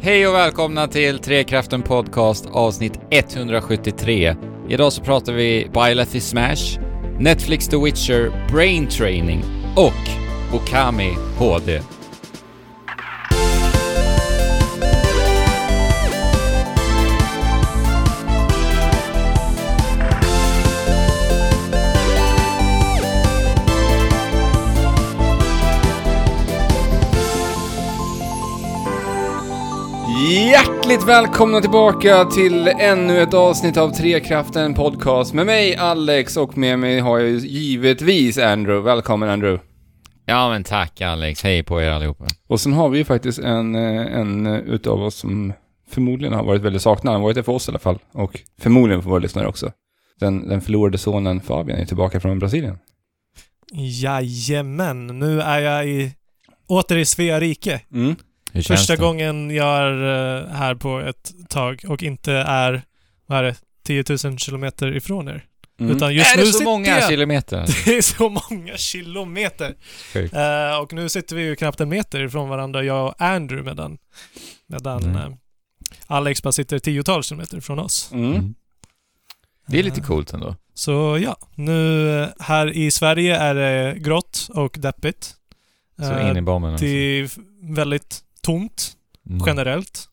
Hej och välkomna till Trekraften Podcast avsnitt 173. Idag så pratar vi Byleth Smash, Netflix The Witcher, Brain Training och Okami HD. Hjärtligt välkomna tillbaka till ännu ett avsnitt av Trekraften Podcast med mig Alex och med mig har jag givetvis Andrew. Välkommen Andrew. Ja men tack Alex, hej på er allihopa. Och sen har vi ju faktiskt en, eh, en utav oss som förmodligen har varit väldigt saknad. Han har varit det för oss i alla fall. Och förmodligen för våra lyssnare också. Den, den förlorade sonen Fabian är tillbaka från Brasilien. Jajamän, nu är jag i, åter i Svea rike. Mm. Hur känns Första det? gången jag är eh, här på ett tag och inte är, vad är det, 10 000 kilometer ifrån er. Mm. Utan just är nu det så sitter många jag... kilometer? Det är så många kilometer. Eh, och nu sitter vi ju knappt en meter ifrån varandra, jag och Andrew, medan, medan Mm. eh, Alex bara sitter tiotals kilometer från oss. Mm. Mm. Det är lite coolt ändå. Så ja, nu här i Sverige är det grått och deppigt. Så in i bomben. Det är väldigt tomt Mm. generellt.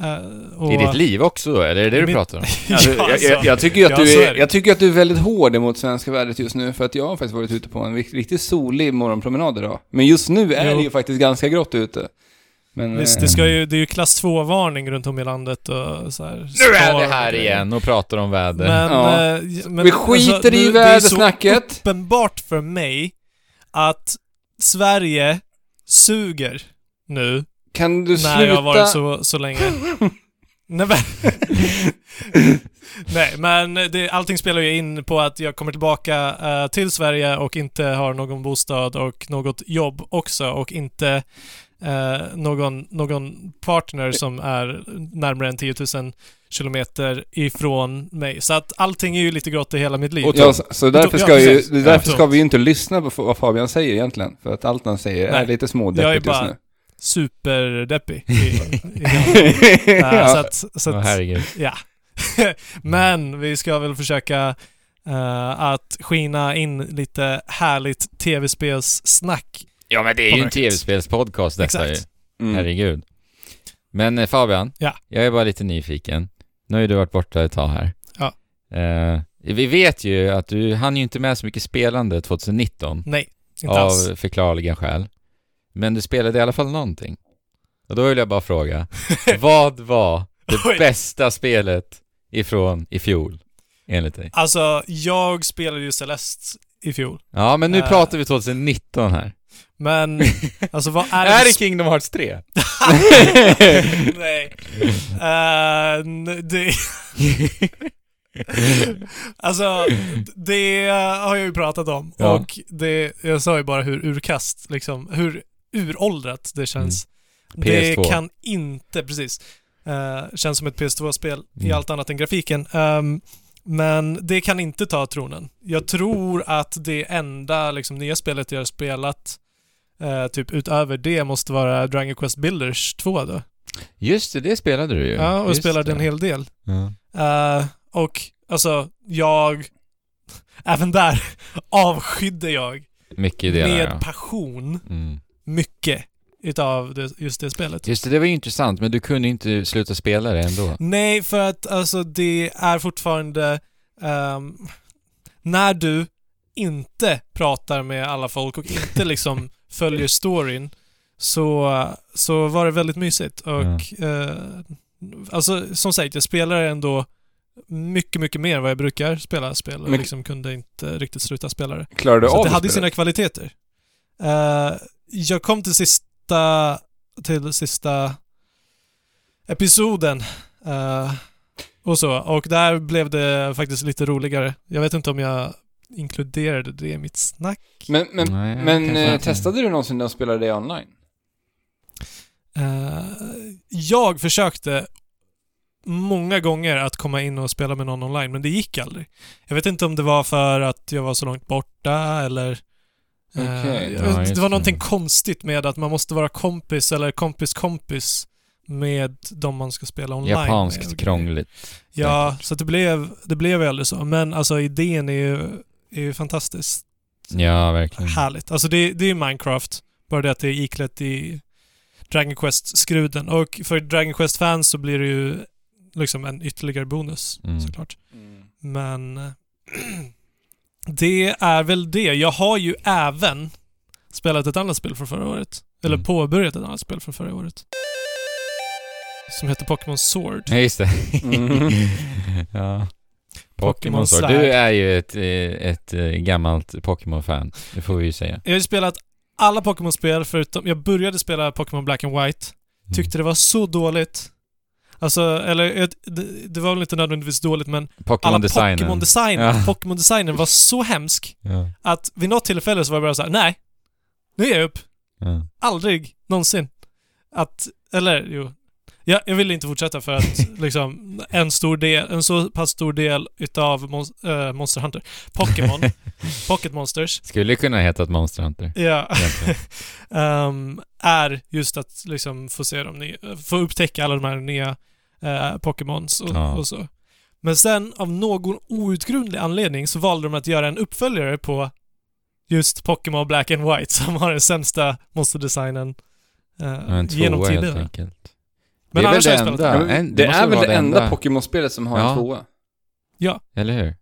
Eh, och, I ditt liv också då, eller är det det du Mitt- pratar om? Alltså, ja, jag, jag, jag, tycker att du är jag tycker att du är väldigt hård emot svenska vädret just nu, för att jag har faktiskt varit ute på en rikt- riktigt solig morgonpromenad idag. Men just nu är Jo. det ju faktiskt ganska grått ute. Men, Visst, eh, det, ska ju, det är ju klass 2-varning runt om i landet och så här. Nu är vi här igen och pratar om väder. Men, Ja. eh, men vi skiter i nu- det är så vädersnacket. uppenbart för mig att Sverige suger nu Kan du sluta? jag har varit så, så länge. Nej, men, Nej, men det, allting spelar ju in på att jag kommer tillbaka eh, till Sverige och inte har någon bostad och något jobb också och inte eh, någon, någon partner som är närmare än 10 000 kilometer ifrån mig. Så att allting är ju lite grått i hela mitt liv. Ja, så, så därför Ja, ska, ju, därför Ja. ska vi ju inte lyssna på vad Fabian säger egentligen. För att allt han säger är Nej. lite är smådeppigt just nu. Superdeppig. I, i, ja. så att, så att. Ja. Men vi ska väl försöka eh, att skina in lite härligt tv-spelssnack. Ja men det är ju en tv-spelspodcast detta Exakt. ju. Mm. Herregud. Men eh, Fabian, Ja. jag är bara lite nyfiken. Nu har ju du varit borta ett tag här. Ja. Eh, vi vet ju att du hann ju inte med så mycket spelande 2019 Nej, inte av alls. förklarliga skäl. Men du spelade i alla fall någonting. Och då vill jag bara fråga, vad var det bästa spelet ifrån i fjol, enligt dig? Alltså, jag spelade ju Celeste i fjol. Ja, men nu Eh. pratar vi 2019 här. Men, alltså vad är det Är det Kingdom Hearts 3? Nej. N- det... alltså, det har jag ju pratat om. Ja. Och det, jag sa ju bara hur urkast, liksom, hur uråldrat det känns. Det PS2. kan inte, precis, uh, känns som ett PS2-spel i Mm. allt annat än grafiken. Ehm, men det kan inte ta tronen. Jag tror att det enda liksom, nya spelet jag har spelat eh, typ utöver det måste vara Dragon Quest Builders 2 då. Just det, det spelade du ju. Ja, och Just spelade det. en hel del. Ja. Eh, och alltså, jag... Även där avskydde jag Mycket i det med där, ja. passion Mm. Mycket utav det, just det spelet. Just det, det var ju intressant, men du kunde inte sluta spela det ändå. Nej, för att alltså det är fortfarande... ehm, när du inte pratar med alla folk och inte liksom följer storyn så, så var det väldigt mysigt. Och eh, alltså som sagt, jag spelar ändå mycket, mycket mer än vad jag brukar spela spel och Men- liksom kunde inte riktigt sluta spela det. Klarar du Så av det hade spela? sina kvaliteter. Eh, jag kom till sista, till sista episoden eh, och så. Och där blev det faktiskt lite roligare. Jag vet inte om jag inkluderade det i mitt snack. Men, men, Nej, men eh, testade du någonsin att spela det online? Eh, jag försökte många gånger att komma in och spela med någon online, men det gick aldrig. Jag vet inte om det var för att jag var så långt borta eller... eh, Ja, vet- just det var någonting konstigt med att man måste vara kompis eller kompis kompis med de man ska spela online med. Japanskt och krångligt. Ja, så att det blev, det blev ju aldrig så. Men alltså idén är ju, är ju fantastiskt Ja, verkligen. härligt. Alltså det, det är ju Minecraft, bara det att det är iklätt i Dragon Quest-skruden. Och för Dragon Quest-fans så blir det ju liksom en ytterligare bonus Mm. såklart. Men eh, det är väl det. Jag har ju även spelat ett annat spel från förra året. Eller Mm. påbörjat ett annat spel från förra året. Som heter Pokémon Sword. Ja, just det. Mm. ja. Pokémon Sword. Du är ju ett, eh, ett eh, gammalt Pokémon-fan. Det får vi ju säga. Jag har ju spelat alla Pokémon-spel förutom... Jag började spela Pokémon Black and White. Mm. Tyckte det var så dåligt. Alltså, eller det, det var väl inte nödvändigtvis dåligt men Pokémon-designen. Pokémon-design, Ja. Pokémon-designen var så hemsk Ja. att vid något tillfälle så var jag bara såhär, nej. Nu ger jag upp. Ja. Aldrig någonsin. Att, eller jo. Jag, jag ville inte fortsätta för att liksom en stor del, en så pass stor del utav Mon- äh, Monster Hunter, Pokémon, Pocket Monsters, Skulle kunna heta ett Monster Hunter. ja, ehm, är just att liksom få se dem nya, få upptäcka alla de här nya uh, Pokémons och, Ja. och så. Men sen av någon outgrundlig anledning så valde de att göra en uppföljare på just Pokémon Black and White som har den sämsta monsterdesignen uh, En genom tvåa helt tiderna. enkelt. Men det är väl det enda. Ja, En- det är väl det enda Pokémon-spelet som har Ja. en tvåa? Eller hur?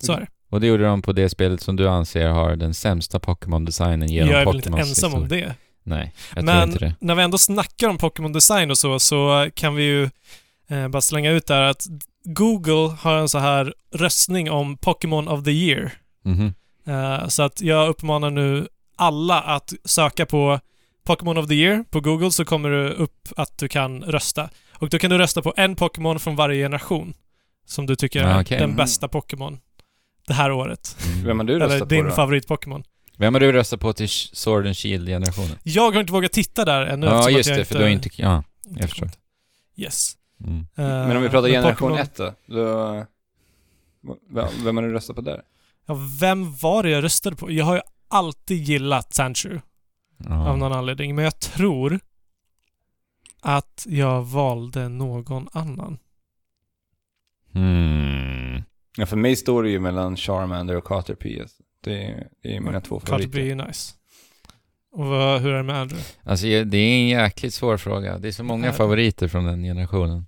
Så är det. Och det gjorde de på det spelet som du anser har den sämsta Pokémon-designen genom Jag är väl inte ensam om det. Nej, jag tror Men inte det. när vi ändå snackar om Pokémon-design och så, så kan vi ju eh, bara slänga ut där att Google har en så här röstning om Pokémon of the year. Mhm. Eh, så att jag uppmanar nu alla att söka på Pokémon of the year på Google så kommer det upp att du kan rösta. Och då kan du rösta på en Pokémon från varje generation som du tycker är Ah, okej. den Mm. bästa Pokémon det här året. Mm. Vem har du Eller röstat din på då? favorit-Pokémon. Vem har du röstat på till Sword and Shield-generationen? Jag har inte vågat titta där ännu Ja, just det, för du har inte... Ja. inte jag förstår. Yes. Mm. Eh, Men om vi pratar men generation Pokémon- 1 då? då vem, vem har du röstat på där? Ja, vem var det jag röstade på? Jag har ju alltid gillat Sandshrew Ja. av någon anledning, men jag tror att jag valde någon annan. Hmm. Ja, för mig står det ju mellan Charmander och Caterpie. alltså. Det, är- det är mina två Caterpie favoriter. är ju nice. Och vad, hur är det med andra? Alltså, det är en jäkligt svår fråga. Det är så många favoriter från den generationen.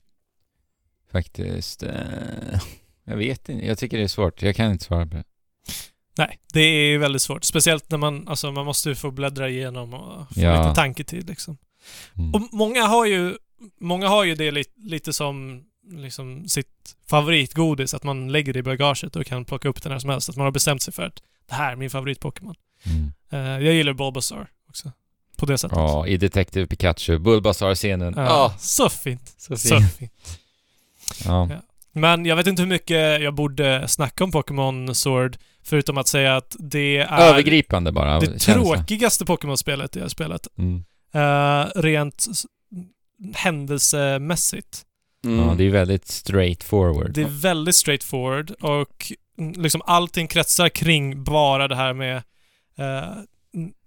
Faktiskt. Eh, jag vet inte. Jag tycker det är svårt. Jag kan inte svara på det. Nej, det är väldigt svårt. Speciellt när man, alltså man måste ju få bläddra igenom och få Ja. lite tanketid liksom. Mm. Och många har ju, många har ju det lite, lite som liksom sitt favoritgodis, att man lägger det i bagaget och kan plocka upp det när som helst. Att man har bestämt sig för att det här är min favorit-Pokémon. Mm. Eh, jag gillar Bulbasaur också. På det sättet. Ja, i Detective Pikachu, Bulbasaur-scenen. Ja, Ja, så fint. så Så fint. fint. Ja. Ja. Men jag vet inte hur mycket jag borde snacka om Pokémon Sword, förutom att säga att det är Övergripande bara. det tråkigaste Pokémon-spelet jag har spelat. Mm. Eh, rent händelsemässigt. Mm. Ja, det är väldigt straight forward. Det är väldigt straightforward och mm, liksom allting kretsar kring bara det här med, eh,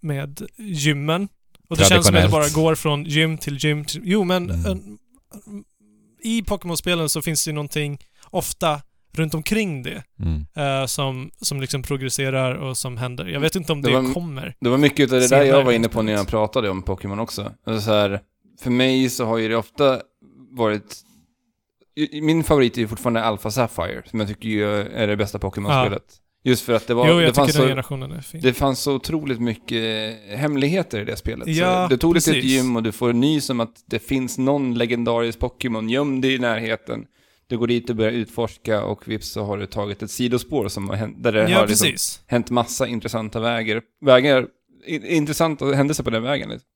med gymmen. Och det känns som att det bara går från gym till gym till... Jo, men Mm. eh, i Pokémon-spelen så finns det ju någonting ofta runt omkring det Mm. eh, som, som liksom progresserar och som händer. Jag vet inte om Det det, var- kommer. Det var mycket av det där jag var inne på när jag pratade om Pokémon också. Alltså så här, för mig så har ju det ofta varit... Min favorit är ju fortfarande Alpha Sapphire, som jag tycker är det bästa Pokémon-spelet. Just för att det var... jo, det jag fanns tycker den så, generationen är fin. det fanns så otroligt mycket hemligheter i det spelet. Ja, så du tog dig till ett precis. gym och du får nys om att det finns någon legendarisk Pokémon gömd i närheten. Du går dit och börjar utforska och vips så har du tagit ett sidospår som har hänt, där det ja, har liksom precis. hänt massa intressanta vägar, vägar intressanta händelser på den vägen. Liksom.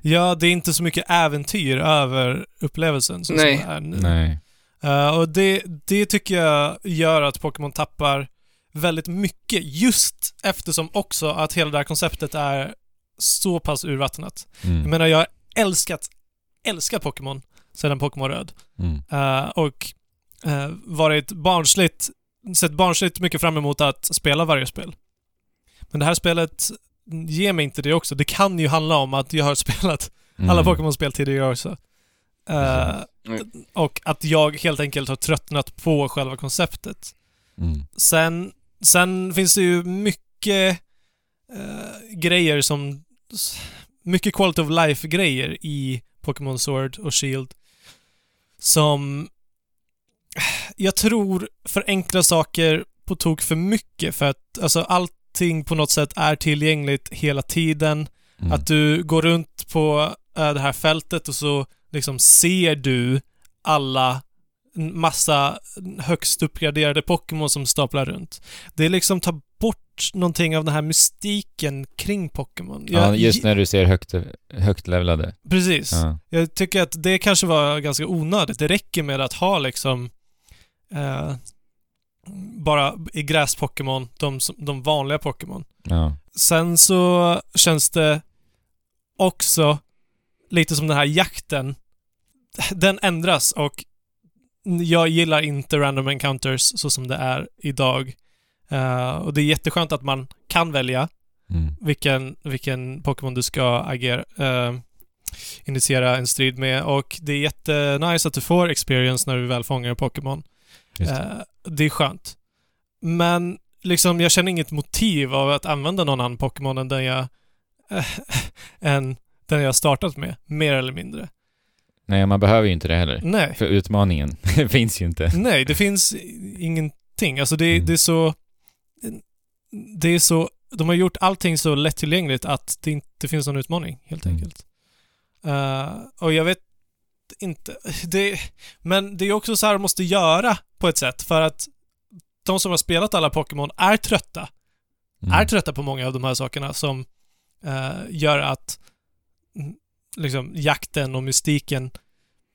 Ja, det är inte så mycket äventyr över upplevelsen så Nej. som det är nu. Nej. Eh, och det, det tycker jag gör att Pokémon tappar väldigt mycket just eftersom också att hela det här konceptet är så pass urvattnat. Mm. Jag menar, jag har älskat, älskat Pokémon sedan Pokémon Röd. Mm. Eh, och uh, varit barnsligt, sett barnsligt mycket fram emot att spela varje spel. Men det här spelet ger mig inte det också. Det kan ju handla om att jag har spelat alla Mm. Pokémon-spel tidigare också. Mm. och att jag helt enkelt har tröttnat på själva konceptet. Mm. Sen, sen finns det ju mycket eh, grejer som... Mycket quality of life-grejer i Pokémon Sword och Shield som jag tror förenklar saker på tok för mycket för att alltså allting på något sätt är tillgängligt hela tiden. Mm. Att du går runt på äh, det här fältet och så liksom ser du alla massa högst uppgraderade Pokémon som staplar runt. Det liksom tar bort någonting av den här mystiken kring Pokémon. Ja, just när du ser högt, högt levlade. Precis. Ja. Jag tycker att det kanske var ganska onödigt. Det räcker med att ha liksom eh, bara i gräs-Pokémon, de, de vanliga Pokémon. Ja. Sen så känns det också lite som den här jakten. Den ändras och jag gillar inte random encounters så som det är idag. Eh, och det är jätteskönt att man kan välja Mm. vilken, vilken Pokémon du ska agera, eh, initiera en strid med och det är jättenice att du får experience när du väl fångar en Pokémon. Just det. Är skönt. Men liksom, jag känner inget motiv av att använda någon annan Pokémon än den jag än den jag startat med, mer eller mindre. Nej, man behöver ju inte det heller. Nej. För utmaningen finns ju inte. Nej, det finns ingenting. Alltså det, Mm. det är så... Det är så... De har gjort allting så lättillgängligt att det inte finns någon utmaning, helt Mm. enkelt. Eh, och jag vet inte... Det, men det är också så här de måste göra på ett sätt, för att de som har spelat alla Pokémon är trötta. Mm. Är trötta på många av de här sakerna som eh, gör att mm, liksom jakten och mystiken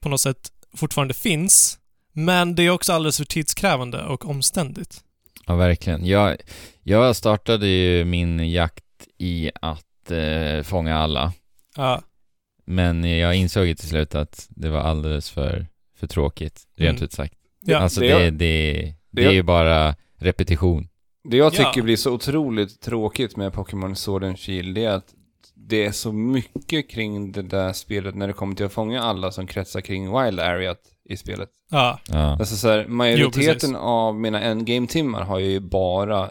på något sätt fortfarande finns. Men det är också alldeles för tidskrävande och omständigt. Ja, verkligen. Jag, jag startade ju min jakt i att eh, fånga alla. Ja, Men jag insåg ju till slut att det var alldeles för, för tråkigt, rent Mm. ut sagt. ja, alltså det det, det, det, jag- är ju bara repetition. Det jag Ja. tycker blir så otroligt tråkigt med Pokémon Sword and Shield, det är att det är så mycket kring det där spelet när det kommer till att fånga alla som kretsar kring Wild Area i spelet. ja, Ja. Alltså så här, majoriteten av mina endgame-timmar har ju bara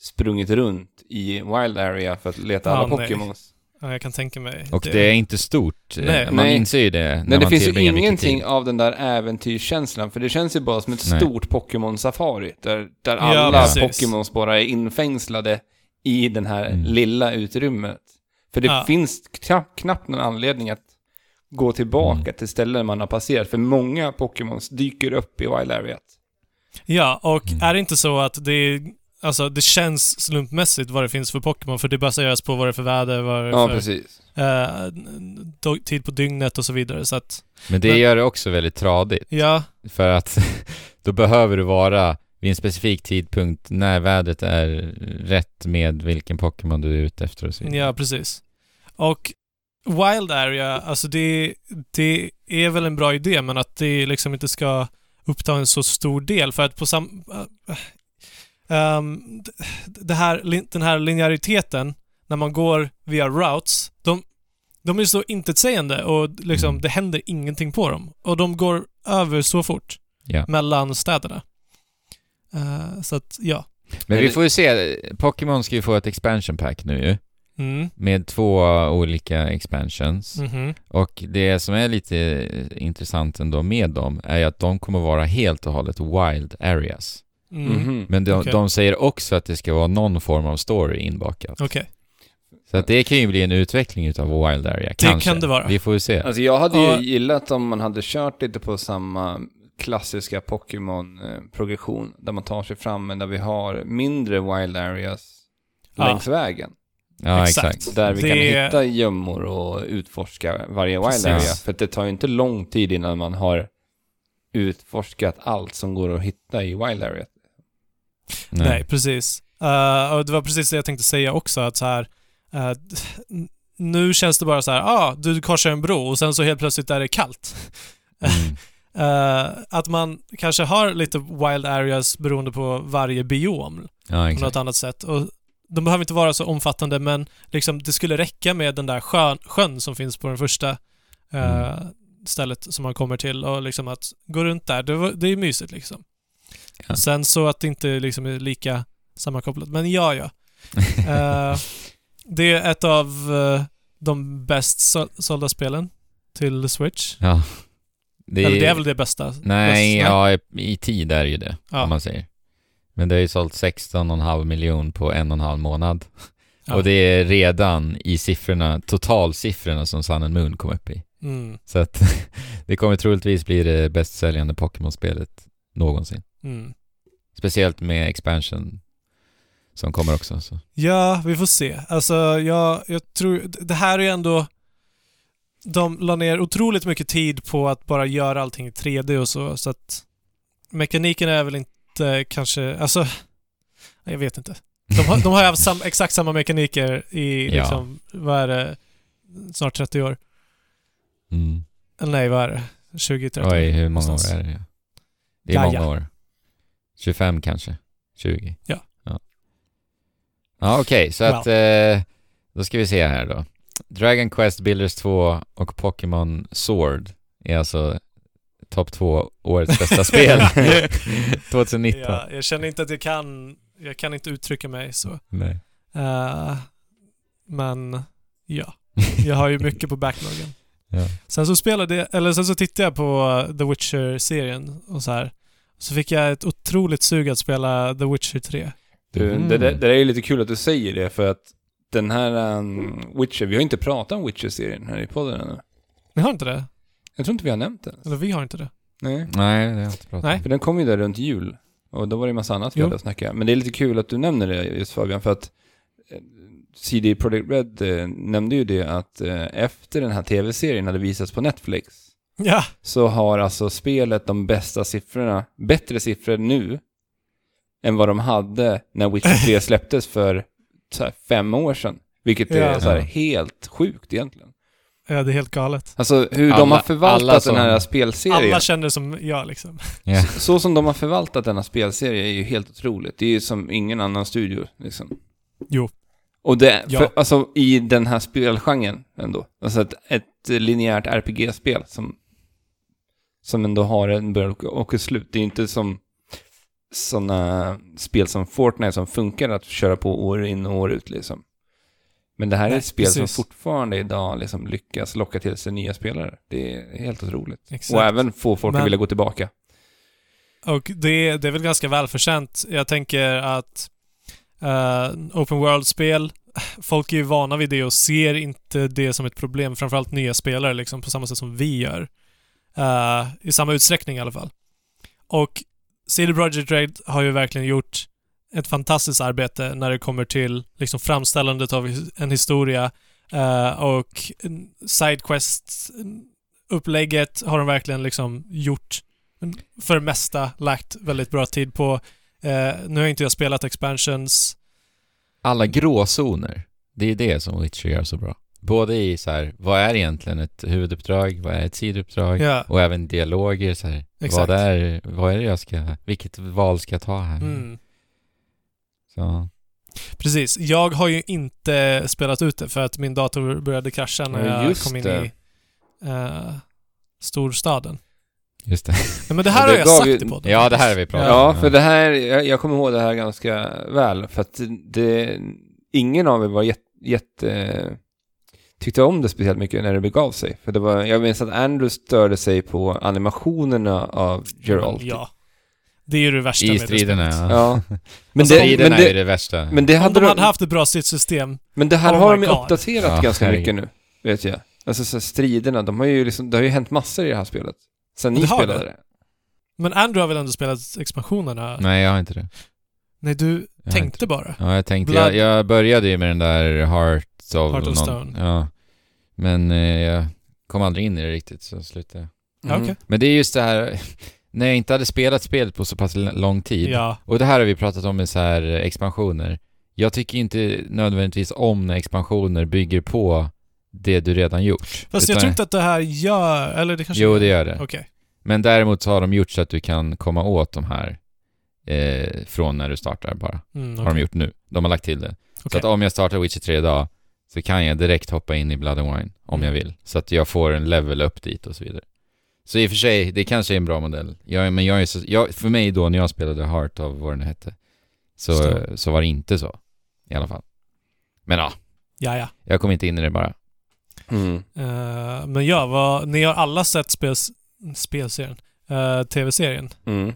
sprungit runt i Wild Area för att leta Ja, alla. Pokémons. ja, jag kan tänka mig. Och det, är inte stort. Nej. man Nej. inser ju det när Nej, det man finns ju ingenting av den där äventyrskänslan, för det känns ju bara som ett Nej. stort Pokémon-safari, där, där Ja, alla precis. Pokémons bara är infängslade i den här Mm. lilla utrymmet. För det Ja. finns knappt, knappt någon anledning att gå tillbaka Mm. till ställen man har passerat, för många Pokémons dyker upp i Wild Area. Ja, och Mm. är det inte så att det. Alltså, det känns slumpmässigt vad det finns för Pokémon, för det baseras på vad det är för väder, vad det är Ja, för precis. eh, tid på dygnet och så vidare, så att... Men det Men- gör det också väldigt tradigt. Ja, För att då behöver du vara vid en specifik tidpunkt när vädret är rätt med vilken Pokémon du är ute efter och så vidare. Ja, precis. Och Wild Area, alltså det, det är väl en bra idé, men att det liksom inte ska uppta en så stor del, för att på sam... äh, ehm, d- det här, den här linjäriteten, när man går via routes, de, de är så intetsägande och liksom, Mm. det händer ingenting på dem. Och de går över så fort Ja. mellan städerna. Eh, så att, ja. Men vi får ju se, Pokémon ska ju få ett expansion pack nu ju, Mm. med två olika expansions. Mhm. Och det som är lite intressant ändå med dem är att de kommer vara helt och hållet wild areas. Mm. Mhm. Men de, Okej. de säger också att det ska vara någon form av story inbakat. Okej. Så att det kan ju bli en utveckling utav wild area, kanske. kan det vara. Vi får ju se. Alltså jag hade ju gillat om man hade kört lite på samma klassiska Pokémon-progression, där man tar sig fram, men där vi har mindre wild areas Ja. längs vägen. Ja, Exakt. exakt. Där vi kan Det- hitta gömmor och utforska varje wild area. För det tar ju inte lång tid innan man har utforskat allt som går att hitta i wild area. Nej, precis. Eh, och det var precis det jag tänkte säga också, att så här... n- nu känns det bara så här, ah, du korsar en bro och sen så helt plötsligt är det kallt. Mm. Eh, att man kanske har lite wild areas beroende på varje biom Ja, på något annat sätt. Och de behöver inte vara så omfattande, men liksom det skulle räcka med den där sjön, sjön som finns på den första. Eh, Mm. stället som man kommer till och liksom att gå runt där, det, det är mysigt liksom. Ja. Sen så att det inte liksom är lika sammankopplat. Men ja, ja. Eh, det är ett av eh, de bäst så- sålda spelen till Switch. Ja. Det Eller det är väl det bästa? Nej, bästa- ja, i, i tid är det ju det, Ja. om man säger. Men det har ju sålt 16,5 miljon på en och en halv månad. Ja. Och det är redan i siffrorna, totalsiffrorna som Sun and Moon kom upp i. Mm, Så att det kommer troligtvis bli det bäst säljande Pokémon-spelet någonsin. mm. Speciellt med expansion som kommer också. Så. Ja, vi får se. Alltså, jag, jag tror... Det här är ju ändå... De la ner otroligt mycket tid på att bara göra allting i 3D och så, så att... Mekaniken är väl inte kanske... Alltså... Jag vet inte. De har, de har haft sam, exakt samma mekaniker i Ja. liksom, vad är det, snart 30 år. Mm. Eller nej, vad är det? 20-30 Oj, år. hur många någonstans. år är det? Det är Ja, många år. 25 kanske? 20? Ja. Ja, ja okej, så Well. att eh, då ska vi se här då. Dragon Quest Builders 2 och Pokémon Sword är alltså topp två årets bästa spel 2019. Ja, jag känner inte att jag kan... Jag kan inte uttrycka mig så. Nej. Eh, men ja, jag har ju mycket på backloggen. Ja. Sen så spelade jag, eller sen så tittade jag på The Witcher-serien och så här. Så fick jag ett otroligt sug att spela The Witcher 3. Du, Mm. det, det, det är ju lite kul att du säger det för att den här um, Witcher, vi har inte pratat om Witcher-serien här i podden ännu. Ni har inte det? Jag tror inte vi har nämnt den. Eller vi har inte det? Nej. Nej, det har jag inte pratat Nej. För den kom ju där runt jul. Och då var det en massa annat vi Jo. hade att snacka. Men det är lite kul att du nämner det just Fabian, för att eh, CD Projekt Red eh, nämnde ju det att eh, efter den här tv-serien hade visats på Netflix Ja, så har alltså spelet de bästa siffrorna, bättre siffror nu än vad de hade när Witcher 3 släpptes för så här, fem år sedan. Vilket är Ja. så här, helt sjukt egentligen. Ja, det är helt galet. Alltså hur de Alla- har förvaltat som- den här spelserien. Alla känner som jag liksom. Ja. Så som de har förvaltat denna spelserie är ju helt otroligt. Det är ju som ingen annan studio, liksom. Jo. Och det, Ja. för, alltså i den här spelgenren ändå. Alltså ett, ett linjärt RPG-spel som, som ändå har en början och- och ett slut. Det är ju inte som sådana spel som Fortnite som funkar att köra på år in och år ut liksom. Men det här är Nej, ett spel som precis. fortfarande idag liksom lyckas locka till sig nya spelare. Det är helt otroligt. Exakt. Och även få folk Men- att vilja gå tillbaka. Och det, det är väl ganska välförtjänt. Jag tänker att eh, Open World-spel, folk är ju vana vid det och ser inte det som ett problem, framförallt nya spelare liksom, på samma sätt som vi gör. Eh, I samma utsträckning i alla fall. Och CD Projekt Red har ju verkligen gjort ett fantastiskt arbete när det kommer till liksom framställandet av en historia eh, och en Sidequest upplägget har de verkligen liksom gjort för det mesta lagt väldigt bra tid på. Eh, nu har inte jag spelat expansions. Alla gråzoner, det är det som Witcher gör så bra. Både i så här, vad är egentligen ett huvuduppdrag, vad är ett sidouppdrag? Ja, Och även dialoger så här, vad är, vad är det jag ska, vilket val ska jag ta här? mm. Så, Precis. Jag har ju inte spelat ut det för att min dator började krascha när Ja, jag just kom in det. i eh, storstaden. just det. Nej, men det här det har jag sagt ju- i podden. Ja, det här har vi pratat Ja, om. för det här, jag, jag kommer ihåg det här ganska väl, för att det, ingen av er var jätte, jätte tyckte om det speciellt mycket när det begav sig. För det var, jag minns att Andrew störde sig på animationerna av Geralt. Ja. Det är ju det värsta I med det striderna, spelet. ja. Ja. Men, Alltså, det, Striderna men, är det, det värsta. men det Om hade de de, hade haft ett bra stridsystem. men det här Oh har de ju uppdaterat Ja, ganska herregud. mycket nu, vet jag. Alltså så striderna, de har ju liksom, det har ju hänt massor i det här spelet. Sen Det ni har spelade det. det. Men Andrew har väl ändå spelat expansionerna? Nej, jag har inte det. Nej, du Jag tänkte bara. Ja, jag tänkte, jag, jag började ju med den där Heart of... Heart of någon, Stone. Ja. Men eh, jag kom aldrig in i det riktigt, så slutade jag. Ja, Mhm. Okej. Men det är just det här, när jag inte hade spelat spelet på så pass lång tid. Ja. Och det här har vi pratat om med så här expansioner. Jag tycker inte nödvändigtvis om när expansioner bygger på det du redan gjort. Fast jag Utan- tror inte att det här gör... Eller det kanske Jo, det gör det. Okej. Men däremot så har de gjort så att du kan komma åt de här eh, från när du startar bara. Mm, Har de gjort nu. De har lagt till det. Så Okej. att om jag startar Witcher 3 idag så kan jag direkt hoppa in i Blood and Wine om Mm. jag vill. Så att jag får en level upp dit och så vidare. Så i och för sig, det kanske är en bra modell. Jag, men jag är så, jag, för mig då när jag spelade Heart av vad den hette, så, Så. så var det inte så. I alla fall. Men ja, Ja, ja. jag kom inte in i det bara. Mm. Eh, men ja, vad, ni har alla sett spels, spelserien? Eh, TV-serien? Mm.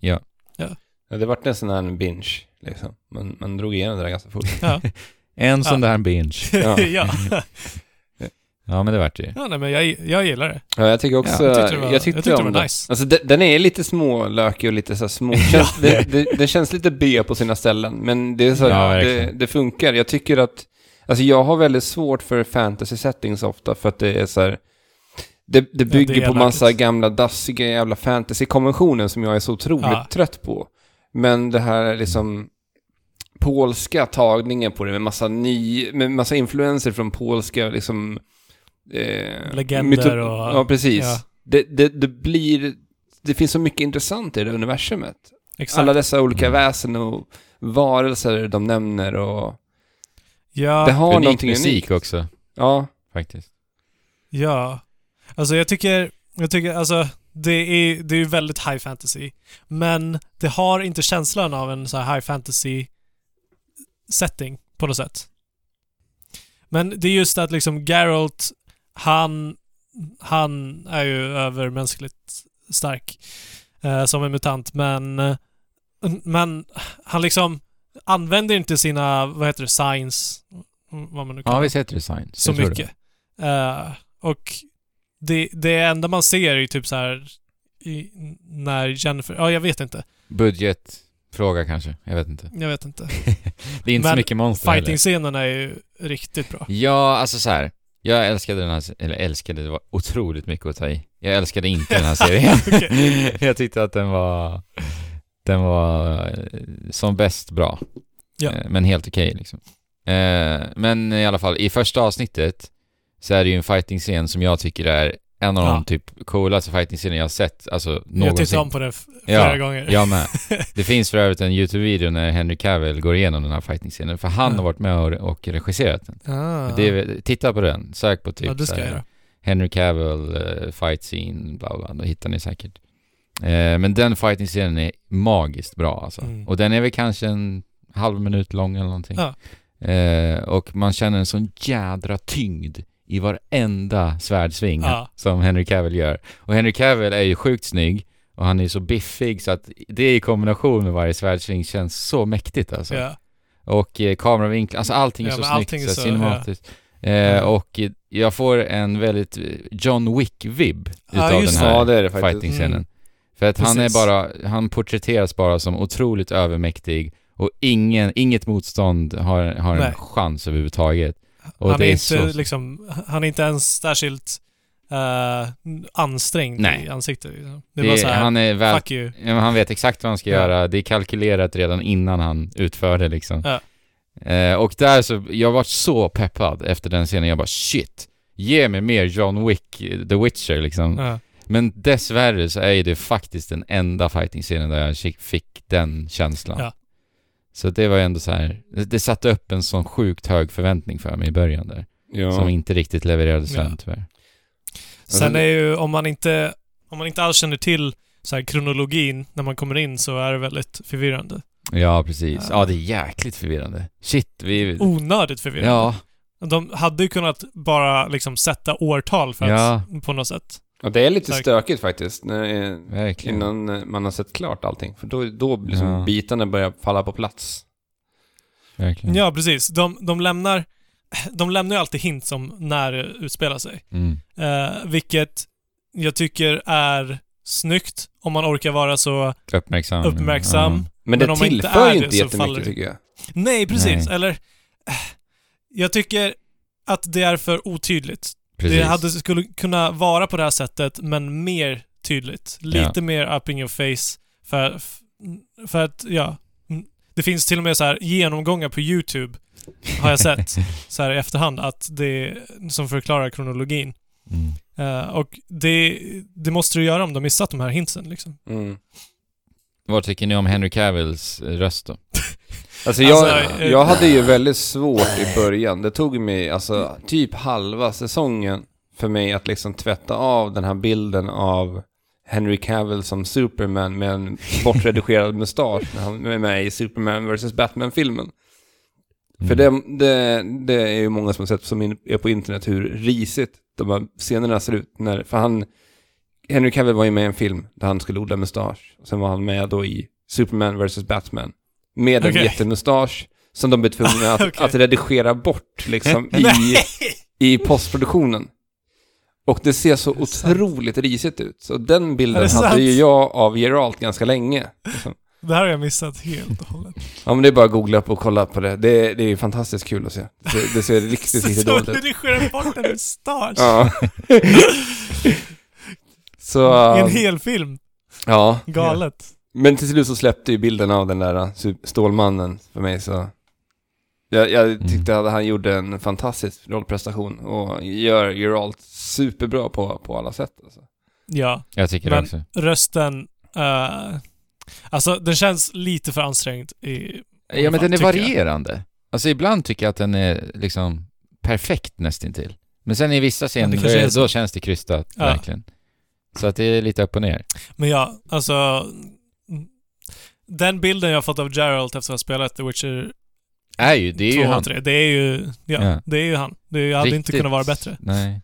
Ja. Ja. ja. Det vart en sån här binge, liksom. Man, man drog igenom det där ganska fort. Ja. En sån Ja. där binge. Ja. ja. Ja, men det vart det ju. ja nej, men jag, jag gillar det. Ja, jag tycker också... Ja, jag jag tyckte tyckte, det var- jag tyckte det om var det. nice. Alltså, de, den är lite smålökig och lite så här små... Känns, det, det, det känns lite B på sina ställen, men det är så Ja, det, det funkar. Jag tycker att... Alltså jag har väldigt svårt för fantasy settings ofta, för att det är så här... Det, det bygger det är på massa elakt. gamla dassiga jävla fantasy-konventioner som jag är så otroligt Ja. trött på. Men det här är liksom polska tagningen på det med massa ny, med massa influenser från polska liksom... Eh, Legender myto- och- Ja, precis. ja. Det, det, det blir... Det finns så mycket intressant i det universumet. Exakt. Alla dessa olika Mm. väsen och varelser de nämner och... ja, det har Unik någonting musik unikt. också, Ja. faktiskt. ja. Alltså jag tycker, jag tycker alltså det är, det är ju väldigt high fantasy. Men det har inte känslan av en så här high fantasy setting på något sätt. Men det är just att liksom Geralt, han, han är ju övermänskligt stark eh, som en mutant, men, men han liksom använder inte sina, vad heter det, signs, vad man nu kallar Ja, visst heter det Sign? så mycket. Eh, och det, det enda man ser är ju typ så här i, när Jennifer, ja jag vet inte. Det. Budgetfråga kanske, jag vet inte. Jag vet inte. Det är inte så Men mycket monster heller. Fighting-scenerna är ju riktigt bra. Ja, alltså så här. Jag älskade den här, eller älskade, det var otroligt mycket att ta i. Jag älskade inte den här serien. jag tyckte att den var, den var eh, som bäst bra. Ja. Eh, Men helt okej liksom. Eh, Men i alla fall, i första avsnittet så är det ju en fighting-scen som jag tycker är en av Ja. de typ coolaste fighting-scener jag sett, alltså Jag någonsin. tittade om på den flera Ja, gånger. Jag med. Det finns för övrigt en YouTube-video när Henry Cavill går igenom den här fighting-scenen, för han Ja. har varit med och, och regisserat den. Ah. Det titta på den, sök på typ ja, det ska jag här. Henry Cavill, eh, fight scene, bla bla, då hittar ni säkert. Eh, men den fighting scenen är magiskt bra alltså. Mm. Och den är väl kanske en halv minut lång eller någonting. Ja. Eh, och man känner en sån jädra tyngd i varenda svärdsving Ja. som Henry Cavill gör. Och Henry Cavill är ju sjukt snygg och han är så biffig så att det i kombination med varje svärdsving känns så mäktigt alltså. Ja. Och eh, kameravinklar, alltså allting är Ja, så snyggt, är så, så- cinematiskt. Eh. Och eh, jag får en väldigt eh, John Wick-vibb utav den här Ja, det är det fighting-scenen. Mm. För att han är Precis. bara, han porträtteras bara som otroligt övermäktig och ingen, inget motstånd har, har en Nej. chans överhuvudtaget. Och han, det är är inte, så- liksom, han är inte ens särskilt eh, ansträngd Nej. i ansiktet. Liksom. Det Det är här, han är väl, fuck you. han vet exakt vad han ska Ja. göra, det är kalkylerat redan innan han utför det liksom. Ja. Eh, och där så, jag var så peppad efter den scenen, jag bara shit, ge mig mer John Wick, The Witcher liksom. Ja. Men dessvärre så är det faktiskt den enda fighting-scenen där jag fick- fick den känslan. Ja. Så det var ju ändå så här, det, satte upp en sån sjukt hög förväntning för mig i början där. Ja. Som inte riktigt levererade sen Ja. tyvärr. Sen Alltså, är ju, om man inte, om man inte alls känner till så här, kronologin när man kommer in så är det väldigt förvirrande. Ja, precis. Ja. Ja, det är jäkligt förvirrande. Shit, vi... Onödigt förvirrande. Ja, De hade ju kunnat bara liksom sätta årtal för Ja. att, på något sätt. Och det är lite stökigt faktiskt, när, verkligen. innan man har sett klart allting. För då, då liksom Ja. bitarna börjar falla på plats. verkligen. Ja, precis. De, de lämnar de lämnar ju alltid hints om när det utspelar sig. Mm. Eh, vilket jag tycker är snyggt om man orkar vara så Uppmärksam. uppmärksam. Ja. Men, Men det inte tillför är ju inte jättemycket faller tycker jag. Nej, precis. Nej. Eller... eh, Jag tycker att det är för otydligt. Precis. Det hade, skulle kunna vara på det här sättet, men mer tydligt. Lite mer up in your face. För, för att, ja. Det finns till och med så här genomgångar på YouTube, har jag sett, så här i efterhand, att det, som förklarar kronologin. Mm. Eh, och det, det måste du göra om de missat de här hintsen liksom. Mm. Vad tycker ni om Henry Cavills röst då? Alltså jag, Alltså, eh, jag hade ju väldigt svårt i början. Det tog mig alltså typ halva säsongen för mig att liksom tvätta av den här bilden av Henry Cavill som Superman med en bortredigerad mustasch när han är med i Superman vs. Batman-filmen. För det, det, det är ju många som har sett som är på internet hur risigt de här scenerna ser ut. När, för han, Henry Cavill var ju med i en film där han skulle odla mustasch. Sen var han med då i Superman vs. Batman. Med en Okej. jättemustasch som de blev tvungna att, Okej. att redigera bort liksom i, i postproduktionen. Och det ser så det sant? otroligt risigt ut. Så den bilden hade sant? ju jag av Geralt ganska länge. Liksom. Det här har jag missat helt och hållet. Ja men det är bara att googla upp och kolla på det. Det, det är fantastiskt kul att se. Det, det ser riktigt, riktigt Så dåligt ut. redigerar bort en mustasch Ja. så, i en um, hel film. ja. Galet. Men till slut så släppte ju bilden av den där uh, Stålmannen för mig så... Jag, jag tyckte att han gjorde en fantastisk rollprestation och gör Geralt superbra på, på alla sätt. Alltså. Ja, Jag tycker Men- det också. rösten... eh, alltså, den känns lite för ansträngd i... Ja, men den är tycker jag. varierande. Alltså ibland tycker jag att den är liksom perfekt nästintill. Men sen i vissa scener, då, är så. då känns det krystat, Ja. verkligen. Så att det är lite upp och ner. Men ja, alltså... Den bilden jag har fått av Geralt efter att ha spelat The Witcher Är ju, det är 2 ju och han. 3, det är ju... Ja, Ja. det är ju han. Det hade inte Riktigt- kunnat vara bättre. Nej.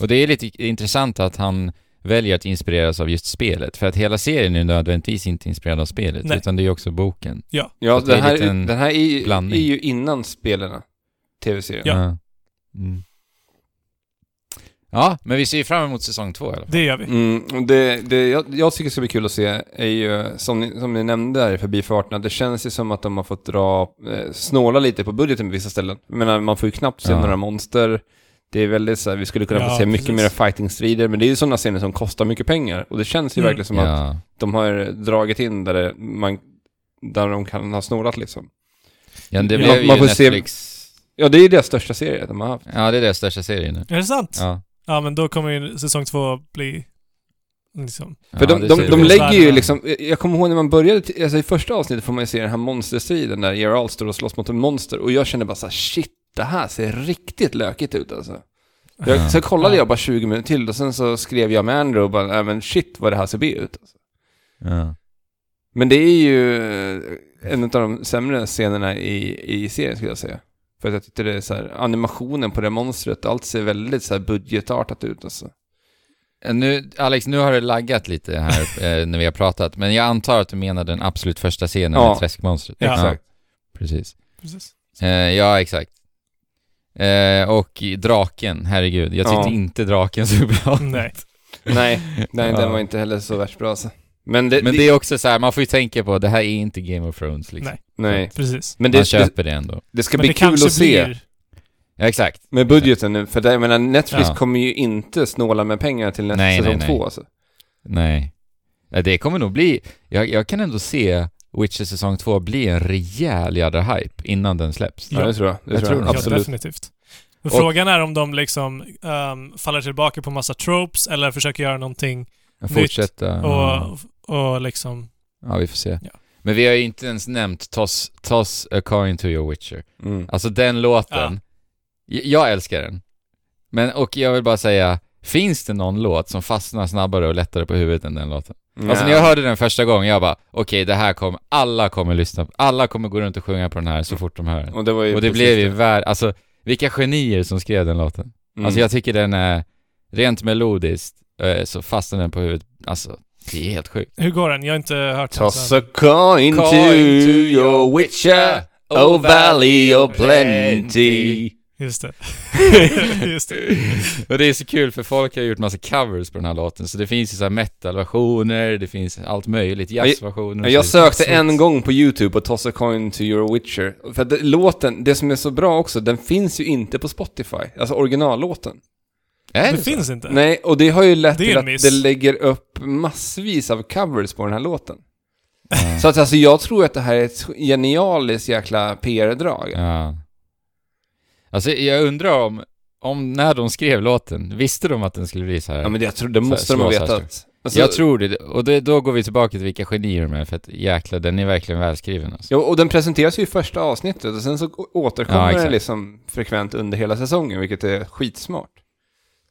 Och det är lite intressant att han väljer att inspireras av just spelet. För att hela serien är nödvändigtvis inte inspirerad av spelet, Nej. utan det är ju också boken. Ja, är den här, den här är, är ju innan spelarna, tv-serien. Ja. Mm. Ja, men vi ser ju fram emot säsong två i alla fall. Det gör vi. Mm, och det, det jag, jag tycker ska bli kul att se är ju, som ni, som ni nämnde där i förbifarten, att det känns ju som att de har fått dra, eh, snåla lite på budgeten på vissa ställen. Jag menar, man får ju knappt se Ja. några monster. Det är väldigt så här, vi skulle kunna få Ja, se mycket mer fighting-strider, men det är ju sådana scener som kostar mycket pengar. Och det känns ju Mm. verkligen som att Ja. de har dragit in där, det, man, där de kan ha snålat liksom. ja, det blev man ju får se- Netflix... Ja, det är ju deras största serie de har haft. Ja, det är deras största serie nu. Är det sant? Ja, Ja. men då kommer ju säsong två bli... Liksom... För ja, de, de, de vi. lägger ju liksom, jag kommer ihåg när man började, alltså i första avsnittet får man ju se den här monsterstriden där Geralt står och slåss mot en monster och jag kände bara så här: shit, det här ser riktigt lökigt ut alltså. Jag, Ja. Så kollade Ja. jag bara 20 minuter till och sen så skrev jag med Andrew och bara, nej men shit vad det här ser B ut. Alltså. Ja. Men det är ju en av de sämre scenerna i, i serien skulle jag säga. För att jag tyckte det är så här, animationen på det monstret, allt ser väldigt så här budgetartat ut alltså. Nu, Alex, nu har det laggat lite här eh, när vi har pratat, men jag antar att du menar den absolut första scenen Ja. med träskmonstret. Ja. Exakt. precis. Precis. Eh, ja, exakt. Eh, och draken, herregud. Jag tyckte Ja. inte draken så bra. Nej. Nej, nej den var inte heller så värst bra alltså. Men det, Men det är också så här, man får ju tänka på, det här är inte Game of Thrones liksom. Nej. nej. Precis. Men man det, det, köper det ändå. det ska Men bli det kul att se blir... Ja, exakt. med budgeten nu, för det, jag menar Netflix Ja. kommer ju inte snåla med pengar till nästa Nej, nej, säsong nej. två alltså. Nej. Ja, Det kommer nog bli, jag, jag kan ändå se Witcher säsong 2 bli en rejäl jädra hype innan den släpps. Ja, Ja. det tror jag. Det Jag tror tror jag. det. Ja, Absolut. definitivt. Men Och- frågan är om de liksom ehm, faller tillbaka på massa tropes eller försöker göra någonting Fortsätta. och, och liksom... Ja, vi får se. Ja. Men vi har ju inte ens nämnt Toss, Toss a coin to your Witcher. Mm. Alltså den låten, j- jag älskar den. Men, och jag vill bara säga, finns det någon låt som fastnar snabbare och lättare på huvudet än den låten? Alltså när jag hörde den första gången, jag bara, okej det här kommer, alla kommer lyssna, alla kommer gå runt och sjunga på den här så fort de hör den. Och det, var ju Och det blev ju värd, alltså vilka genier som skrev den låten. Mm. Alltså jag tycker den är, rent melodiskt, eh, så fastnar den på huvudet, alltså det är helt sjukt. Hur går den? Jag har inte hört den. Toss a coin, to your witcher, O valley of plenty. Just det. Just det. Och det är så kul för folk har gjort massa covers på den här låten, så det finns ju så här metal-versioner, det finns allt möjligt, jazzversioner Jag så. sökte en gång på YouTube på Toss a coin to your witcher. För att det, låten, det som är så bra också, den finns ju inte på Spotify. Alltså originallåten. Är Det så? finns inte. Nej, och det har ju lett Det till att miss. det lägger upp massvis av covers på den här låten. Ja. Så att alltså jag tror att det här är ett genialiskt jäkla PR-drag. Ja. Alltså jag undrar om, om när de skrev låten, visste de att den skulle bli så här? Ja men det, jag tror, det måste de ha här vetat. Alltså, jag tror det, och det, då går vi tillbaka till vilka genier de är, för att jäklar, den är verkligen välskriven alltså. Ja, och den presenteras ju i första avsnittet och sen så Ja, återkommer den exakt. liksom frekvent under hela säsongen, vilket är skitsmart.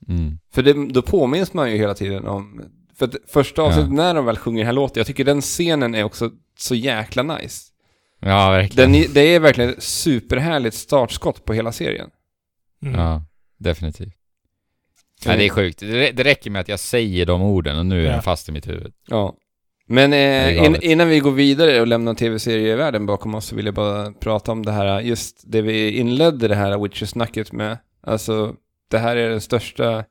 Mm. För det, då påminns man ju hela tiden om... För att första avsnittet, när de väl sjunger den här låten, jag tycker den scenen är också så jäkla nice. Ja, verkligen. Den, det är verkligen ett superhärligt startskott på hela serien. Mm. Ja, definitivt. Nej, det är sjukt. Det, det räcker med att jag säger de orden och nu är Ja. den fast i mitt huvud. Ja. Men eh, in, innan vi går vidare och lämnar tv-serievärlden bakom oss så vill jag bara prata om det här, just det vi inledde det här Witcher-snacket med. Alltså, det här är den största,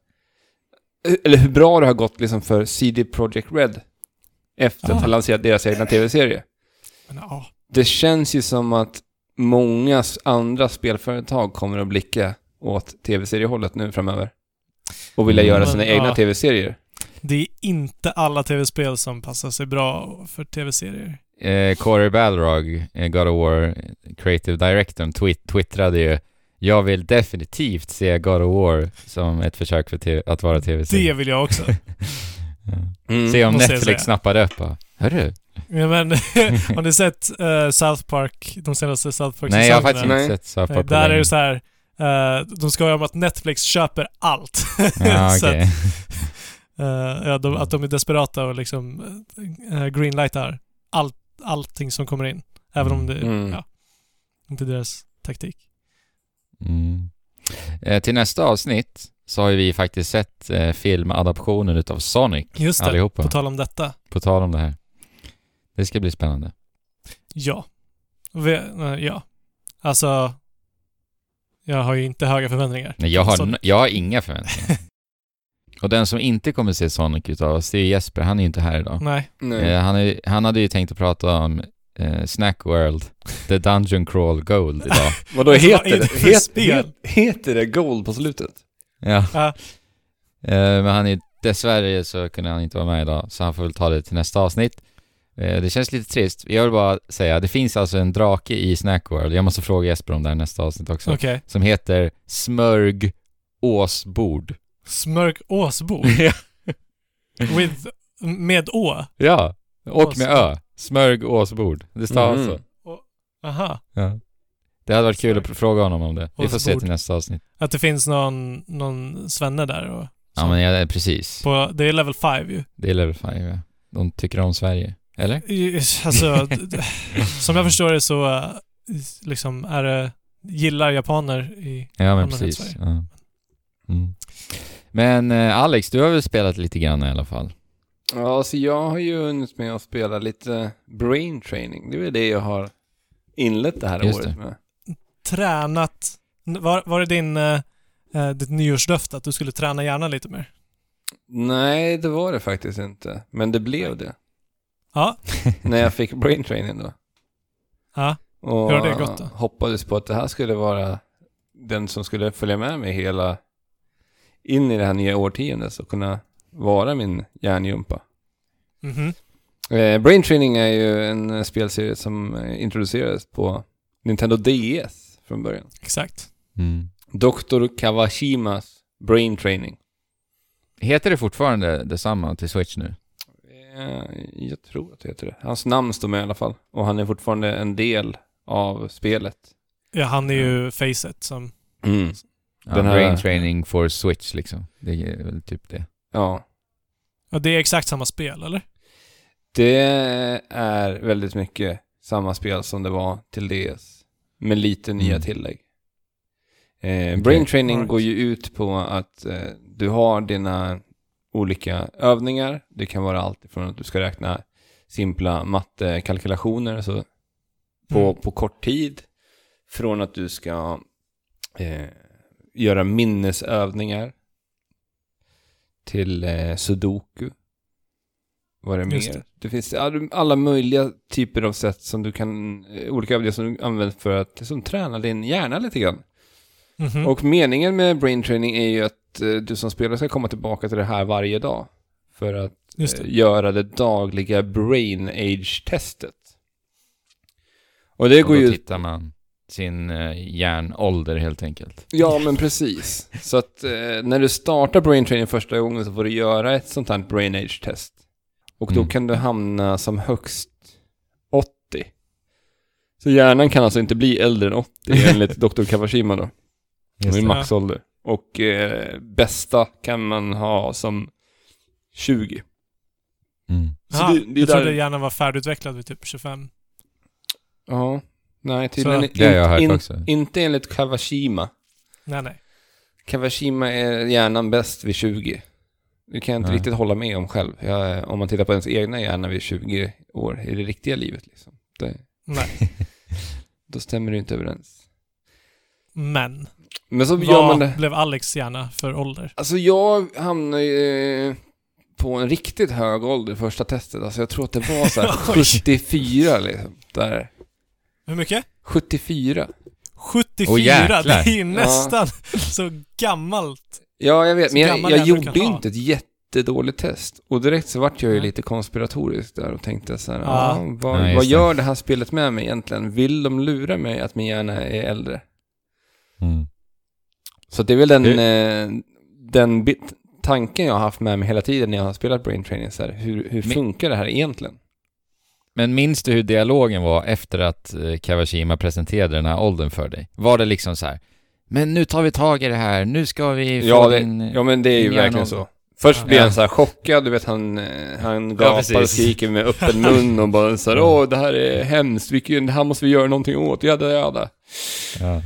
eller hur bra det har gått liksom för CD Projekt Red efter att Ah. ha lanserat deras egna tv-serie. Det känns ju som att många andra spelföretag kommer att blicka åt tv-seriehållet nu framöver. Och vilja Mm. göra sina Men, egna ja. tv-serier. Det är inte alla tv-spel som passar sig bra för tv-serier. Eh, Corey Balrog, eh, God of War eh, Creative Directorn, twit- twittrade ju Jag vill definitivt se God of War som ett försök för att vara tv-serie. Det vill jag också. Ja. Mm. Se om Netflix snappar upp va? Hörru? Ja, men, har ni sett eh, South Park, de senaste South Park Nej, jag har faktiskt inte sett South Park på Där är det så här. eh, de ska ju om att Netflix köper allt. Ja, okej. att, eh, ja, de, att de är desperata och liksom uh, greenlightar allt, allting som kommer in. Även om det Mm. ja, inte är deras taktik. Mm. Eh, till nästa avsnitt så har ju vi faktiskt sett eh, filmadaptionen utav Sonic Just det, allihopa. på tal om detta. På tal om det här. Det ska bli spännande. Ja. Vi, eh, ja. Alltså, jag har ju inte höga förväntningar. Nej, jag har, jag har inga förväntningar. Och den som inte kommer se Sonic utav oss, det är Jesper. Han är ju inte här idag. Nej. Nej. Eh, han, är, han hade ju tänkt att prata om eh, Snack World, The Dungeon Crawl Gold idag. Vadå, Alltså, vad heter är det det, för het, spel? het, heter det Gold på slutet? Ja. Ja. Eh, men han är dessvärre så kunde han inte vara med idag, så han får väl ta det till nästa avsnitt. Eh, det känns lite trist. Jag vill bara säga, det finns alltså en drake i Snack World, jag måste fråga Jesper om det här nästa avsnitt också, Okej. som heter Smörg Åsbord. Smörk Åsbo. With, med Å. ja, och med Åsbord. Ö. Smörg Åsbord. Det stavas Mhm. så. Aha. Ja. Det hade varit kul att fråga honom om det. Vi får se till nästa avsnitt. Att det finns någon, någon svenne där och Ja men ja, precis. på, Det är level 5 ju. Det är level 5 ja. De tycker om Sverige. Eller? Alltså, som jag förstår det så eh, liksom är det, gillar japaner i Ja men precis. Sverige. Ja. Mm. Men eh, Alex, du har väl spelat lite grann i alla fall? Ja, alltså jag har ju hunnit med att spela lite brain training. Det är väl det jag har inlett det här Just året det. med. tränat. Var, var det din, eh, eh, ditt nyårslöfte att du skulle träna hjärnan lite mer? Nej, det var det faktiskt inte. Men det blev det. Ja. när jag fick brain training då. Ja. Och Hur har det gått då? hoppades på att det här skulle vara den som skulle följa med mig hela in i det här nya årtiondet och kunna vara min hjärngympa. Mhm. Eh, Brain Training är ju en spelserie som introducerades på Nintendo DS från början. Exakt. Mm. Dr. Kawashimas Brain Training. Heter det fortfarande detsamma till Switch nu? Eh, jag tror att det heter det. Hans namn står med i alla fall. Och han är fortfarande en del av spelet. Ja, han är ju Facet som... Ja, Den här- Brain training for Switch liksom. Det är väl typ det. Ja. Ja, det är exakt samma spel, eller? Det är väldigt mycket samma spel som det var till DS. Med lite nya Mm. tillägg. Eh, Brain Training Alright. går ju ut på att eh, du har dina olika övningar. Det kan vara allt ifrån att du ska räkna simpla mattekalkylationer så på, Mm. på kort tid. Från att du ska eh, göra minnesövningar. Till eh, sudoku. Vad är det Just mer? det. Det. finns all- alla möjliga typer av sätt som du kan, eh, olika övningar som du använder för att som träna din hjärna lite grann. Mhm. Och meningen med brain training är ju att eh, du som spelare ska komma tillbaka till det här varje dag. För att eh, det. göra det dagliga brain age-testet. Och det Och går ju... tittar man sin eh, hjärnålder helt enkelt. Ja, men precis. Så att eh, när du startar brain training första gången så får du göra ett sånt här brain age-test. Och då Mm. kan du hamna som högst 80. Så hjärnan kan alltså inte bli äldre än 80 enligt Dr. Kawashima då. Det är maxålder. Och eh, bästa kan man ha som 20. Mm. Så Aha, det- det jag där- trodde gärna var färdigutvecklad vid typ 25. Ja. Nej, tydligen inte, Det har jag hört in, också. inte enligt Kawashima. Nej, nej. Kawashima är hjärnan bäst vid 20. Det kan jag inte Nej. riktigt hålla med om själv. Jag, om man tittar på ens egna hjärna vid 20 år i det riktiga livet liksom. Det, nej. då stämmer det inte överens. Men, Men så gör man det. blev Alex gärna för ålder? Alltså jag hamnade ju eh, på en riktigt hög ålder första testet. Alltså jag tror att det var så här Oj. 74 liksom. Där. Hur mycket? 74. 74! Åh, jäklar. det är ju nästan så gammalt. Ja, jag vet. Men jag, jag gjorde ju inte ett jättedåligt test. Och direkt så vart jag ju Nej. lite konspiratorisk där och tänkte så här, Ja. ja. vad, Ja, just vad gör det här spelet med mig egentligen? Vill de lura mig att min hjärna är äldre? Mm. Så det är väl den, eh, den bit, tanken jag har haft med mig hela tiden när jag har spelat Brain Training. Så här, hur, hur Men- funkar det här egentligen? Men minns du hur dialogen var efter att eh, Kawashima presenterade den här åldern för dig? Var det liksom så här, men nu tar vi tag i det här, nu ska vi få Ja, det, din... ja, men det är ju verkligen hjärnålder." så. Först Ja. blir Ja. han så här chockad, du vet han, eh, han gapar och precis. skriker med öppen mun och bara så här, Ja. åh det här är hemskt, vilken, det här måste vi göra någonting åt, jada jada. Ja.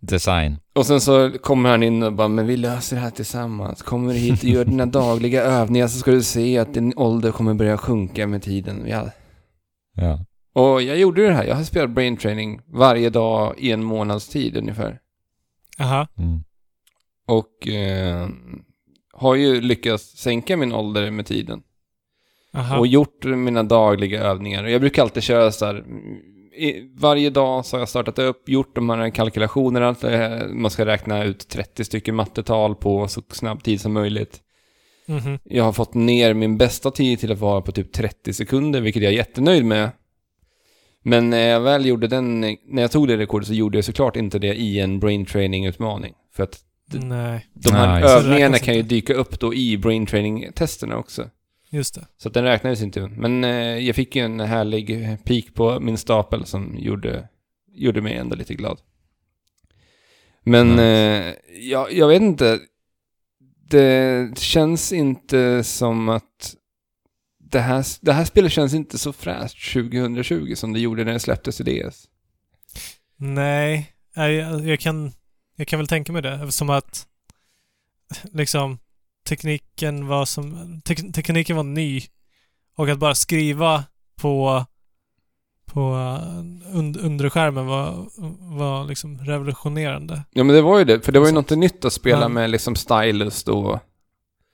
Design. Och sen så kommer han in och bara, men vi löser det här tillsammans. Kommer du hit och gör dina dagliga övningar så ska du se att din ålder kommer börja sjunka med tiden. Ja. Ja. Och jag gjorde det här, jag har spelat brain training varje dag i en månads tid ungefär. Aha. Mm. Och eh, har ju lyckats sänka min ålder med tiden. Aha. Och gjort mina dagliga övningar. Och jag brukar alltid köra så här. i- Varje dag så har jag startat upp, gjort de här kalkylationerna. Man ska räkna ut 30 stycken mattetal på så snabb tid som möjligt. Mhm. Jag har fått ner min bästa tid till att vara på typ 30 sekunder, vilket jag är jättenöjd med. Men när jag väl gjorde den, när jag tog det rekordet så gjorde jag såklart inte det i en brain training-utmaning. För att Nej, de här Nej, övningarna kan ju dyka upp då i brain training-testerna också. just det. Så att den räknades inte. Men eh, jag fick ju en härlig peak på min stapel som gjorde, gjorde mig ändå lite glad. Men Nice. eh, jag, jag vet inte. Det känns inte som att det här, det här spelet känns inte så fräscht 2020 som det gjorde när det släpptes i DS. Nej, jag, jag, kan, jag kan väl tänka mig det. Eftersom att liksom tekniken var som... te, tekniken var ny. Och att bara skriva på på uh, und, under skärmen var, var liksom revolutionerande. Ja men det var ju det, för det var ju något nytt att spela Men- med liksom stylus då.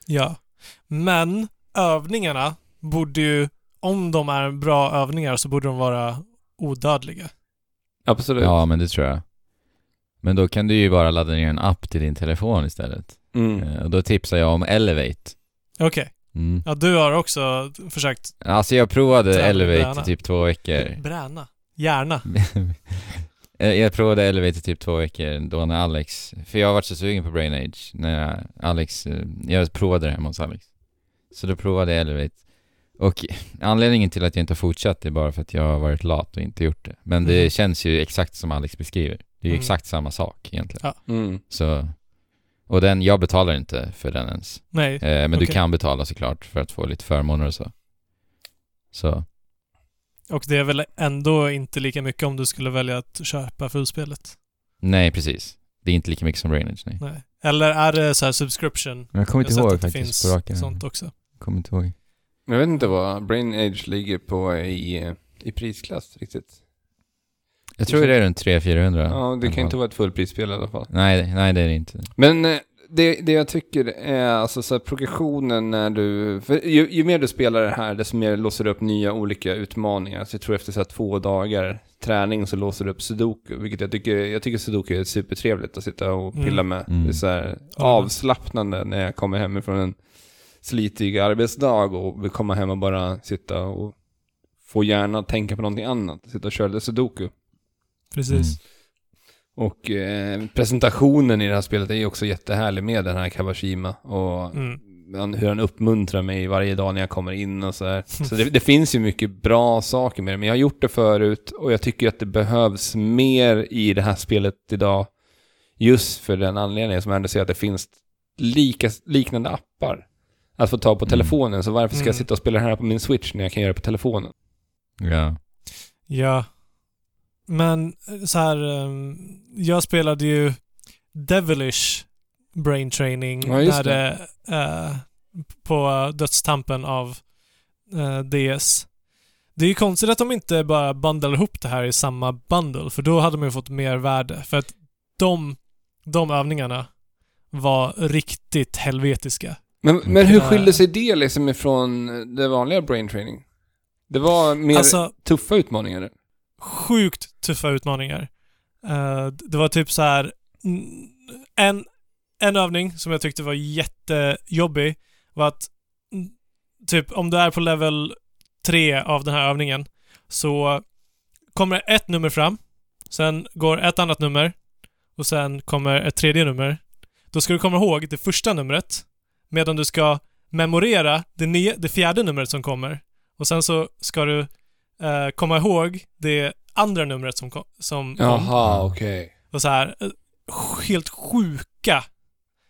Ja. Men övningarna borde ju, om de är bra övningar så borde de vara odödliga. Absolut. Ja, men det tror jag. Men då kan du ju bara ladda ner en app till din telefon istället. Mm. Eh, Och då tipsar jag om Elevate. Okej. Mm. Ja, du har också försökt Alltså jag provade Träna, Elevate i typ två veckor. bräna. Gärna. jag provade Elevate i typ två veckor då när Alex, för jag har varit så sugen på Brain Age när jag, Alex, eh, jag provade det hemma hos Alex. Så då provade jag Elevate. Och anledningen till att jag inte har fortsatt är bara för att jag har varit lat och inte gjort det. Men det Mhm. känns ju exakt som Alex beskriver. Det är ju Mm. exakt samma sak egentligen. Mm. Så, och den, jag betalar inte för den ens. Nej. Eh, men du Okej. kan betala såklart för att få lite förmåner och så. Så, Och det är väl ändå inte lika mycket om du skulle välja att köpa fullspelet. nej precis. Det är inte lika mycket som Brain Age, nej. Nej. Eller är det så här subscription? Men jag kommer Jag har sett att det finns sånt också. Kommer inte ihåg. Jag vet inte vad Brain Age ligger på i, i prisklass riktigt. Jag tror det är runt 300-400. Ja, det kan inte vara ett fullprisspel i alla fall. Nej, nej det är det inte. Men eh, det, det jag tycker är alltså så här, progressionen när du... För ju, ju mer du spelar det här, desto mer låser du upp nya olika utmaningar. Så jag tror efter så här, två dagar träning så låser du upp sudoku, vilket jag tycker, jag tycker sudoku är supertrevligt att sitta och pilla Mm. med. Mm. Det är så här avslappnande när jag kommer hemifrån en slitig arbetsdag och vill komma hem och bara sitta och få hjärnan att tänka på någonting annat. Sitta och köra lite sudoku. Precis. Mm. Och eh, presentationen i det här spelet är ju också jättehärlig med den här Kawashima. Och Mm. han, hur han uppmuntrar mig varje dag när jag kommer in och så här. Så det, det finns ju mycket bra saker med det. Men jag har gjort det förut och jag tycker att det behövs mer i det här spelet idag. Just för den anledningen som jag ändå ser att det finns lika, liknande appar att få ta på Mm. telefonen. Så varför ska jag Mm. sitta och spela det här på min Switch när jag kan göra det på telefonen? Ja. Ja. Men eh, så här, ehm, jag spelade ju Devilish Brain Training Ja, när det, eh, på dödstampen av eh, DS. Det är ju konstigt att de inte bara bundlar ihop det här i samma bundle, för då hade man ju fått mer värde. För att de, de övningarna var riktigt helvetiska. Men, men hur skiljer sig det liksom ifrån det vanliga brain training? Det var mer Alltså, tuffa utmaningar sjukt tuffa utmaningar. Uh, det var typ så här en, en övning som jag tyckte var jättejobbig var att typ om du är på level 3 av den här övningen så kommer ett nummer fram, sen går ett annat nummer och sen kommer ett tredje nummer. Då ska du komma ihåg det första numret medan du ska memorera det, nya, det fjärde numret som kommer. Och sen så ska du eh, komma ihåg det andra numret som kom. Som. Jaha, okej. Och så här, eh, helt sjuka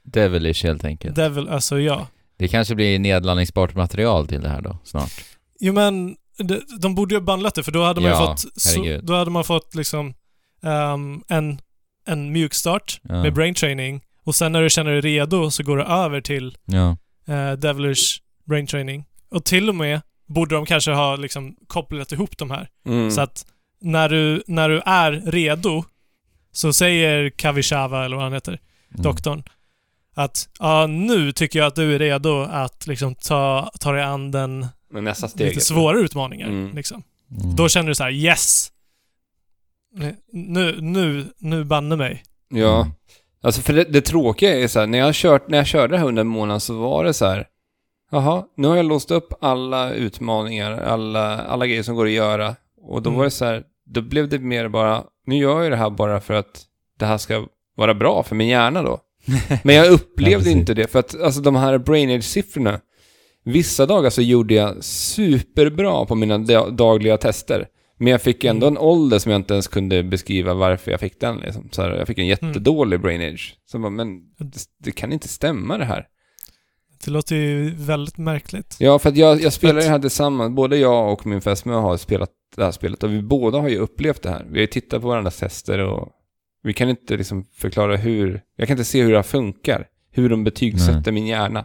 Devilish helt enkelt. Devil, alltså ja. Det kanske blir nedladdningsbart material till det här då, snart. Jo men, de, de borde ju ha bundlat det för då hade man ju Ja, fått, så, då hade man fått liksom ehm, en, en mjukstart Ja. med brain training och sen när du känner dig redo så går du över till Ja. eh, Devilish brain training. Och till och med borde de kanske ha liksom kopplat ihop de här. Mm. Så att när du, när du är redo så säger Kavishava, eller vad han heter, Mm. doktorn, att ja, nu tycker jag att du är redo att liksom ta, ta dig an den Men nästa steg. lite svårare utmaningar. Mm. Liksom. Mm. Då känner du så här: yes! Nu, nu, nu banne mig. Ja. Alltså för det, det tråkiga är så här, när jag, kört, när jag körde det här under en månad så var det så här, jaha, nu har jag låst upp alla utmaningar, alla, alla grejer som går att göra. Och då Mm. var det så här, då blev det mer bara, nu gör jag det här bara för att det här ska vara bra för min hjärna då. Men jag Ja, upplevde precis. inte det, för att alltså de här brain age-siffrorna, vissa dagar så gjorde jag superbra på mina da- dagliga tester. Men jag fick ändå en ålder som jag inte ens kunde beskriva varför jag fick den. Liksom. Så här, jag fick en jättedålig brain age. Så bara, men det, det kan inte stämma det här. Det låter ju väldigt märkligt. Ja, för att jag, jag spelar det här tillsammans. Både jag och min fästmö har spelat det här spelet och vi båda har ju upplevt det här. Vi har ju tittat på varandras tester och vi kan inte liksom förklara hur... Jag kan inte se hur det här funkar. Hur de betygsätter min hjärna.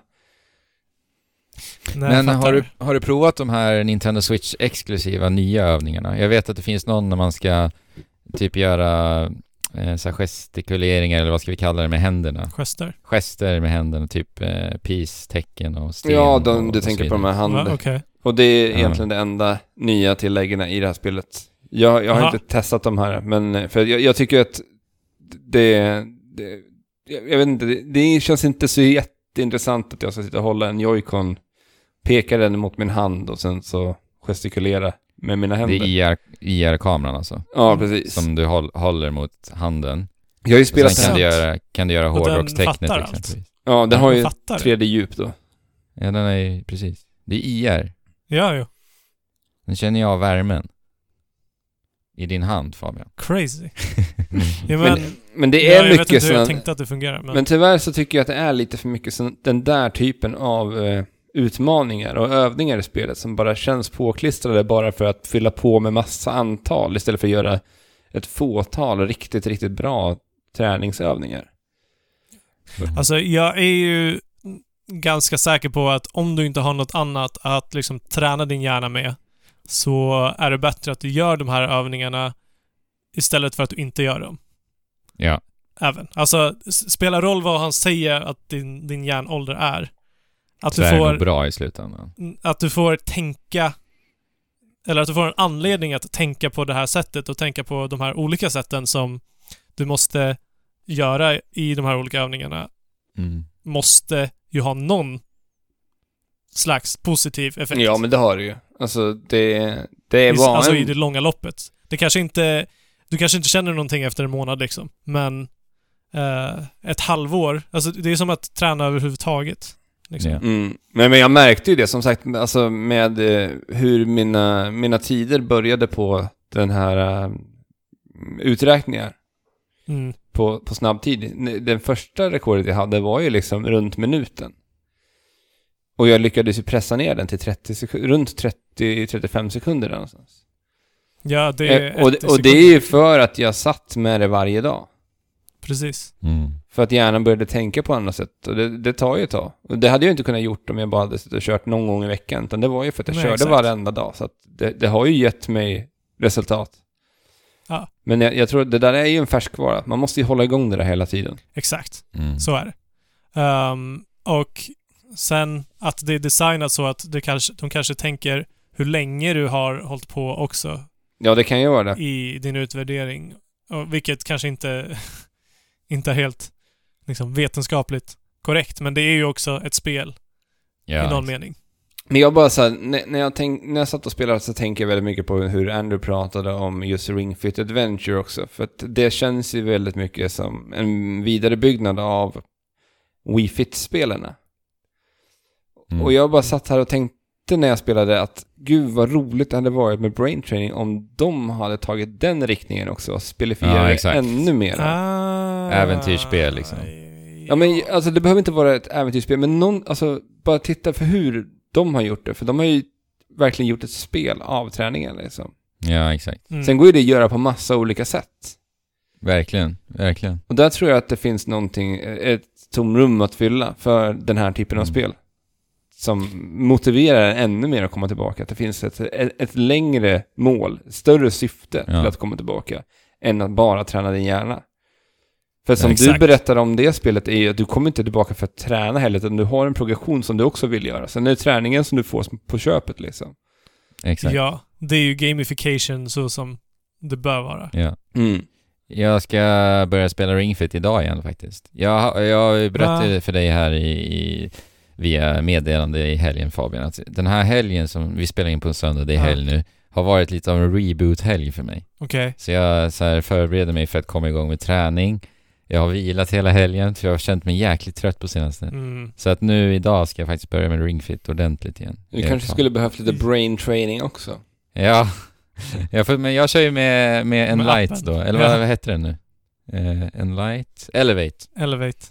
Nej, Men har du, har du provat de här Nintendo Switch-exklusiva nya övningarna? Jag vet att det finns någon när man ska typ göra eh, så här gestikuleringar, eller vad ska vi kalla det, med händerna. Gester? Gester med händerna, typ eh, peace-tecken och sten Ja, de, och, du och tänker så på de här vidare. Ja. Okej. Och det är Ja. egentligen det enda nya tilläggen i det här spelet. Jag, jag har Aha. inte testat de här, men för jag, jag tycker att det, det jag, jag vet inte, det, det känns inte så jätteintressant att jag ska sitta och hålla en joycon, peka den mot min hand och sen så gestikulera med mina Det händer. är IR, IR-kameran alltså, Ja, precis. som du håll, håller mot handen. Jag har ju spelat sen kan du göra, kan du göra hårdrockstecknet exempelvis. Ja, den har ju Jag fattar det. 3D-djup då. Ja, den är ju, precis. Det är IR. Ja, jo. Den känner jag värmen. I din hand Fabian. Crazy. Ja, men, Men, men det ja, är jag vet mycket inte hur sådana... jag tänkte att det fungerar, men... Men tyvärr så tycker jag att det är lite för mycket sån, den där typen av eh, utmaningar och övningar i spelet som bara känns påklistrade bara för att fylla på med massa antal istället för att göra ett fåtal riktigt, riktigt bra träningsövningar. Alltså, jag är ju ganska säker på att om du inte har något annat att liksom träna din hjärna med så är det bättre att du gör de här övningarna istället för att du inte gör dem. Ja. Även. Alltså, spelar roll vad han säger att din, din hjärnålder är. Att Så du, är det nog får, bra i slutändan. att du får tänka eller att du får en anledning att tänka på det här sättet och tänka på de här olika sätten som du måste göra i de här olika övningarna Mm. måste ju ha någon slags positiv effekt. Ja, men det har du ju. Alltså, det, det är bara alltså en... i det långa loppet. Det kanske inte... Du kanske inte känner någonting efter en månad liksom, men eh, ett halvår, alltså det är som att träna överhuvudtaget. Liksom. Mm. Men, men jag märkte ju det som sagt, alltså med eh, hur mina, mina tider började på den här eh, uträkningar. Mm. på, på snabbtid. Den första rekordet jag hade var ju liksom runt minuten. Och jag lyckades ju pressa ner den till 30 sek- runt 30-35 sekunder där någonstans. Ja, det är Eh, och, 30 och det är sekunder. ju för att jag satt med det varje dag. Precis. Mm. För att hjärnan började tänka på andra sätt. Och det, det tar ju ett tag. Och det hade jag inte kunnat gjort om jag bara hade och kört någon gång i veckan. Utan det var ju för att jag Nej, körde exakt. varenda dag. Så att det, det har ju gett mig resultat. Ja. Men jag, jag tror att det där är ju en färskvara. Man måste ju hålla igång det där hela tiden. Exakt. Mm. Så är det. Ehm, och sen att det är designat så att det kanske, de kanske tänker hur länge du har hållit på också Ja, det kan ju vara det. i din utvärdering. Och vilket kanske inte, inte helt liksom, vetenskapligt korrekt, men det är ju också ett spel Ja, i någon mening. Men jag bara så här, när, när, jag tänk, när jag satt och spelade så tänker jag väldigt mycket på hur Andrew pratade om just Ring Fit Adventure också. För att det känns ju väldigt mycket som en vidarebyggnad av Wii Fit-spelarna. Mm. Och jag bara satt här och tänkte när jag spelade att gud vad roligt det hade varit med brain training om de hade tagit den riktningen också och spelifierat Ja, ännu mer. Ah, Äventyrsspel, liksom. Ja men alltså det behöver inte vara ett äventyrsspel, men någon, alltså bara titta för hur de har gjort det. För de har ju verkligen gjort ett spel av träningen liksom. Ja, exakt. Mm. Sen går ju det att göra på massa olika sätt. Verkligen, verkligen. Och där tror jag att det finns någonting, ett tomrum att fylla för den här typen av Mm. spel. Som motiverar ännu mer att komma tillbaka. Att det finns ett, ett, ett längre mål, större syfte Ja. till att komma tillbaka. Än att bara träna din hjärna. För som Ja, du berättar om det spelet är ju att du kommer inte tillbaka för att träna heller, utan du har en progression som du också vill göra. Sen är det träningen som du får på köpet liksom. Exakt. Ja. Ja, det är ju gamification så som det bör vara. Mm. Jag ska börja spela Ring Fit idag igen faktiskt. Jag, jag berättade Va? för dig här i, i, via meddelande i helgen Fabian, att den här helgen som vi spelar in på en söndag, det är Ja. helg nu, har varit lite av en reboot-helg för mig. Okej. Så jag så här, förbereder mig för att komma igång med träning. Jag har vilat hela helgen för jag har känt mig jäkligt trött på senaste. Mm. Så att nu idag ska jag faktiskt börja med Ring Fit ordentligt igen. Du Jag kanske fan- skulle behövt lite brain training också. Ja, ja för, men jag kör ju med, med Enlight då, eller Ja. vad, vad heter den nu? Eh, Enlight? Elevate. Elevate.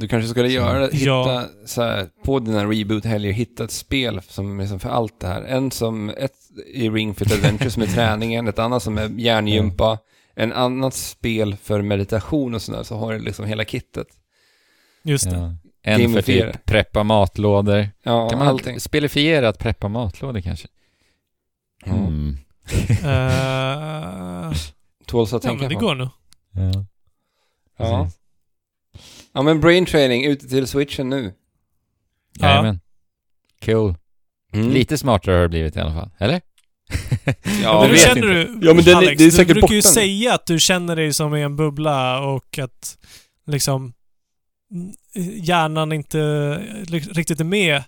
Du kanske skulle göra, hitta Ja. så här, på dina reboot-helger, hitta ett spel som liksom för allt det här. En som, ett i Ring Fit Adventure som är träningen, ett annat som är hjärngympa, en annat spel för meditation och sådär, så har du liksom hela kittet. Just det. Ja. En för Gamifiera. typ preppa matlådor. Ja, kan man allting. spelifiera att preppa matlådor kanske? Ja. Mm. Eh, Tåls att ja, tänka men det på. går nog. Ja. Ja. Ja, men brain training ute till switchen nu. Ja. Jajamän. Cool. Mm. Lite smartare har det blivit i alla fall. Eller? Ja, men hur känner inte. du, Ja, men den Alex? det är säkert du brukar ju borta nu. säga att du känner dig som i en bubbla och att liksom hjärnan inte riktigt är med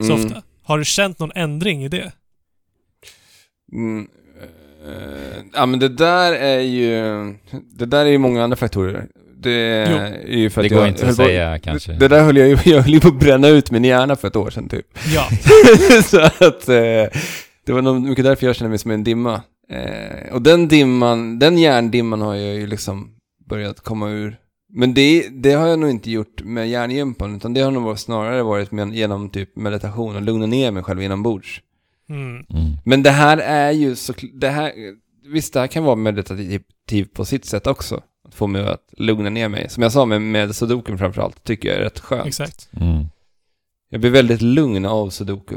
så Mm. ofta. Har du känt någon ändring i det? Mm, eh, ja men det där är ju, det där är ju många andra faktorer. Det Jo. är ju för Det att går jag inte att på- säga kanske. Det, det där höll jag ju, jag höll på att bränna ut min hjärna för ett år sedan typ. Ja. så att eh, det var nog mycket därför jag kände mig som en dimma. Eh, och den dimman, den hjärndimman har jag ju liksom börjat komma ur. Men det, det har jag nog inte gjort med hjärngympan, utan det har nog snarare varit med, genom typ meditation och lugna ner mig själv inombords. Mm. Mm. Men det här är ju så, det här, visst det här kan vara meditativt på sitt sätt också. Få mig att lugna ner mig. Som jag sa med, med sudoken framförallt, tycker jag är rätt skönt. Exakt. Mm. Jag blir väldigt lugn av sudoku.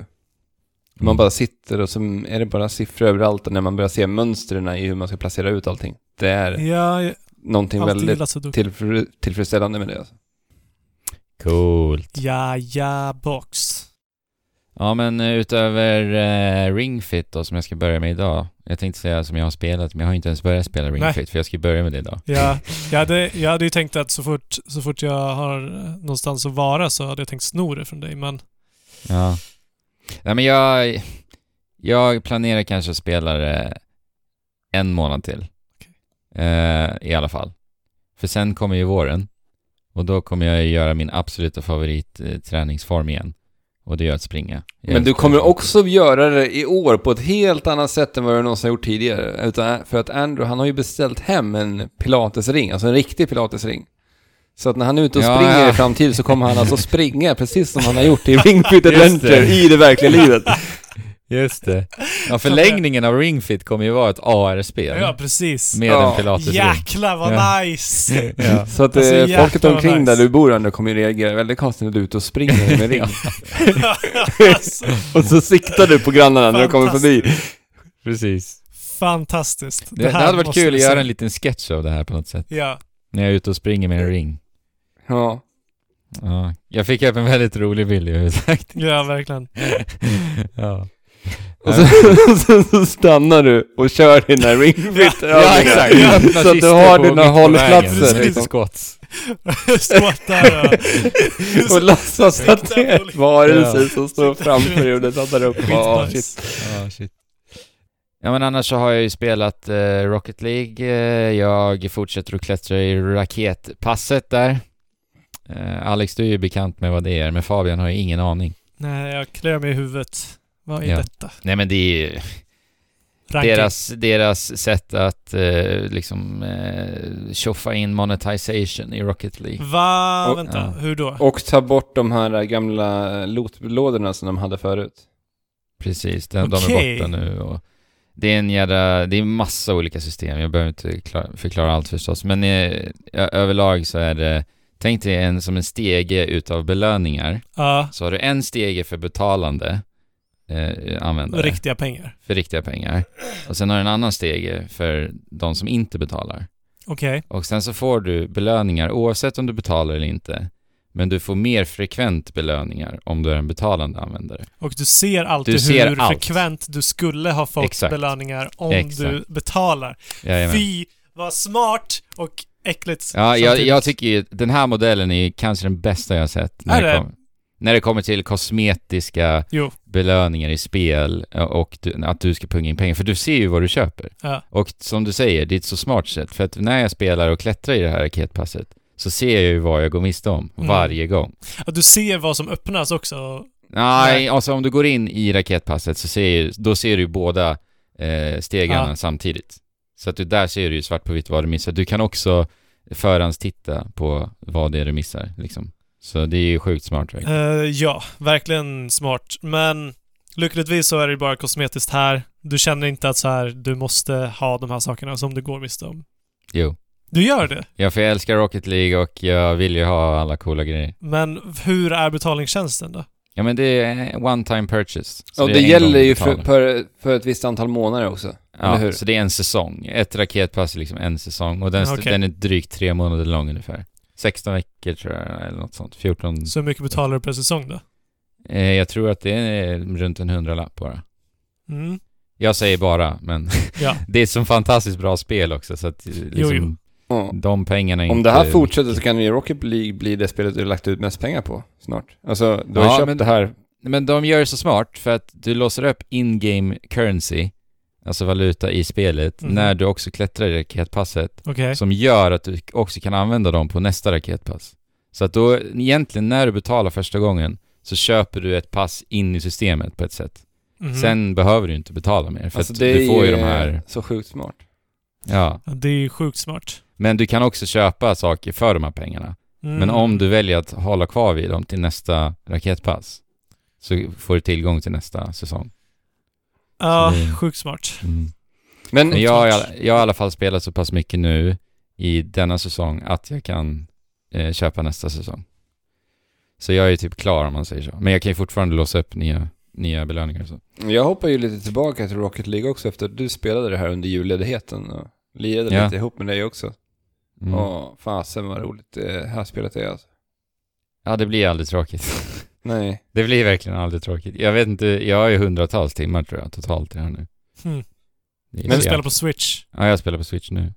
Man Mm. bara sitter och så är det bara siffror överallt och när man börjar se mönstren i hur man ska placera ut allting. Det är Ja, jag någonting väldigt tillfredsställande med det. Alltså. Coolt. Ja, ja, box. Ja men eh, utöver eh, Ring Fit då som jag ska börja med idag. Jag tänkte säga som jag har spelat, men jag har inte ens börjat spela Ring Nej. Fit för jag ska börja med det idag. Ja, jag hade, jag hade ju tänkt att så fort, så fort jag har eh, någonstans att vara så hade jag tänkt sno det från dig, men Ja. Nej men jag, jag planerar kanske att spela det en månad till. Eh, I alla fall. För sen kommer ju våren. Och då kommer jag göra min absoluta favorit eh, igen. Och det är att springa. Jag Men du kommer det. också göra det i år på ett helt annat sätt än vad du någonsin har gjort tidigare. Utan för att Andrew, han har ju beställt hem en pilatesring, alltså en riktig pilatesring. Så att när han är ute och Ja, springer ja. i framtiden så kommer han alltså springa precis som han har gjort i Ring Fit Just Adventure i det verkliga livet. Just det. Ja, förlängningen av Ring Fit kommer ju vara ett AR-spel. Ja, precis. Med Ja. en pilatesring. Jäklar vad Ja. nice! Ja. Så att Alltså, eh, folket omkring nice. där du bor Andrew kommer ju reagera väldigt konstigt när du är ute och springer med ring. alltså, och så siktar du på grannarna när de kommer förbi. Precis. fantastiskt. Det, det, här hade varit kul att göra en liten sketch av det här på något sätt. Ja. När jag är ute och springer med en ring. Ja. Ja. Jag fick upp en väldigt rolig bild i huvudet sagt. ja, verkligen. ja. Och så, så, så stannar du och kör dina Ring Fit Ja, exakt. Ja, Öppna Så att du har dina hållplatser, liksom. Squats. Skåtar och... Och låtsas att det är ett varelse Ja. som står framför dig och det stannar upp. Ja, shit. Ja, shit. Ja men annars så har jag ju spelat eh, Rocket League, eh, jag fortsätter att klättra i raketpasset där. Eh, Alex, du är ju bekant med vad det är, men Fabian har ju ingen aning. Nej, jag kliar mig i huvudet. Vad är Ja. detta? Nej men det är ju Ranking. deras, deras sätt att eh, liksom eh, tjoffa in monetization i Rocket League. Va? Och- Vänta, ja. hur då? Och ta bort de här gamla lootlådorna som de hade förut. Precis, de, de är borta nu och det är en jävla, det är massa olika system, jag behöver inte klara, förklara allt förstås, men eh, överlag så är det, tänk dig en som en stege utav belöningar, Ja, så har du en stege för betalande eh, användare, riktiga pengar. för riktiga pengar, och sen har du en annan stege för de som inte betalar. Okej. Och sen så får du belöningar oavsett om du betalar eller inte, men du får mer frekvent belöningar om du är en betalande användare. Och du ser alltid Du ser hur allt. frekvent du skulle ha fått Exakt. belöningar om Exakt. du betalar. Jajamän. Fy, vad smart och äckligt Ja, jag, jag tycker ju den här modellen är kanske den bästa jag sett. När Är det, det? kom, när det kommer till kosmetiska Jo. Belöningar i spel eh, och du, att du ska punga in pengar. För du ser ju vad du köper. Ja. Och som du säger, det är ett så smart sätt. För att när jag spelar och klättrar i det här raketpasset så ser jag ju vad jag går miste om Mm. varje gång. Att du ser vad som öppnas också. Nej, Nej. alltså om du går in i raketpasset så ser ju, då ser du båda eh, stegarna Ja. samtidigt. Så att du, där ser du ju svart på vitt vad du missar. Du kan också förhandstitta på vad det är du missar liksom. Så det är ju sjukt smart verkligen. Eh, ja, verkligen smart. Men lyckligtvis så är det bara kosmetiskt här. Du känner inte att så här, du måste ha de här sakerna som du går miste om. Jo. Du gör det. Ja, för jag älskar Rocket League och jag vill ju ha alla coola grejer. Men hur är betalningstjänsten då? Ja men det är one time purchase. Och är det, en gäller ju för, för, för ett visst antal månader också. Ja, så det är en säsong. Ett raketpass är liksom en säsong och den, Okej. den är drygt tre månader lång ungefär. 16 veckor tror jag, eller något sånt. 14. Så hur mycket betalar du per säsong då? Eh, jag tror att det är runt en hundralapp bara. Mm. Jag säger bara, men Ja. det är ett så fantastiskt bra spel också så att eh, liksom, jo. Ja. de pengarna Om det här fortsätter så kan ju Rocket League bli det spelet du har lagt ut mest pengar på snart. Alltså, du har Ja, köpt men- det här. Men de gör det så smart för att du låser upp in-game currency, alltså valuta i spelet, Mhm. när du också klättrar i raketpasset, Okej. som gör att du också kan använda dem på nästa raketpass. Så att då, egentligen när du betalar första gången, så köper du ett pass in i systemet på ett sätt. Mhm. Sen behöver du inte betala mer, för Alltså att du får ju de här... så sjukt smart. Ja. Ja, det är ju sjukt smart. Men du kan också köpa saker för de här pengarna. Mm. Men om du väljer att hålla kvar vid dem till nästa raketpass, så får du tillgång till nästa säsong. Ja, det- sjukt smart. Men, Men jag, har i alla- jag har i alla fall spelat så pass mycket nu i denna säsong att jag kan eh, köpa nästa säsong. Så jag är typ klar om man säger så. Men jag kan ju fortfarande låsa upp nya, nya belöningar och så. jag hoppar ju lite tillbaka till Rocket League också efter att du spelade det här under julledigheten och lirade Ja. lite ihop med dig också. Mm. Åh, fasen vad roligt det här spelet är alltså. Ja, det blir aldrig tråkigt. Nej. det blir verkligen aldrig tråkigt. Jag vet inte, jag har ju hundratals timmar tror jag totalt i det här nu. Hmm. Det är Men du spelar på Switch. Ja, jag spelar på Switch nu.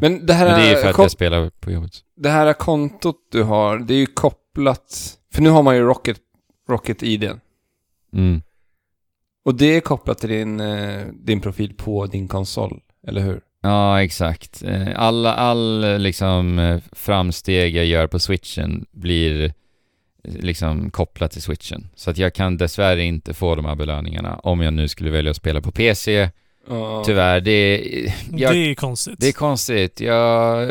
Men det här, Men det är ju för att jag spelar på jobbet. det här kontot du har, det är ju kopplat... För nu har man ju Rocket, Rocket ID. Mm. Och det är kopplat till din, eh, din profil på din konsol, eller hur? Ja, exakt. Eh, Alla, all liksom eh, framsteg jag gör på switchen blir liksom kopplat till switchen. Så att jag kan dessvärre inte få de här belöningarna om jag nu skulle välja att spela på PC. Ja. Tyvärr, det, jag, det är konstigt. det är konstigt. Jag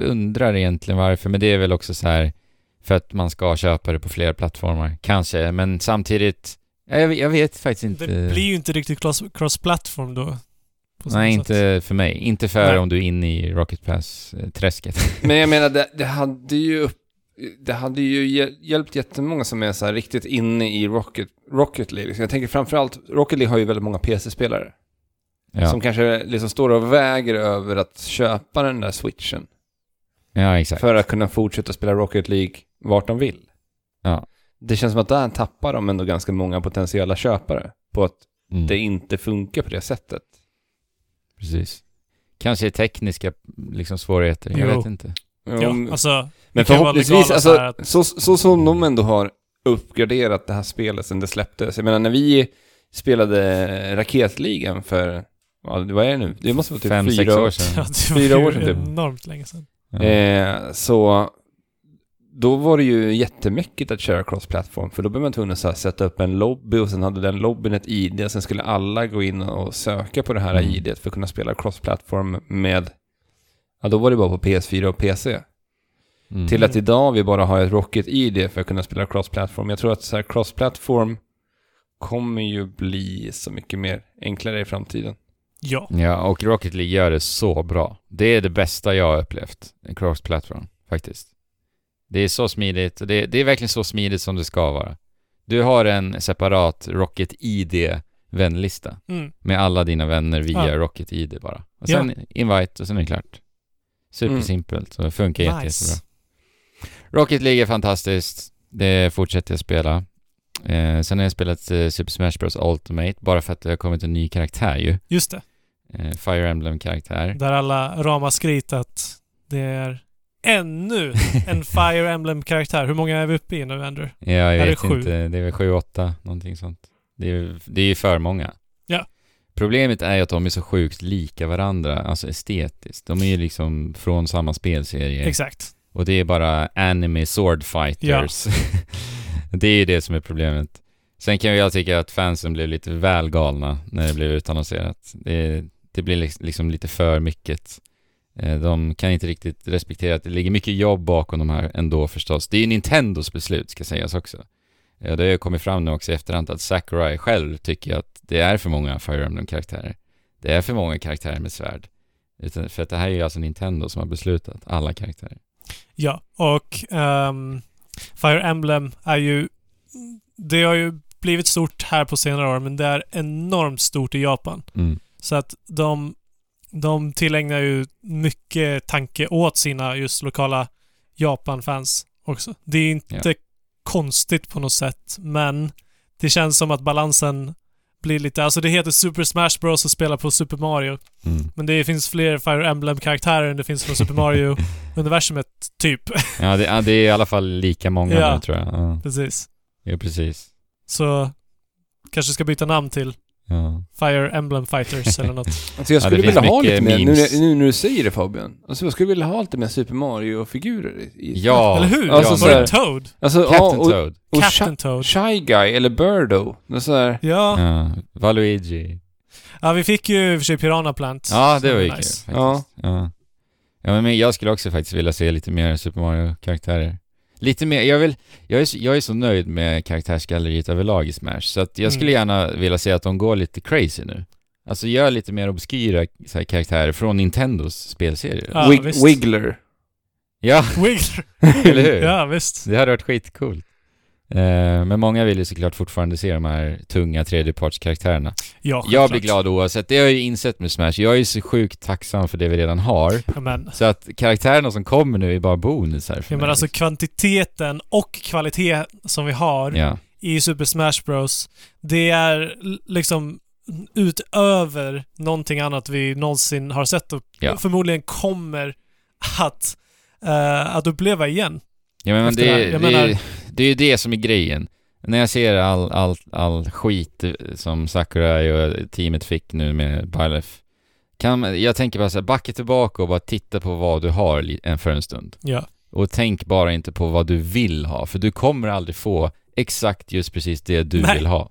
undrar egentligen varför, men det är väl också så här för att man ska köpa det på fler plattformar, kanske. Men samtidigt, jag, jag vet faktiskt inte. Det blir ju inte riktigt cross- cross-platform då. Nej, sätt. inte för mig. Inte för Nej. om du är inne i Rocket Pass-träsket. Men jag menar, det, det hade ju upp, det hade ju hjäl- hjälpt jättemånga som är så här riktigt inne i Rocket, Rocket League. Jag tänker framförallt, Rocket League har ju väldigt många PC-spelare. ja. Som kanske liksom står och väger över att köpa den där switchen. ja, exakt. För att kunna fortsätta spela Rocket League vart de vill. Ja. Det känns som att där tappar de ändå ganska många potentiella köpare. På att Mm, det inte funkar på det sättet. precis. Kanske tekniska liksom, svårigheter, jag Jo. vet inte. Ja, alltså, Men förhoppningsvis, alltså, att- så, så som de ändå har uppgraderat det här spelet sen det släpptes. Jag menar, när vi spelade Raketligan för, ja, vad är det nu? Det måste vara typ Fem, fyra år ja, sedan. det var Fyra år sedan typ. enormt länge sedan. Ja. Eh, så då var det ju jättemycket att köra cross-platform, för då blev man tvungen att så här, sätta upp en lobby och sen hade den lobbyn ett ID, sen skulle alla gå in och söka på det här Mm. IDet för att kunna spela cross-platform med, ja då var det bara på PS4 och PC. Mm. Till att idag vi bara har ett Rocket-ID för att kunna spela cross-platform. Jag tror att så här, cross-platform kommer ju bli så mycket mer enklare i framtiden. Ja. Ja, och Rocket League gör det så bra. Det är det bästa jag har upplevt. En cross-platform, faktiskt. Det är så smidigt, och det, det är verkligen så smidigt som det ska vara. Du har en separat Rocket ID-vänlista Mm. med alla dina vänner via Ja. Rocket ID bara. Och sen invite och sen är det klart. Supersimpelt, så det funkar Nice. jättebra. Rocket League är fantastiskt. Det fortsätter jag spela. Eh, sen har jag spelat eh, Super Smash Bros Ultimate, bara för att det har kommit en ny karaktär ju. Just det. Eh, Fire Emblem-karaktär. Där alla ramaskrit att det är ännu en Fire Emblem-karaktär. Hur många är vi uppe i nu, Andrew? Ja, jag Är vet sju? inte. Det är väl sju, åtta, någonting sånt. Det är, det är ju för många. Ja. Problemet är ju att de är så sjukt lika varandra, alltså estetiskt. De är ju liksom från samma spelserie. Exakt. Och det är bara anime sword fighters. det är ju det som är problemet. Sen kan jag tycka att fansen blev lite väl galna när det blev utannonserat. Det, det blir liks- liksom lite för mycket. Eh, De kan inte riktigt respektera att det ligger mycket jobb bakom de här ändå förstås. Det är ju Nintendos beslut ska sägas också. Ja, det har ju kommit fram nu också i efterhand att Sakurai själv tycker att det är för många Fire Emblem-karaktärer. Det är för många karaktärer med svärd. Utan, för att det här är ju alltså Nintendo som har beslutat alla karaktärer. Ja, och ehm, Fire Emblem är ju... Det har ju blivit stort här på senare år, men det är enormt stort i Japan. Mm. Så att de, de tillägnar ju mycket tanke åt sina just lokala Japan-fans också. Det är inte konstigt på något sätt, men det känns som att balansen blir lite... Alltså det heter Super Smash Bros och spelar på Super Mario. Mm. Men det finns fler Fire Emblem-karaktärer än det finns från Super Mario-universumet, typ. Ja, det, ja, det är i alla fall lika många Ja. nu tror jag. Ja, Precis. ja precis. Så kanske ska byta namn till Ja. Fire Emblem Fighters eller något. Alltså jag Ja, det skulle finns vilja ha lite mer, nu, memes. nu när du säger det Fabian, alltså jag skulle vilja ha lite mer Super Mario-figurer i, Ja. eller hur? Alltså, Var så det här- Toad? Alltså, ja, Captain och, Toad. och Captain Shy, Toad? Shy Guy eller Birdo. Så här, Ja. Ja. Valuigi. ja, vi fick ju i och för sig Piranha Plant. Ja, det var ju kul nice. faktiskt. Ja. Ja. ja. men jag skulle också faktiskt vilja se lite mer Super Mario-karaktärer. Lite mer, jag vill, jag är, så- jag är så nöjd med karaktärsgalleriet överlag i Smash, så att jag skulle gärna vilja se att de går lite crazy nu. Alltså gör lite mer obskyra så här, karaktärer från Nintendos spelserier. Ja, Wig, visst. Wiggler. Ja, Wiggler. eller hur? ja, visst. Det hade varit skitcoolt. Eh, men många vill ju såklart fortfarande se de här tunga tredjepartskaraktärerna. Ja, Jag blir glad oavsett, det har jag ju insett med Smash. Jag är ju så sjukt tacksam för det vi redan har. Ja, men, Så att karaktärerna som kommer nu är bara bonusar för ja, mig. men alltså kvantiteten och kvalitet som vi har Ja, i Super Smash Bros. Det är liksom utöver någonting annat vi någonsin har sett och Ja. förmodligen kommer att, eh, att uppleva igen. Ja men, det, det Jag det, menar- det är ju det som är grejen. När jag ser all, all, all skit som Sakurai och teamet fick nu med Bylef. Kan, jag tänker bara så här, backa tillbaka och bara titta på vad du har för en stund. Ja. Och tänk bara inte på vad du vill ha, för du kommer aldrig få exakt just precis det du Nej. vill ha.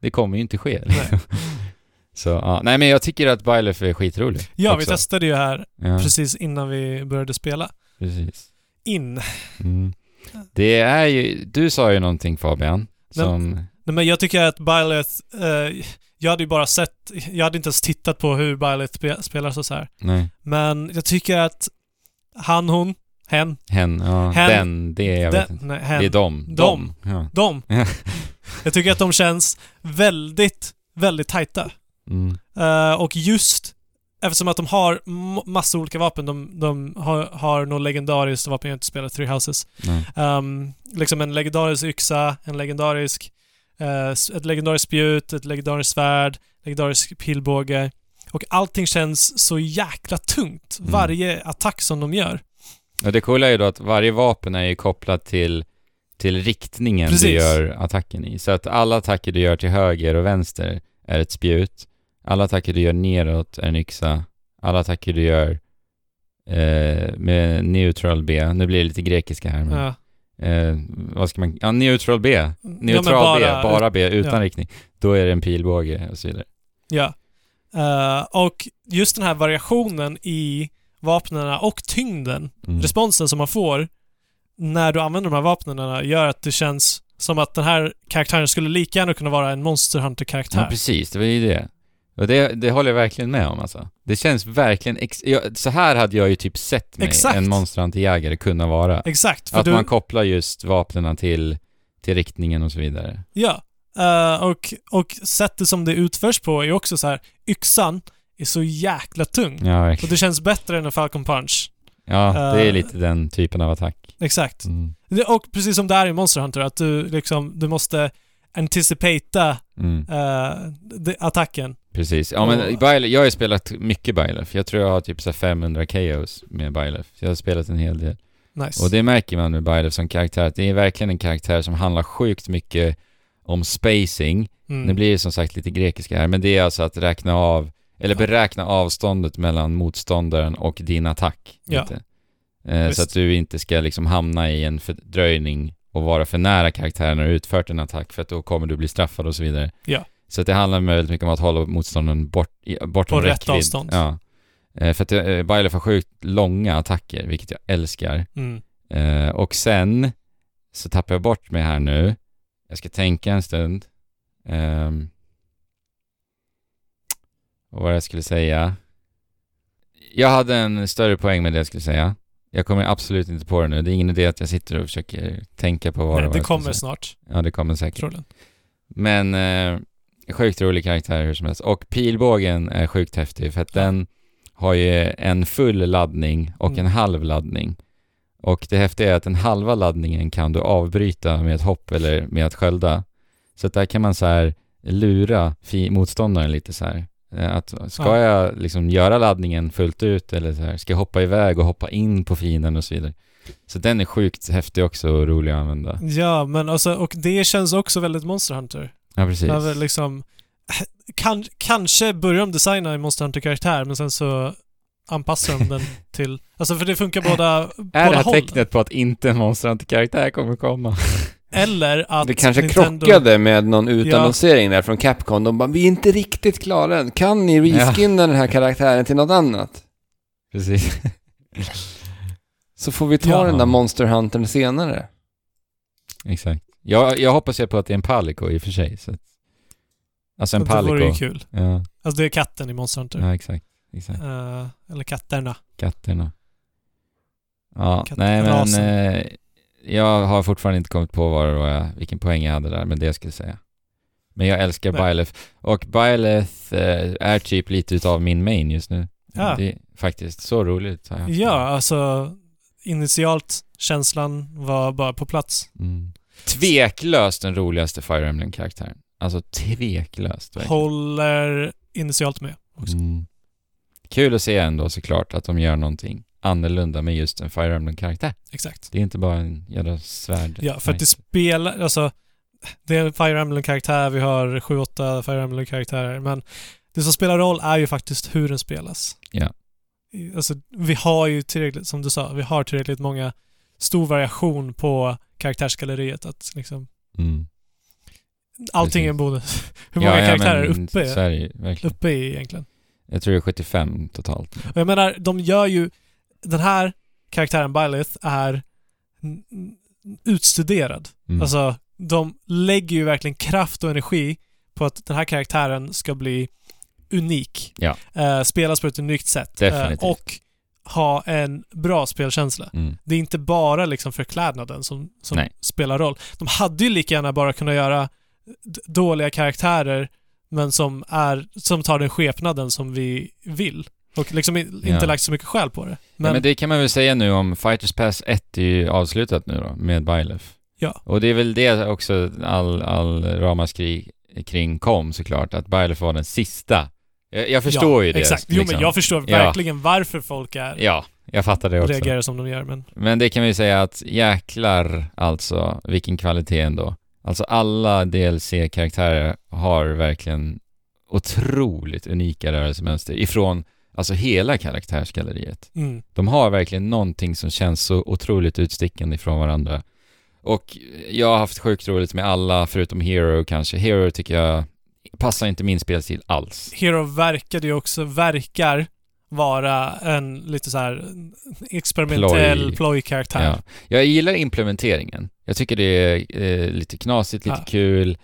Det kommer ju inte ske. Nej. Så, ja. Nej men jag tycker att Bylef är skitrolig. Ja, vi också. testade ju här Ja, precis innan vi började spela. precis. In. Mm. Det är ju, du sa ju någonting Fabian, som... Nej, men jag tycker att Byleth, eh, jag hade ju bara sett, jag hade inte ens tittat på hur Byleth spe, spelar så, så här. Nej, Men jag tycker att han, hon, hen, hen, ja, Hen- den, det, jag vet den, inte. nej, hen, Det är. Dem. Ja. de. Ja. jag tycker att de känns väldigt, väldigt tajta. Mm. Eh, och just eftersom att de har massa olika vapen, de, de har, har något legendariskt vapen jag inte spelat, Three Houses. Um, liksom en legendarisk yxa, en legendarisk, s- ett legendariskt spjut, ett legendariskt svärd, legendarisk pilbåge. Och allting känns så jäkla tungt. Mm. Varje attack som de gör. Och det coola är ju då att varje vapen är ju kopplat till, till riktningen Precis. du gör attacken i. Så att alla attacker du gör till höger och vänster är ett spjut. Alla attacker du gör neråt är en yxa. Alla attacker du gör eh, med neutral B, nu blir det lite grekiska här men, Ja. eh, vad ska man, ja neutral B, Ja, men neutral B, bara B, utan ja. riktning. Då är det en pilbåge och så vidare. Ja. Eh, och just den här variationen i vapnen och tyngden, Mm. responsen som man får när du använder de här vapnen gör att det känns som att den här karaktären skulle lika gärna kunna vara en Monster Hunter-karaktär. Ja, precis. Det var ju det. Och det, det håller jag verkligen med om alltså. Det känns verkligen... Ex- jag, så här hade jag ju typ sett mig Exakt. en monsterhunter-jägare kunna vara. Exakt. För Att du, man kopplar just vapnen till, till riktningen och så vidare. Ja. Eh, och, och sättet som det utförs på är också så här. yxan är så jäkla tung. Ja, Och verkligen. det känns bättre än en Falcon Punch. Ja, det är eh, lite den typen av attack. Exakt. Mm. Och precis som det är i Monster Hunter, att du liksom, du måste anticipata Mm. de- attacken. Precis. Ja, men Bylef, jag har ju spelat mycket Bylef. Jag tror jag har typ så här 500 KOs med Bylef. Jag har spelat en hel del. Nice. Och det märker man med Bylef som karaktär, det är verkligen en karaktär som handlar sjukt mycket om spacing. mm. Nu blir det som sagt lite grekiska här, men det är alltså att räkna av, eller beräkna avståndet mellan motståndaren och din attack. Ja. Eh, så att du inte ska liksom hamna i en fördröjning och vara för nära karaktären när du utfört en attack, för att då kommer du bli straffad och så vidare. Ja. Så det handlar väldigt mycket om att hålla motståndaren bort, bortom På rätt räckvidd. avstånd. Ja. Eh, för att uh, Bylef har sjukt långa attacker, vilket jag älskar. Mm. Eh, och sen så tappar jag bort mig här nu. Jag ska tänka en stund. Ehm, och vad jag skulle säga. Jag hade en större poäng med det jag skulle säga. Jag kommer absolut inte på det nu. Det är ingen idé att jag sitter och försöker tänka på vad Nej, det var det kommer snart, Ja, det kommer säkert. troligen. Men eh, sjukt rolig karaktär hur som helst. Och pilbågen är sjukt häftig för att den har ju en full laddning och Mm. en halv laddning. Och det häftiga är att den halva laddningen kan du avbryta med ett hopp eller med att skölda. Så att där kan man så här lura motståndaren lite så här. Eh, Att ska Ja. jag liksom göra laddningen fullt ut eller så här, ska jag hoppa iväg och hoppa in på fienden och så vidare. Så den är sjukt häftig också och rolig att använda. Ja, men alltså, och det känns också väldigt Monster Hunter. Ja, precis. Över liksom, kan, kanske börjar de designa en Monster Hunter-karaktär, men sen så anpassar de den till... Alltså för det funkar båda, Är båda det här hållen. tecknet på att inte en Monster Hunter-karaktär kommer komma? Eller att Det kanske Nintendo... krockade med någon utannonsering där från Capcom. De bara, vi är inte riktigt klara än. Kan ni reskinna den här karaktären till något annat? Precis. Så får vi ta Ja. den där Monster Huntern senare. Exakt. Jag, jag hoppas ju på att det är en Palico i och för sig. Så. att- Alltså en Det vore ju Palico. kul. Ja, Alltså det är katten i Monster Hunter. ja, exakt. exakt. Eh, eller katterna. Katterna. Ja, Katt- nej men eh, jag har fortfarande inte kommit på var jag, vilken poäng jag hade där, men det jag skulle säga. Men jag älskar. Byleth. Och Byleth eh, är typ lite utav min main just nu. Ja. Det är faktiskt så roligt. Har jag haft. Ja, alltså initialt känslan var bara på plats. Mm. Tveklöst den roligaste Fire Emblem-karaktären. Alltså tveklöst verkligen. Håller initialt med också. Mm. Kul att se ändå såklart att de gör någonting annorlunda med just en Fire Emblem-karaktär. Exakt. Det är inte bara en jävla svärd. Ja, för att det spelar, alltså det är en Fire Emblem-karaktär, vi har sju, åtta Fire Emblem-karaktärer, men det som spelar roll är ju faktiskt hur den spelas. Ja. Alltså, vi har ju tillräckligt, som du sa, vi har tillräckligt många stor variation på karaktärsgalleriet. Att liksom, Mm. allting är en bonus. Hur många karaktärer är men uppe, är det verkligen. uppe i egentligen? Jag tror det är 75 totalt. Och jag menar, de gör ju... Den här karaktären Byleth är utstuderad. Mm. Alltså, de lägger ju verkligen kraft och energi på att den här karaktären ska bli unik. Ja. Eh, spelas på ett unikt sätt. Eh, och ha en bra spelkänsla. Mm. Det är inte bara liksom förklädnaden som, som Nej. spelar roll. De hade ju lika gärna bara kunnat göra dåliga karaktärer men som, är, som tar den skepnaden som vi vill. Och liksom inte Ja. lagt så mycket själ på det. Men, Men, ja, men det kan man väl säga nu om Fighters Pass 1 är ju avslutat nu då, med Bylef. Ja. Och det är väl det också all, all ramaskri kring kom såklart, att Bylef var den sista. Jag, jag förstår ja, ju det. Exakt. Jo, liksom. men jag förstår Ja. verkligen varför folk är, Ja, jag fattar det också. reagerar som de gör. Men Men det kan vi säga att jäklar alltså, vilken kvalitet ändå. Alltså alla DLC-karaktärer har verkligen otroligt unika rörelsemönster ifrån alltså hela karaktärsgalleriet. mm, De har verkligen någonting som känns så otroligt utstickande ifrån varandra. Och jag har haft sjukt roligt med alla, förutom Hero kanske. Hero tycker jag passar inte min spelstil alls. Hero verkade ju också, verkar vara en lite så här experimentell Ploj. ploj-karaktär. Ja. Jag gillar implementeringen. Jag tycker det är eh, lite knasigt, lite Ja. kul.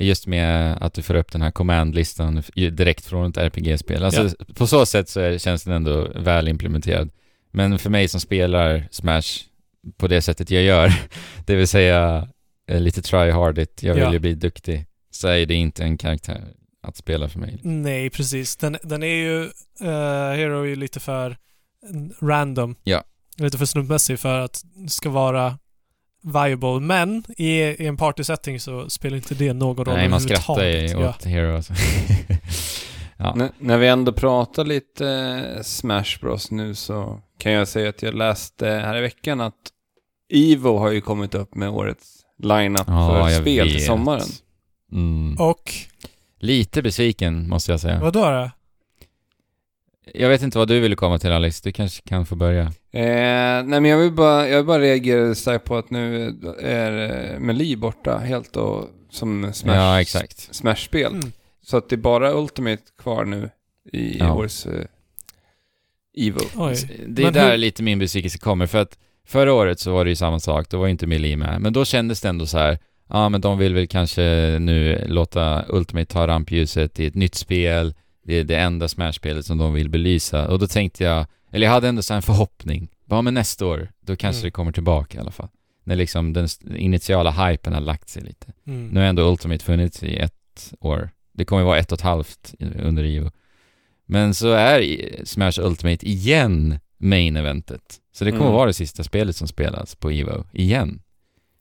Just med att du får upp den här command-listan direkt från ett RPG-spel. Alltså på så sätt så är, känns den ändå väl implementerad. Men för mig som spelar Smash på det sättet jag gör, det vill säga eh, lite try-hardigt, jag vill Ja. ju bli duktig, så är det inte en karaktär att spela för mig. Nej, precis. Den, den är ju... eh, Hero är ju lite för random. Ja. Lite för slumpmässig för att det ska vara viable. Men i, i en party-setting så spelar inte det någon roll Nej, man skrattar ju åt Hero alltså. ja. N- när vi ändå pratar lite eh, Smash Bros nu så kan jag säga att jag läste här i veckan att Ivo har ju kommit upp med årets lineup Ja, för spel till vet. sommaren. Mm. Och Lite besviken måste jag säga. vadå då? Jag vet inte vad du ville komma till Alex, du kanske kan få börja. Eh, nej men jag vill bara, jag vill bara reagera starkt på att nu är eh, Melee borta helt och som Smash, Ja, exakt. Smash-spel. Mm. Så att det är bara Ultimate kvar nu i Ja. årets eh, Evo. Oj. Det är Men där hur- lite min besvikelse kommer, för att förra året så var det ju samma sak, då var ju inte Melee med, men då kändes det ändå så här. Ja men de vill väl kanske nu låta Ultimate ta rampljuset i ett nytt spel, det är det enda Smash-spelet som de vill belysa, och då tänkte jag, eller jag hade ändå så en förhoppning, bara men nästa år, då kanske Mm. det kommer tillbaka i alla fall. När liksom den initiala hypen har lagt sig lite. Mm. Nu har ändå Ultimate funnits i ett år. Det kommer vara ett och ett halvt under EU. Men så är Smash Ultimate igen main-eventet. Så det kommer Mm. vara det sista spelet som spelas på EVO, igen.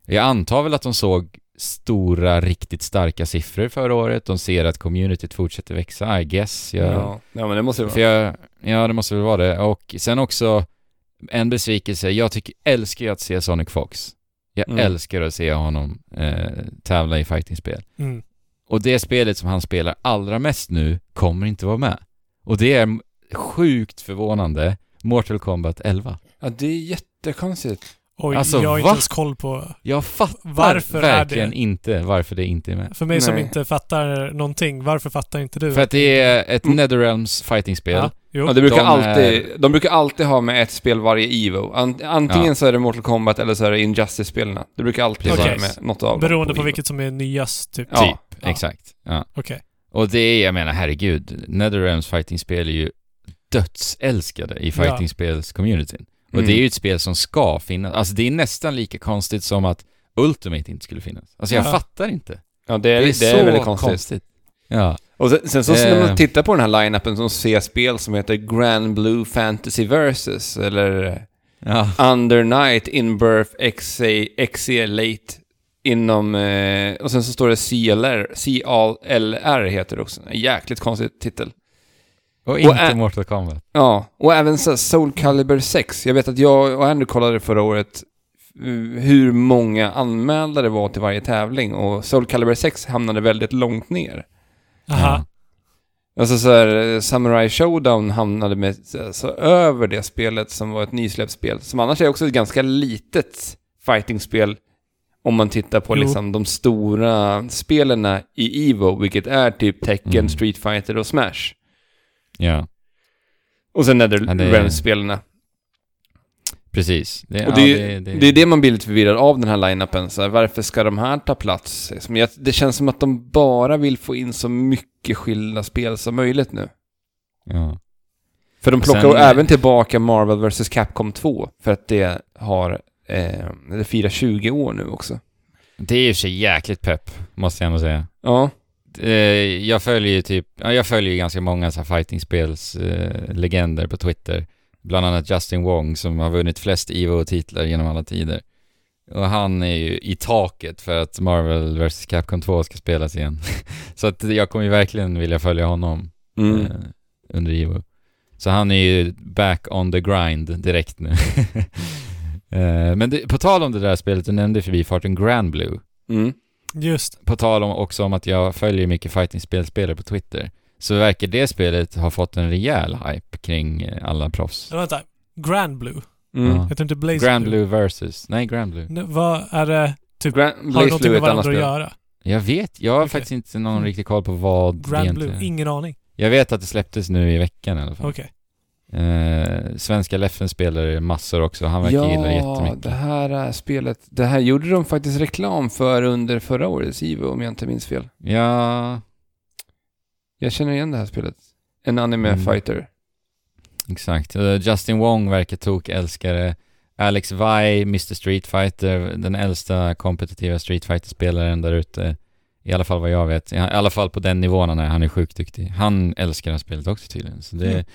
Jag antar väl att de såg stora, riktigt starka siffror förra året. De ser att communityt fortsätter växa, I guess. Jag, Ja. ja, men det måste det för vara. jag, ja, det måste väl vara det. Och sen också en besvikelse. Jag tycker, älskar ju att se Sonic Fox. Jag Mm. älskar att se honom eh, tävla i fightingspel. Mm. Och det spelet som han spelar allra mest nu kommer inte vara med. Och det är sjukt förvånande. Mortal Kombat 11. Ja, det är jättekonstigt. Oj, Alltså, jag har inte va? ens koll på... Jag fattar Varför är verkligen det? inte varför det inte är med. För mig som Nej. inte fattar någonting, varför fattar inte du? För att det är ett Mm. Netherrealms fightingspel. Ja. Ja, det brukar de alltid, är- De brukar alltid ha med ett spel varje Evo. An, antingen Ja. så är det Mortal Kombat eller så är det Injustice-spelen. Det brukar alltid Precis. vara med något av dem Beroende på Evo. vilket som är nyast, typ. Ja. Typ, Ja. exakt. Ja. Okej. Och det är, jag menar herregud, Netherrealms fightingspel är ju dödsälskade i Ja. fightingspels-communityn. Och Mm. det är ju ett spel som ska finnas. Alltså det är nästan lika konstigt som att Ultimate inte skulle finnas. Alltså jag Ja. fattar inte. Ja, det är, det är, så väldigt konstigt. Ja. Och sen, sen så när Eh. man tittar på den här line-upen så ser jag spel som heter Grand Blue Fantasy Versus eller Ja. Under Night In Birth XA, XE Late inom... Eh, och sen så står det CLR, CLR heter det också. En jäkligt konstig titel. Och inte ä- Mortal Kombat. Ja, och även så Soul Calibur 6. Jag vet att jag och Andrew kollade förra året eh, hur många anmälda det var till varje tävling och Soul Calibur 6 hamnade väldigt långt ner. Aha. Alltså så här, Samurai Showdown hamnade med så över det spelet som var ett nysläppsspel. Som annars är också ett ganska litet fightingspel. Om man tittar på Jo. liksom de stora spelen i Evo, vilket är typ Tekken, Mm. Street Fighter och Smash. Ja, Och sen det Ja, det- precis. Det, Och ja, det, är- det, är det man blir lite förvirrad av den här line-upen. Så här, varför ska de här ta plats? Det känns som att de bara vill få in så mycket skilda spel som möjligt nu. Ja. För de plockar sen- även tillbaka Marvel vs. Capcom 2 för att det har, eh, det firar 20 år nu också. Det är för sig jäkligt pepp, måste jag ändå säga. Ja, jag följer ju typ, ja, jag följer ganska många så här fightingspels eh, på Twitter. Bland annat Justin Wong som har vunnit flest EVO-titlar genom alla tider. Och han är ju i taket för att Marvel vs. Capcom 2 ska spelas igen. så att jag kommer ju verkligen vilja följa honom mm. eh, under EVO. Så han är ju back on the grind direkt nu. eh, men det, på tal om det där spelet, du nämnde förbifarten Grand Blue. Mm. Just På tal om också om att jag följer mycket fighting-spelspelare på Twitter, så verkar det spelet ha fått en rejäl hype kring eh, alla proffs. Ja, vänta. Grand Blue. Mm. Ja. Heter inte Blaze Grand Blue versus, nej Grand Blue. Nu, vad är det? Typ, Grand, har Blaze någonting Blue med varandra att spel. göra? Jag vet, jag har Okej. faktiskt inte någon Mm. riktig koll på vad Grand egentligen... Blue? Ingen aning. Jag vet att det släpptes nu i veckan i alla fall. Okej. Eh, svenska Leffen spelar massor också, han verkar gilla det Ja, jättemycket. det här är spelet, det här gjorde de faktiskt reklam för under förra årets Evo om jag inte minns fel. Ja, Jag känner igen det här spelet. En anime Mm. fighter. exakt. Eh, Justin Wong verkar tokälskare. Alex Vai, Mr Street Fighter, den äldsta kompetitiva Street Fighter-spelaren där ute. I alla fall vad jag vet. I alla fall på den nivån han är. Han är sjukt duktig. Han älskar det här spelet också tydligen. Så det, Mm.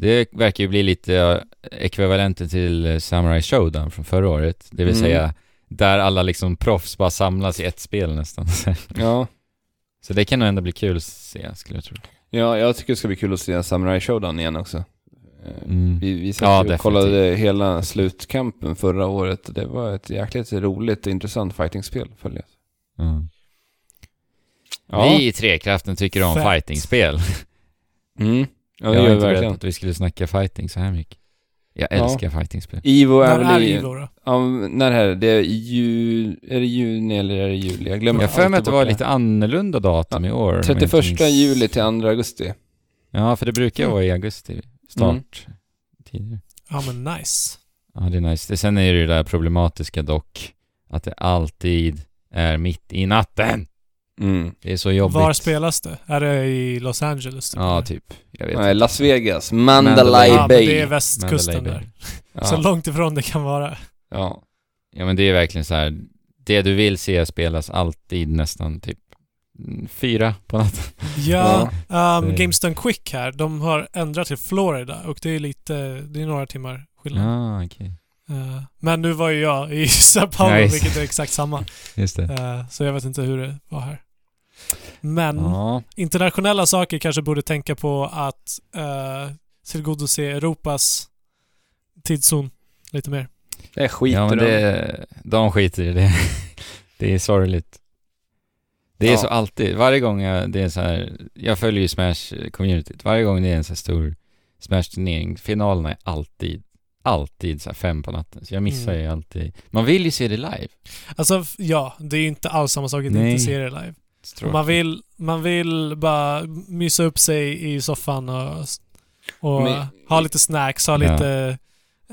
Det verkar ju bli lite eh, ekvivalenten till eh, Samurai Showdown från förra året. Det vill Mm. säga där alla liksom proffs bara samlas i ett spel nästan. Ja. Så det kan nog ändå bli kul att se, skulle jag tro. ja, jag tycker det ska bli kul att se Samurai Showdown igen också. Eh, Mm. Vi, vi satt Ja, och definitivt. kollade hela slutkampen förra året. Det var ett jäkligt roligt och intressant fightingspel följa. Ja. Ja. Vi i Trekraften tycker om Fett. fightingspel. Mm. Ja, jag det har gör vi inte verkligen. berättat att vi skulle snacka fighting så här mycket. Jag Ja. älskar fightingspel. Ivo är När väl är i... Ivo då? Ja, när är det? Det är, ju, är det juni eller är det juli? Jag glömmer Jag har för mig att det var bort lite annorlunda datum i år. om jag inte 31 minns- juli till 2 augusti. Ja, för det brukar Mm. vara i augusti. Start. Tidigare. Ja men nice. Ja, det är nice. Det, sen är det ju det där problematiska dock. Att det alltid är mitt i natten. Mm. Det är så jobbigt. Var spelas det? Är det i Los Angeles? Typ, Ja, eller? typ. Jag vet Nej, inte. Las Vegas. Mandalay Mandalay Ja, men Bay. det är västkusten Mandalay där. Bay. Ja. Så långt ifrån det kan vara. ja. Ja, men det är verkligen så här. Det du vill se spelas alltid nästan typ fyra på natten. Ja, um, GameStone Quick här, de har ändrat till Florida och det är lite, det är några timmar skillnad. Ja, okej. Eh, men nu var ju jag i Sao Paulo, Nice. vilket är exakt samma. Just det. Eh, så jag vet inte hur det var här. Men Ja. internationella saker kanske borde tänka på att uh, tillgodose Europas tidszon lite mer. Det är skit ja, men det, de skiter i det. det är sorgligt. Det är Ja. så alltid. Varje gång jag, det är så här, jag följer ju Smash-communityt. Varje gång det är en så här stor Smash-turnering, finalerna är alltid, alltid så här fem på natten. Så jag missar Mm. ju alltid. Man vill ju se det live. Alltså, ja, det är ju inte alls samma sak att Nej. inte se det live. Och man vill, man vill bara mysa upp sig i soffan och, och Men- ha lite snacks, ha Ja. lite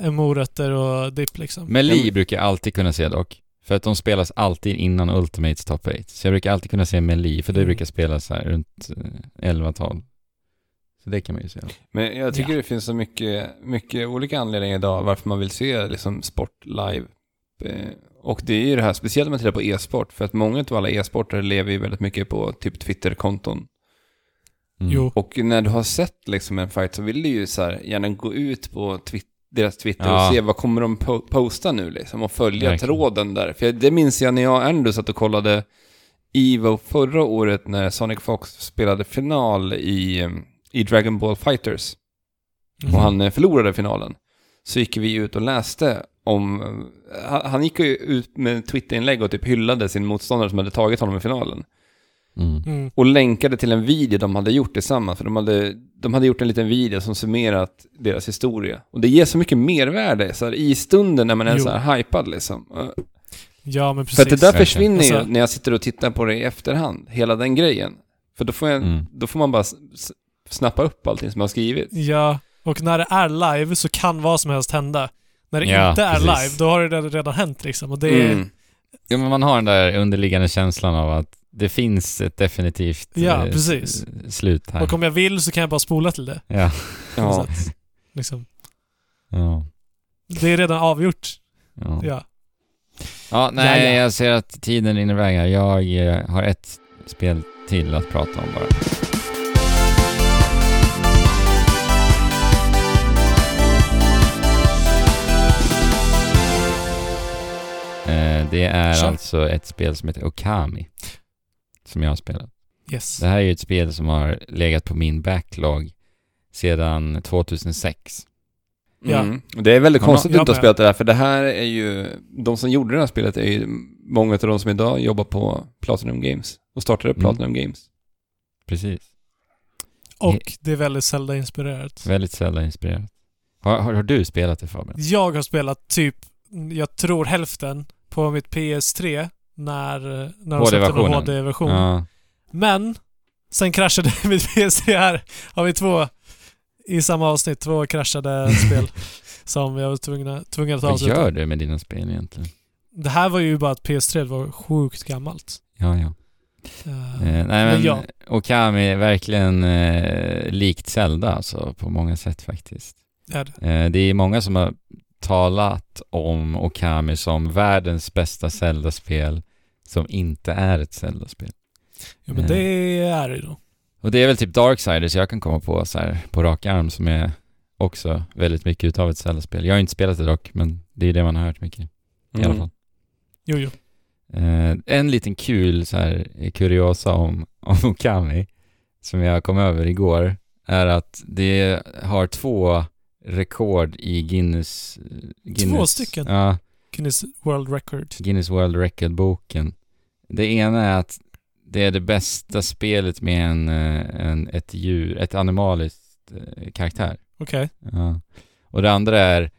eh, morötter och dipp liksom. Men Li brukar jag alltid kunna se dock. För att de spelas alltid innan Ultimates Top 8. Så jag brukar alltid kunna se Meli, för det Mm. brukar spelas här runt eh, 11-12. Så det kan man ju se. Men jag tycker Ja. det finns så mycket, mycket olika anledningar idag varför man vill se liksom, sport live. Eh, Och det är ju det här, speciellt om man tittar på e-sport, för att många av alla e-sportare lever ju väldigt mycket på typ Twitter-konton. Mm. Jo. Och när du har sett liksom en fight så vill du ju så här, gärna gå ut på twi- deras Twitter Ja. och se vad kommer de po- posta nu liksom och följa Verkligen. tråden där. För det minns jag när jag och Andrew satt och kollade Evo förra året när Sonic Fox spelade final i, eh, i Dragon Ball Fighters. Mhm. och han eh, förlorade finalen. Så gick vi ut och läste om... Han, han gick ju ut med Twitterinlägg och typ hyllade sin motståndare som hade tagit honom i finalen. Mm. Mm. och länkade till en video de hade gjort tillsammans. För de hade, de hade gjort en liten video som summerat deras historia. Och det ger så mycket mervärde så här, i stunden när man är Jo. så här hypad liksom. Ja, men För precis. att det där försvinner ju Alltså- när jag sitter och tittar på det i efterhand. Hela den grejen. För då får, jag, Mm. då får man bara snappa upp allting som har skrivit. Ja, och när det är live så kan vad som helst hända. När det Ja, inte är precis. live, då har det redan- hänt liksom. Och det är, Mm. Ja, men man har den där underliggande känslan av att det finns ett definitivt Ja, eh, precis. slut här. Och om jag vill så kan jag bara spola till det. Ja. Ja. sätt. Liksom. Ja. Det är redan avgjort. Ja. Ja. ja, nej, Ja, ja. jag ser att tiden rinner iväg här. Jag eh, har ett spel till att prata om bara. Det är Kör. alltså ett spel som heter Okami. Som jag har spelat. Yes. Det här är ju ett spel som har legat på min backlog sedan 2006. Ja. Mm. Det är väldigt Ja, konstigt att du inte har spelat det här, för det här är ju... De som gjorde det här spelet är ju många av de som idag jobbar på Platinum Games och startade Mm. Platinum Games. Precis. Och det är väldigt Zelda-inspirerat. Väldigt sällan inspirerat. Har, har, har du spelat det Fabian? Jag har spelat typ, jag tror hälften på mitt PS3 när, när de släppte en HD-versionen. HD-version. Ja. Men, sen kraschade mitt PS3 här. Har vi två i samma avsnitt, två kraschade spel som jag var tvungen, tvungen att Vad avsluta. gör du med dina spel egentligen? Det här var ju bara att PS3 var sjukt gammalt. Ja, ja. Eh, nej men, men ja. Okami är verkligen eh, likt Zelda alltså, på många sätt faktiskt. är det. Eh, det är många som har talat om Okami som världens bästa Zelda-spel som inte är ett Zelda-spel. Jo, men Eh. det är det ju då. Och det är väl typ Darksiders jag kan komma på så här på rak arm som är också väldigt mycket utav ett Zelda-spel. Jag har inte spelat det dock, men det är det man har hört mycket i alla Mm. fall. Jo, jo. Eh, en liten kul så här kuriosa om, om Okami som jag kom över igår är att det har två rekord i Guinness... Guinness Två stycken? Ja, Guinness World Record. Guinness World Record-boken. Det ena är att det är det bästa spelet med en, eh, en ett djur, ett animaliskt eh, karaktär. Okej. Ja. Och det andra är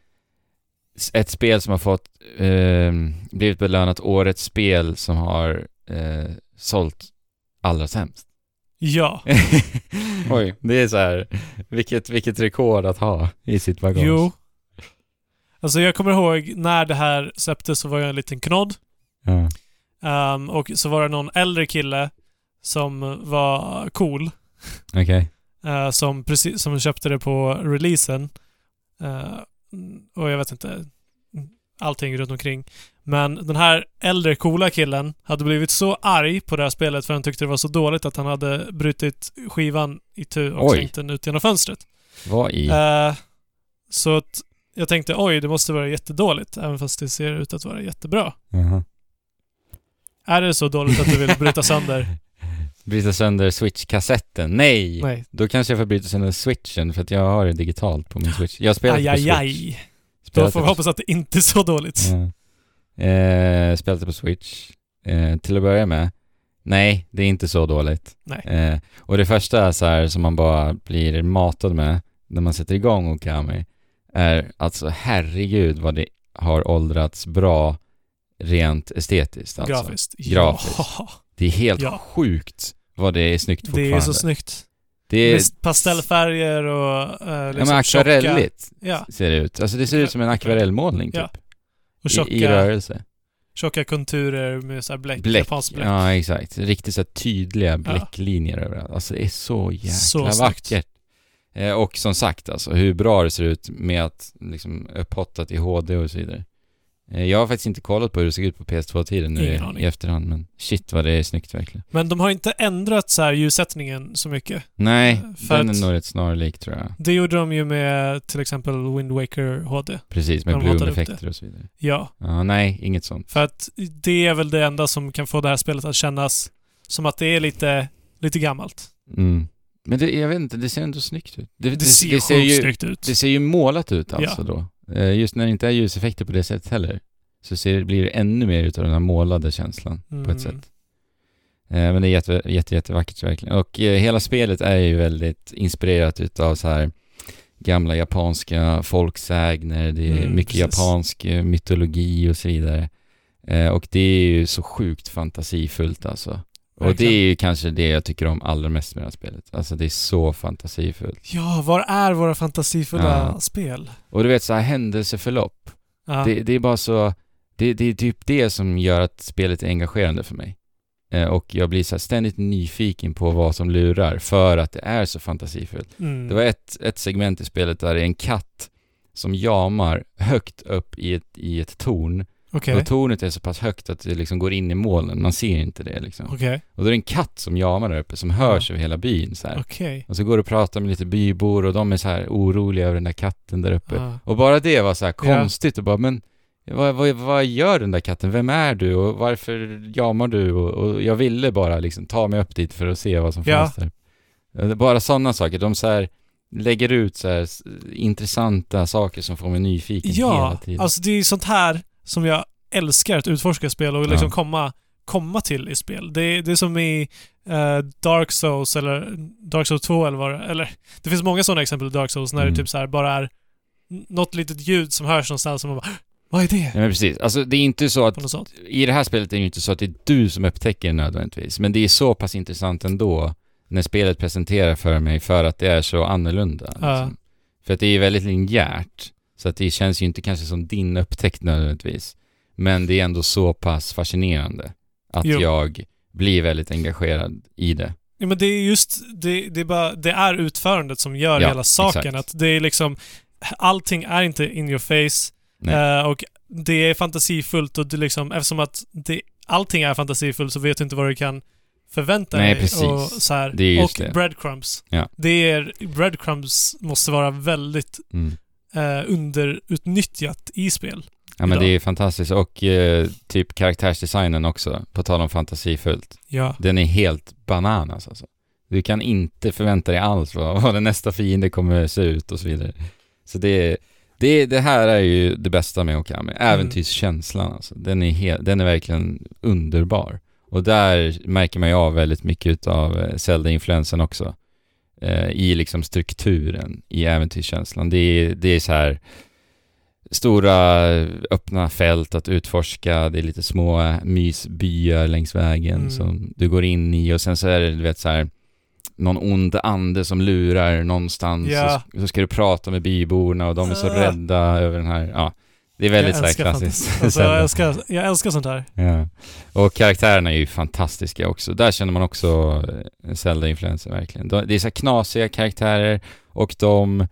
ett spel som har fått, eh, blivit belönat årets spel som har eh, sålt allra sämst. Ja. Oj. Det är så här, vilket, vilket rekord att ha i sitt bagage. Jo. Alltså jag kommer ihåg när det här släpptes så var jag en liten knodd. Ja. Ehm, och så var det någon äldre kille som var cool. Okej. eh, som, precis, som köpte det på releasen. Eh, och jag vet inte allting runt omkring. Men den här äldre coola killen hade blivit så arg på det här spelet för han tyckte det var så dåligt att han hade brutit skivan i tu och slängt den ut genom fönstret. Vad i? Eh, så att jag tänkte oj, det måste vara jättedåligt även fast det ser ut att vara jättebra. Jaha. Är det så dåligt att du vill bryta sönder? Bryta sönder switch-kassetten? Nej! Nej. Då kanske jag får bryta sönder switchen för att jag har det digitalt på min switch. Jag spelar Aj, på aj, switch. aj. Då får vi hoppas att det inte är så dåligt. Ja. Eh, spelat det på switch. Eh, till att börja med, nej, det är inte så dåligt. Eh, och det första så här som man bara blir matad med när man sätter igång Okami är alltså herregud vad det har åldrats bra rent estetiskt alltså. Grafiskt. Grafiskt. Ja, Det är helt Ja. sjukt vad det är snyggt det fortfarande. är så snyggt. Det är, Med pastellfärger och eh, ja, liksom men akvarelligt ja, ser det ut. Alltså det ser ut som en akvarellmålning typ. Ja. Och I, I tjocka, rörelse. tjocka konturer med så här bläck, Bläck. japanskt bläck. Ja, exakt. Riktigt så här tydliga bläcklinjer överallt. Alltså det är så jäkla Så snyggt. vackert. Eh, och som sagt alltså, hur bra det ser ut med att liksom upphottat i HD och så vidare. Eh, jag har faktiskt inte kollat på hur det såg ut på PS2-tiden nu Ingen i, aning. i efterhand, men shit vad det är snyggt verkligen. Men de har inte ändrat så här ljussättningen så mycket. Nej, För den är nog rätt snarlik tror jag. Det gjorde de ju med till exempel Wind Waker HD. Precis, med bloom-effekter och så vidare. Ja, Ja, nej, inget sånt. för att det är väl det enda som kan få det här spelet att kännas som att det är lite, lite gammalt. Mm. Men det, jag vet inte, det ser ändå snyggt ut. Det, ser ju sjukt ju, snyggt ut. Det ser ju målat ut Ja. alltså då. Eh, Just när det inte är ljuseffekter på det sättet heller. Så ser, blir det ännu mer utav den här målade känslan på Mm. ett sätt. Eh, men det är jätte, jätte, jättevackert verkligen. Och eh, hela spelet är ju väldigt inspirerat utav så här gamla japanska folksägner, det är Mm, mycket precis. japansk mytologi och så vidare. Och det är ju så sjukt fantasifullt alltså. Och det är ju kanske det jag tycker om allra mest med det här spelet. Alltså det är så fantasifullt. Ja, var är våra fantasifulla Ja. spel? Och du vet så här händelseförlopp. Ja. Det, det är bara så, det, det är typ det som gör att spelet är engagerande för mig. Eh, och jag blir så ständigt nyfiken på vad som lurar för att det är så fantasifullt. Mm. Det var ett, ett segment i spelet där det är en katt som jamar högt upp i ett, i ett torn. Okej. Och tornet är så pass högt att det liksom går in i molnen, man ser inte det liksom. Okej. Och då är det en katt som jamar där uppe som hörs över hela byn så. Okej. Och så går du och pratar med lite bybor och de är så här oroliga över den där katten där uppe. Ja. Och bara det var så här Ja. konstigt och bara men vad, vad, vad gör den där katten? Vem är du och varför jamar du? Och, och jag ville bara liksom ta mig upp dit för att se vad som Ja. fanns där. Ja, Bara sådana saker. De så här lägger ut så här intressanta saker som får mig nyfiken hela Ja, tiden. alltså det är sånt här som jag älskar att utforska spel och liksom Ja. komma, komma till i spel. Det är, det är som i eh, Dark Souls eller Dark Souls 2 eller vad det Eller det finns många sådana exempel i Dark Souls när Mm. det typ så bara är något litet ljud som hörs någonstans och man bara Vad är det? Ja, men precis. Alltså det är inte så att i det här spelet är det ju inte så att det är du som upptäcker det nödvändigtvis, men det är så pass intressant ändå när spelet presenterar för mig för att det är så annorlunda. Ja. Liksom. För att det är väldigt linjärt, så att det känns ju inte kanske som din upptäckt nödvändigtvis, men det är ändå så pass fascinerande att Jo. jag blir väldigt engagerad i det. Ja, men det är just, det, det, är bara, det är utförandet som gör Ja, hela saken. exakt. Att det är liksom, allting är inte in your face Nej. eh, och det är fantasifullt och det liksom, eftersom att det, allting är fantasifullt så vet du inte vad du kan förvänta Nej, dig. precis. Och, så här. Det är just och det. breadcrumbs. Ja. Det är, breadcrumbs måste vara väldigt Mm. Eh, underutnyttjat i spel. Ja men Idag. det är fantastiskt och eh, typ karaktärsdesignen också, på tal om fantasifullt. Ja. Den är helt bananas alltså. Du kan inte förvänta dig alls vad, vad den nästa fiende kommer se ut och så vidare. Så det, det, det här är ju det bästa med Okami. Äventyrskänslan alltså. Den är, helt, den är verkligen underbar. Och där märker man ju av väldigt mycket av eh, Zelda-influensen också. Eh, I liksom strukturen, i äventyrskänslan. Det är, det är så här stora öppna fält att utforska, det är lite små mysbyar längs vägen Mm. som du går in i och sen så är det du vet så här någon ond ande som lurar någonstans Ja. så, så ska du prata med byborna och de är så rädda över den här, ja. Det är väldigt jag så klassiskt. Alltså, jag, älskar, jag älskar sånt här. Ja. Och karaktärerna är ju fantastiska också. Där känner man också eh, Zelda-influenser verkligen. De, det är så knasiga karaktärer och de...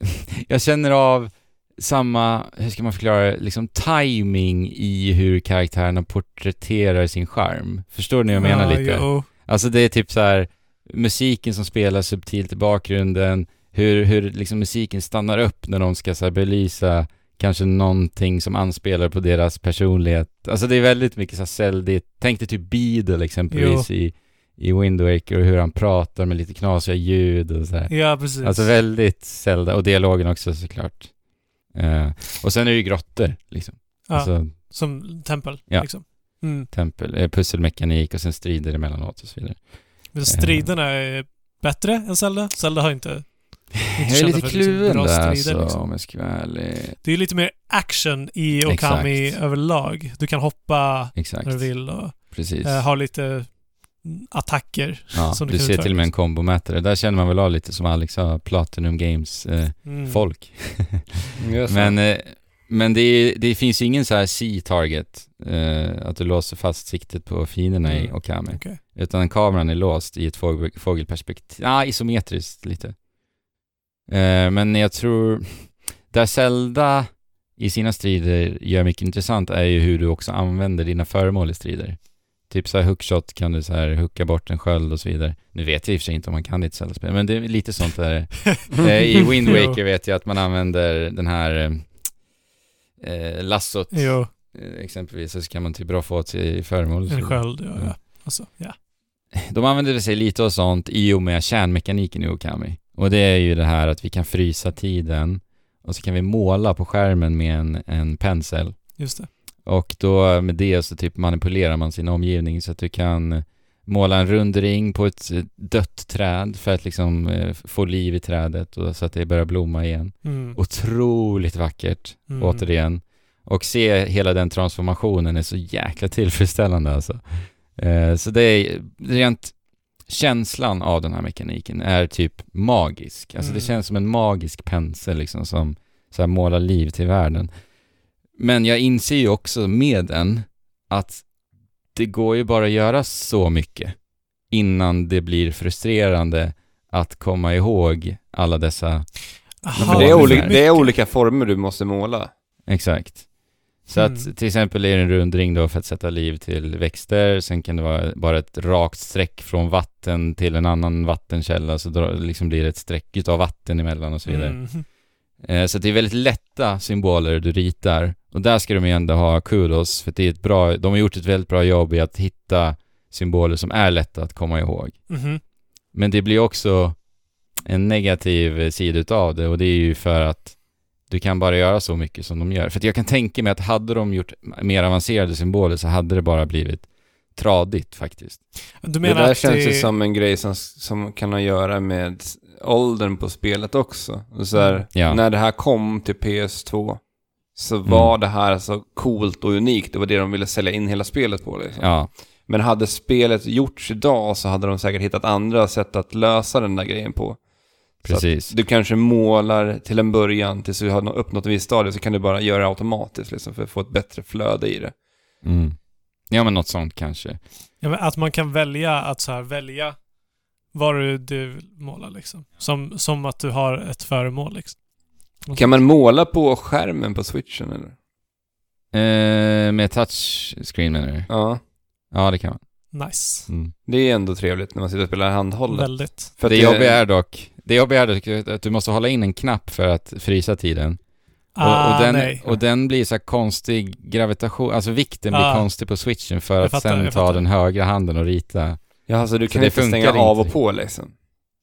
jag känner av samma, hur ska man förklara det, liksom timing i hur karaktärerna porträtterar sin charm. Förstår ni vad jag menar Ja, lite? jo. Alltså det är typ så här musiken som spelar subtilt i bakgrunden, hur, hur liksom musiken stannar upp när de ska så här belysa kanske någonting som anspelar på deras personlighet. Alltså det är väldigt mycket så här säldigt. Tänk dig typ Beadle exempelvis i, i Wind Waker och hur han pratar med lite knasiga ljud och så här. Ja, precis. Alltså väldigt Zelda, och dialogen också såklart. Eh, och sen är det ju grottor liksom. ja, Alltså som tempel, Ja. liksom. Mm. tempel, eh, pusselmekanik och sen strider emellanåt och så vidare. Men striderna är bättre än Zelda. Zelda har inte... Jag är lite kluven där strider, alltså, liksom. om jag ska vara ärlig. Det är lite mer action i Okami Exakt. överlag. Du kan hoppa Exakt, när du vill och precis. eh, ha lite mm, attacker. ja, som du du ser utföra, till och med en liksom. kombomätare. Där känner man väl av lite som Alex sa, Platinum Games eh, Mm. folk. Yes. men eh, men det, är, det finns ju ingen så här C-target, eh, att du låser fast siktet på fienderna i Mm, Okami. okej. Utan kameran är låst i ett fågel, fågelperspektiv. Ja, ah, isometriskt lite. Eh, men jag tror, där Zelda i sina strider gör mycket intressant är ju hur du också använder dina föremål i strider. Typ så här hookshot kan du så här hooka bort en sköld och så vidare. Nu vet jag i och för sig inte om man kan det i ett Zelda-spel, men det är lite sånt där. Eh, I Wind. Waker vet jag att man använder den här eh, lassot Jo, eh, exempelvis, så kan man typ roffa åt sig föremål. en sköld. Ja, Ja. ja. Alltså, ja. De använder sig lite av sånt i och med kärnmekaniken i Okami. Och det är ju det här att vi kan frysa tiden och så kan vi måla på skärmen med en, en pensel. Just det. Och då med det så typ manipulerar man sin omgivning så att du kan måla en rund ring på ett eh, dött träd för att liksom eh, få liv i trädet och så att det börjar blomma igen. Mm. Otroligt vackert, Mm. återigen. Och se hela den transformationen är så jäkla tillfredsställande alltså. Eh, så det är rent känslan av den här mekaniken är typ magisk. Alltså det Mm. känns som en magisk pensel liksom som så här målar liv till världen. Men jag inser ju också med den att det går ju bara att göra så mycket innan det blir frustrerande att komma ihåg alla dessa Aha, det, är olika, det är olika former du måste måla. Exakt. Så Mm. att till exempel är det en rundring då för att sätta liv till växter, sen kan det vara bara ett rakt streck från vatten till en annan vattenkälla, så då liksom blir det ett streck utav vatten emellan och så vidare. Mm. Eh, Så det är väldigt lätta symboler du ritar. Och där ska de ju ändå ha kudos, för det är ett bra, de har gjort ett väldigt bra jobb i att hitta symboler som är lätta att komma ihåg. Mhm. Men det blir också en negativ sida utav det och det är ju för att du kan bara göra så mycket som de gör. För att jag kan tänka mig att hade de gjort mer avancerade symboler så hade det bara blivit tradigt faktiskt. Du Det där att känns det... ju som en grej som, som kan ha att göra med åldern på spelet också. Så här, Mm. Ja. När det här kom till PS2 så var det här så coolt och unikt. Det var det de ville sälja in hela spelet på liksom. Ja, Men hade spelet gjorts idag så hade de säkert hittat andra sätt att lösa den där grejen på. Precis. Du kanske målar till en början tills du har nå- uppnått ett visst stadie så kan du bara göra det automatiskt liksom för att få ett bättre flöde i det. Mm. Ja men något sånt kanske. Ja, men att man kan välja att så här välja vad du, du vill måla liksom. Som, som att du har ett föremål liksom. Kan man måla på skärmen på switchen eller? Eh, med touchscreen menar du? Ja, Ja det kan man. Nice. Mm. det är ändå trevligt när man sitter och spelar handhållet. Väldigt. För det jobbiga är dock, det jobbiga är dock att du måste hålla in en knapp för att frysa tiden. Och, Ah, och, den, nej. och den blir så här konstig gravitation, alltså vikten blir Ah. konstig på switchen för Jag att fattar, sen jag ta den högra handen och rita. Ja, alltså du Så kan det inte stänga funkar av och inte. på liksom.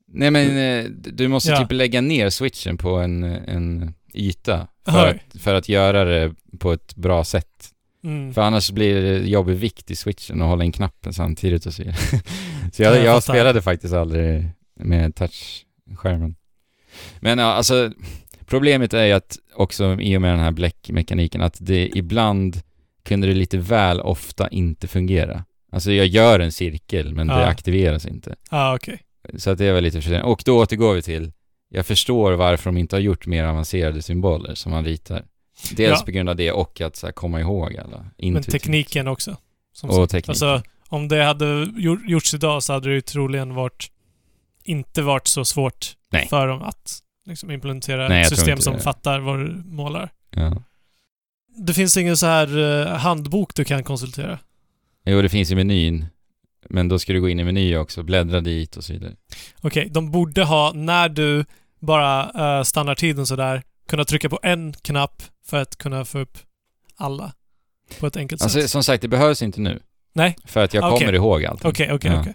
Nej men eh, du måste Ja. typ lägga ner switchen på en, en yta för att, för att göra det på ett bra sätt. Mm. För annars blir det jobbig vikt i switchen och hålla in knappen samtidigt och så vidare. Så jag, Ja, jag jag spelade faktiskt aldrig med touchskärmen. Men ja, alltså problemet är ju att också i och med den här bläckmekaniken att det ibland kunde det lite väl ofta inte fungera. Alltså jag gör en cirkel men det Ja. aktiveras inte. Ah, okej. Så att det var lite frustrerande. Och då återgår vi till, jag förstår varför de inte har gjort mer avancerade symboler som man ritar. Dels Ja. på grund av det och att så här, komma ihåg alla. Men tekniken också. Och tekniken. Alltså, om det hade gjor- gjorts idag så hade det ju troligen varit inte varit så svårt Nej. för dem att liksom implementera Nej, ett system som fattar vad du målar. Ja. Det finns ingen så här eh, handbok du kan konsultera. Jo, det finns i menyn. Men då ska du gå in i meny också, bläddra dit och så vidare. Okej, de borde ha, när du bara eh, stannar tiden sådär, kunna trycka på en knapp för att kunna få upp alla på ett enkelt Alltså sätt. som sagt, det behövs inte nu. Nej. För att jag Okej. kommer ihåg allt. Okej, okej, Ja. okej.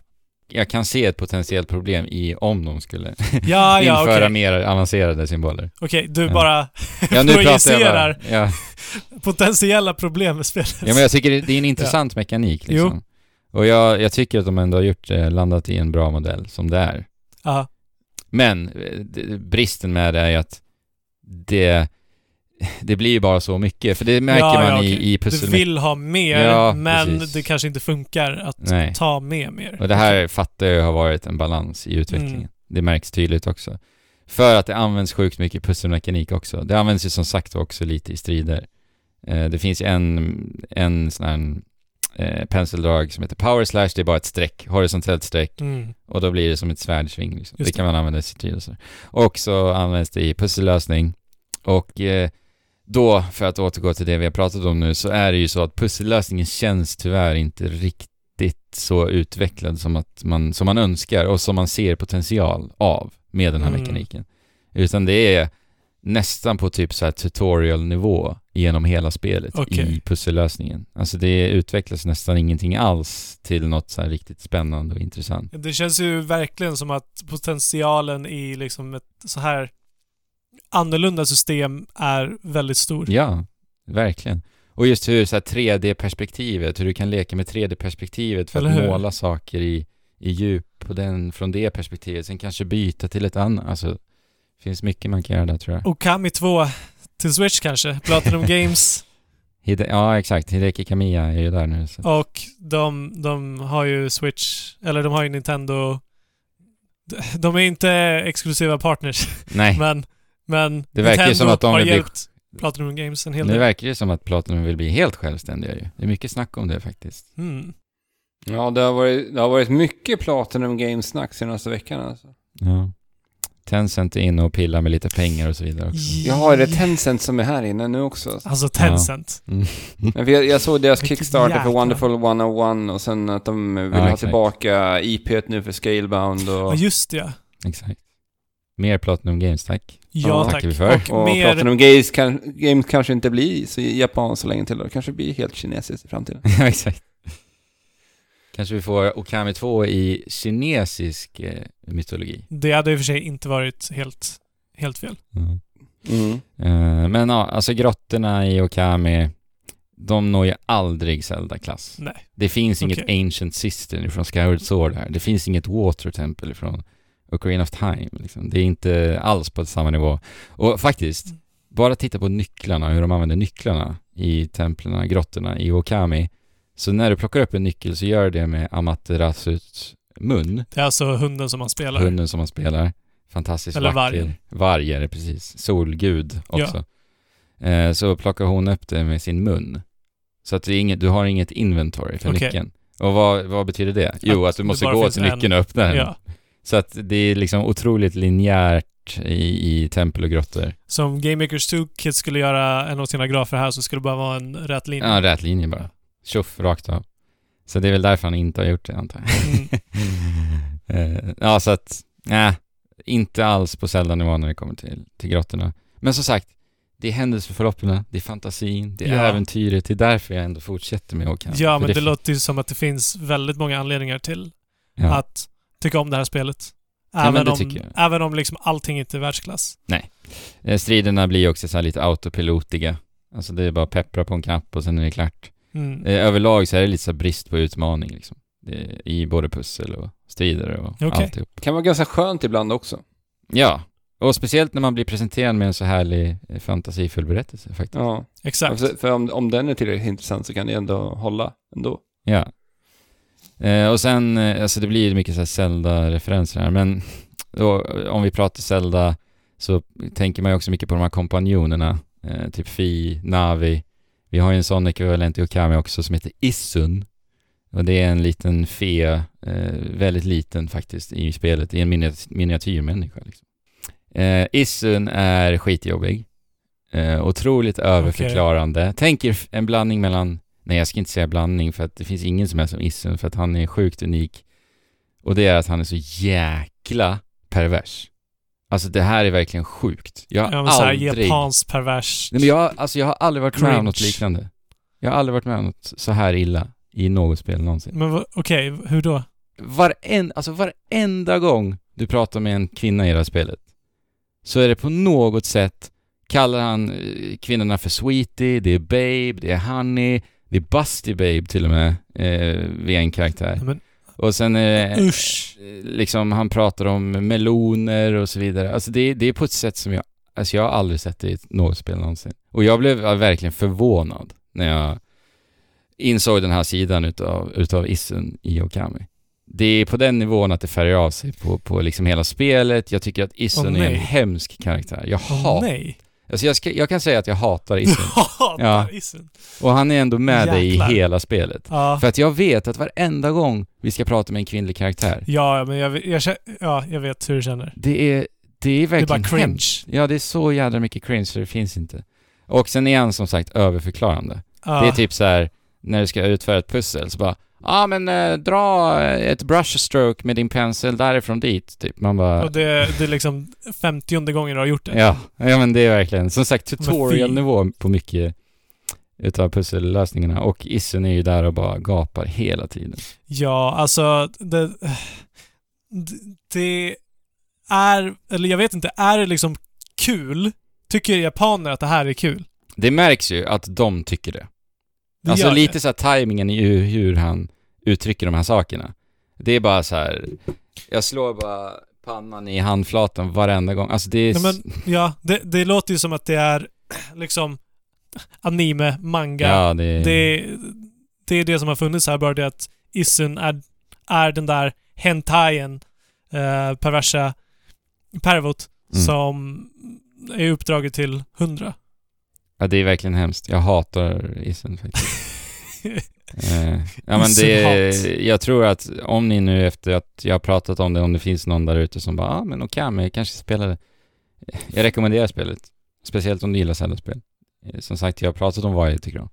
Jag kan se ett potentiellt problem i om de skulle Ja, ja, införa okej. mer avancerade symboler. Okej, du Ja. bara Ja, nu jag bara. Projicerar. Ja. potentiella problem med spelet. ja, men jag tycker det är en intressant mekanik liksom. Och jag, jag tycker att de ändå har gjort, eh, landat i en bra modell som det är. Ja. Men eh, bristen med det är ju att det, det blir ju bara så mycket. För det märker Ja, man ja, i, i Du pussel... vill ha mer, Ja, men precis. det kanske inte funkar att Nej. ta med mer. Och det här fattar jag har varit en balans i utvecklingen. Mm. Det märks tydligt också. För att det används sjukt mycket pusselmekanik också. Det används ju som sagt också lite i strider. Eh, det finns en, en sån här eh, penseldrag som heter Power Slash, det är bara ett streck, horisontellt streck. Mm. Och då blir det som ett svärdsving liksom. Det kan man använda i strid och så. Och så används det i pussellösning. Och eh, då, för att återgå till det vi har pratat om nu, så är det ju så att pussellösningen känns tyvärr inte riktigt så utvecklad som, att man, som man önskar och som man ser potential av med den här Mm. mekaniken. Utan det är nästan på typ så här tutorial-nivå genom hela spelet Okej. i pussellösningen. Alltså det utvecklas nästan ingenting alls till något så här riktigt spännande och intressant. Det känns ju verkligen som att potentialen i liksom ett så här annorlunda system är väldigt stor. Ja, verkligen. Och just hur så här 3D-perspektivet, hur du kan leka med 3D-perspektivet för Eller att hur? måla saker i, i djup på den, från det perspektivet. Sen kanske byta till ett annat. Alltså, det finns mycket man kan göra där tror jag. Okami 2 till Switch kanske. Platinum Games. Hide, ja, exakt. Hideki Kamiya är ju där nu. Så. Och de, de har ju Switch, eller de har ju Nintendo. De är inte exklusiva partners, Nej, men, men Det verkar ju Nintendo som att de har vill bli- hjälpt Platinum Games en hel del. verkar det som att Platinum vill bli helt självständiga ju. Det är mycket snack om det faktiskt. Mm. Ja, det har varit, det har varit mycket Platinum Games-snack senaste veckan alltså. Ja. Tencent är inne och pillar med lite pengar och så vidare också. Ja, är det Tencent som är här inne nu också? Alltså. Alltså Tencent. Mm. Men för jag, jag såg deras Kickstarter för Wonderful 101 och sen att de vill Ja, ha exakt. tillbaka IP nu för Scalebound Ja, och, just det ja. Exakt. Mer Platinum Games, tack. Ja, Ja, tack. tackar vi för. Och och mer... Platinum Games, kan, Games kanske inte blir så japanskt så länge till. Det kanske blir helt kinesiskt i framtiden. Ja, exakt. Kanske vi får Okami 2 i kinesisk eh, mytologi. Det hade i och för sig inte varit helt, helt fel. Mm. Eh, men ja, alltså grottorna i Okami, de når ju aldrig Zelda-klass. Nej. Det finns inget. Ancient System från Skyward Sword här. Det finns inget Water Temple från Ocarina of Time. Liksom. Det är inte alls på samma nivå. Och faktiskt, Mm. bara titta på nycklarna, hur de använder nycklarna i templen, grottorna i Okami. Så när du plockar upp en nyckel så gör det med Amaterasus mun, Det är alltså hunden som man spelar. hunden som man spelar. Fantastiskt Eller vacker. vargen. Varg är det precis. Solgud också. Eh, så plockar hon upp det med sin mun. Så att inget, du har inget inventory för Okej. nyckeln. Och vad, vad betyder det? Jo, Att att du måste gå till en- nyckeln och öppna den. Ja. Så att det är liksom otroligt linjärt i, i tempel och grottor. Så om Game Makers 2 Kids skulle göra en av sina grafer här så skulle det bara vara en rät linje. Ja, rät linje bara. Tjoff, rakt av. Så det är väl därför han inte har gjort det, antar jag. Mm. Eh, ja, så att, nej, inte alls på Zelda-nivå när det kommer till, till grottorna. Men som sagt, det är händelseförloppen, det är fantasin, det är Ja. äventyret. Det är därför jag ändå fortsätter med Okami. Ja, För men det, låter ju som att det finns väldigt många anledningar till ja. att tycka om det här spelet. Även, det om, tycker jag. även om liksom allting inte är världsklass. Eh, Striderna blir också så här lite autopilotiga. Alltså det är bara peppra på en knapp och sen är det klart. Mm. Eh, överlag så är det lite så brist på utmaning liksom. I både pussel och strider och Okej. alltihop. Kan vara ganska skönt ibland också. Ja, och speciellt när man blir presenterad med en så härlig eh, fantasifull berättelse faktiskt. Ja. Exakt. För, för om, om den är tillräckligt intressant så kan det ändå hålla ändå. Ja. Eh, och sen, eh, alltså det blir mycket så här Zelda-referenser här, men då, om vi pratar Zelda så tänker man ju också mycket på de här kompanjonerna, eh, typ Fi, Navi. Vi har ju en sån ekvivalent i Okami också som heter Issun. Och det är en liten fe, eh, väldigt liten faktiskt i spelet, är en miniat- miniatyrmänniska liksom. Eh, Issun är skitjobbig. Eh, otroligt överförklarande. Tänk er en blandning mellan Nej, jag ska inte säga blandning för att det finns ingen som är som Issen för att han är sjukt unik. Och det är att han är så jäkla pervers. Alltså det här är verkligen sjukt. Jag har Ja, men så här aldrig... japansk pervers. Nej, men jag, alltså jag har aldrig varit med om något Cringe. liknande. Jag har aldrig varit med om något så här illa i något spel någonsin. Men okej, hur då? Varen, alltså varenda gång du pratar med en kvinna i det här spelet så är det på något sätt kallar han eh, kvinnorna för sweetie, det är babe, det är honey, det är busty babe till och med eh, vid en karaktär. Men, Och sen är det usch. eh, liksom han pratar om meloner och så vidare. Alltså det, det är på ett sätt som jag, alltså jag har aldrig sett det i något spel någonsin. Och jag blev verkligen förvånad när jag insåg den här sidan utav, utav Issun i Okami. Det är på den nivån att det färgar av sig på, på liksom hela spelet. Jag tycker att Issun Åh, är en hemsk karaktär. Jag Åh hatar... nej. Alltså jag, ska, jag kan säga att jag hatar Du Issun. hatar Ja. isen. Och han är ändå med dig i Jäklar. hela spelet. Ja. För att jag vet att varenda gång vi ska prata med en kvinnlig karaktär, Ja, men jag, jag, kä- ja, jag vet hur du känner. det är, det är Det är verkligen bara cringe. Ja, det är så jädra mycket cringe så det finns inte. Och sen är han som sagt överförklarande. Ja. Det är typ så här när du ska utföra ett pussel så bara Ja men eh, dra ett brush stroke med din pensel därifrån dit, typ. Man bara... Och det, det är liksom femtionde gången du har gjort det. Ja, ja men det är verkligen, som sagt tutorial-nivå på mycket utav pussellösningarna och Issen är ju där och bara gapar hela tiden. Ja, alltså det- det är, eller jag vet inte, är det liksom kul? Tycker japaner att det här är kul? Det märks ju att de tycker det. Det alltså lite så här tajmingen i hur, hur han uttrycker de här sakerna. Det är bara så här. jag slår bara pannan i handflatan varenda gång. Alltså det är... Nej, men, ja, det, det låter ju som att det är liksom anime, manga. ja, det är... Det, det är det som har funnits här, bara det att Isun är, är den där hentaien, eh, perversa pervot, Mm. som är uppdraget till 100. Ja, det är verkligen hemskt. Jag hatar isen faktiskt. Eh, ja men det Isen-hat. jag tror att om ni nu efter att jag har pratat om det, om det finns någon där ute som bara, ja ah, men okej, men jag kanske spelar det. Jag rekommenderar spelet. Speciellt om du gillar Zelda-spel. Eh, Som sagt, jag har pratat om vad jag tycker om.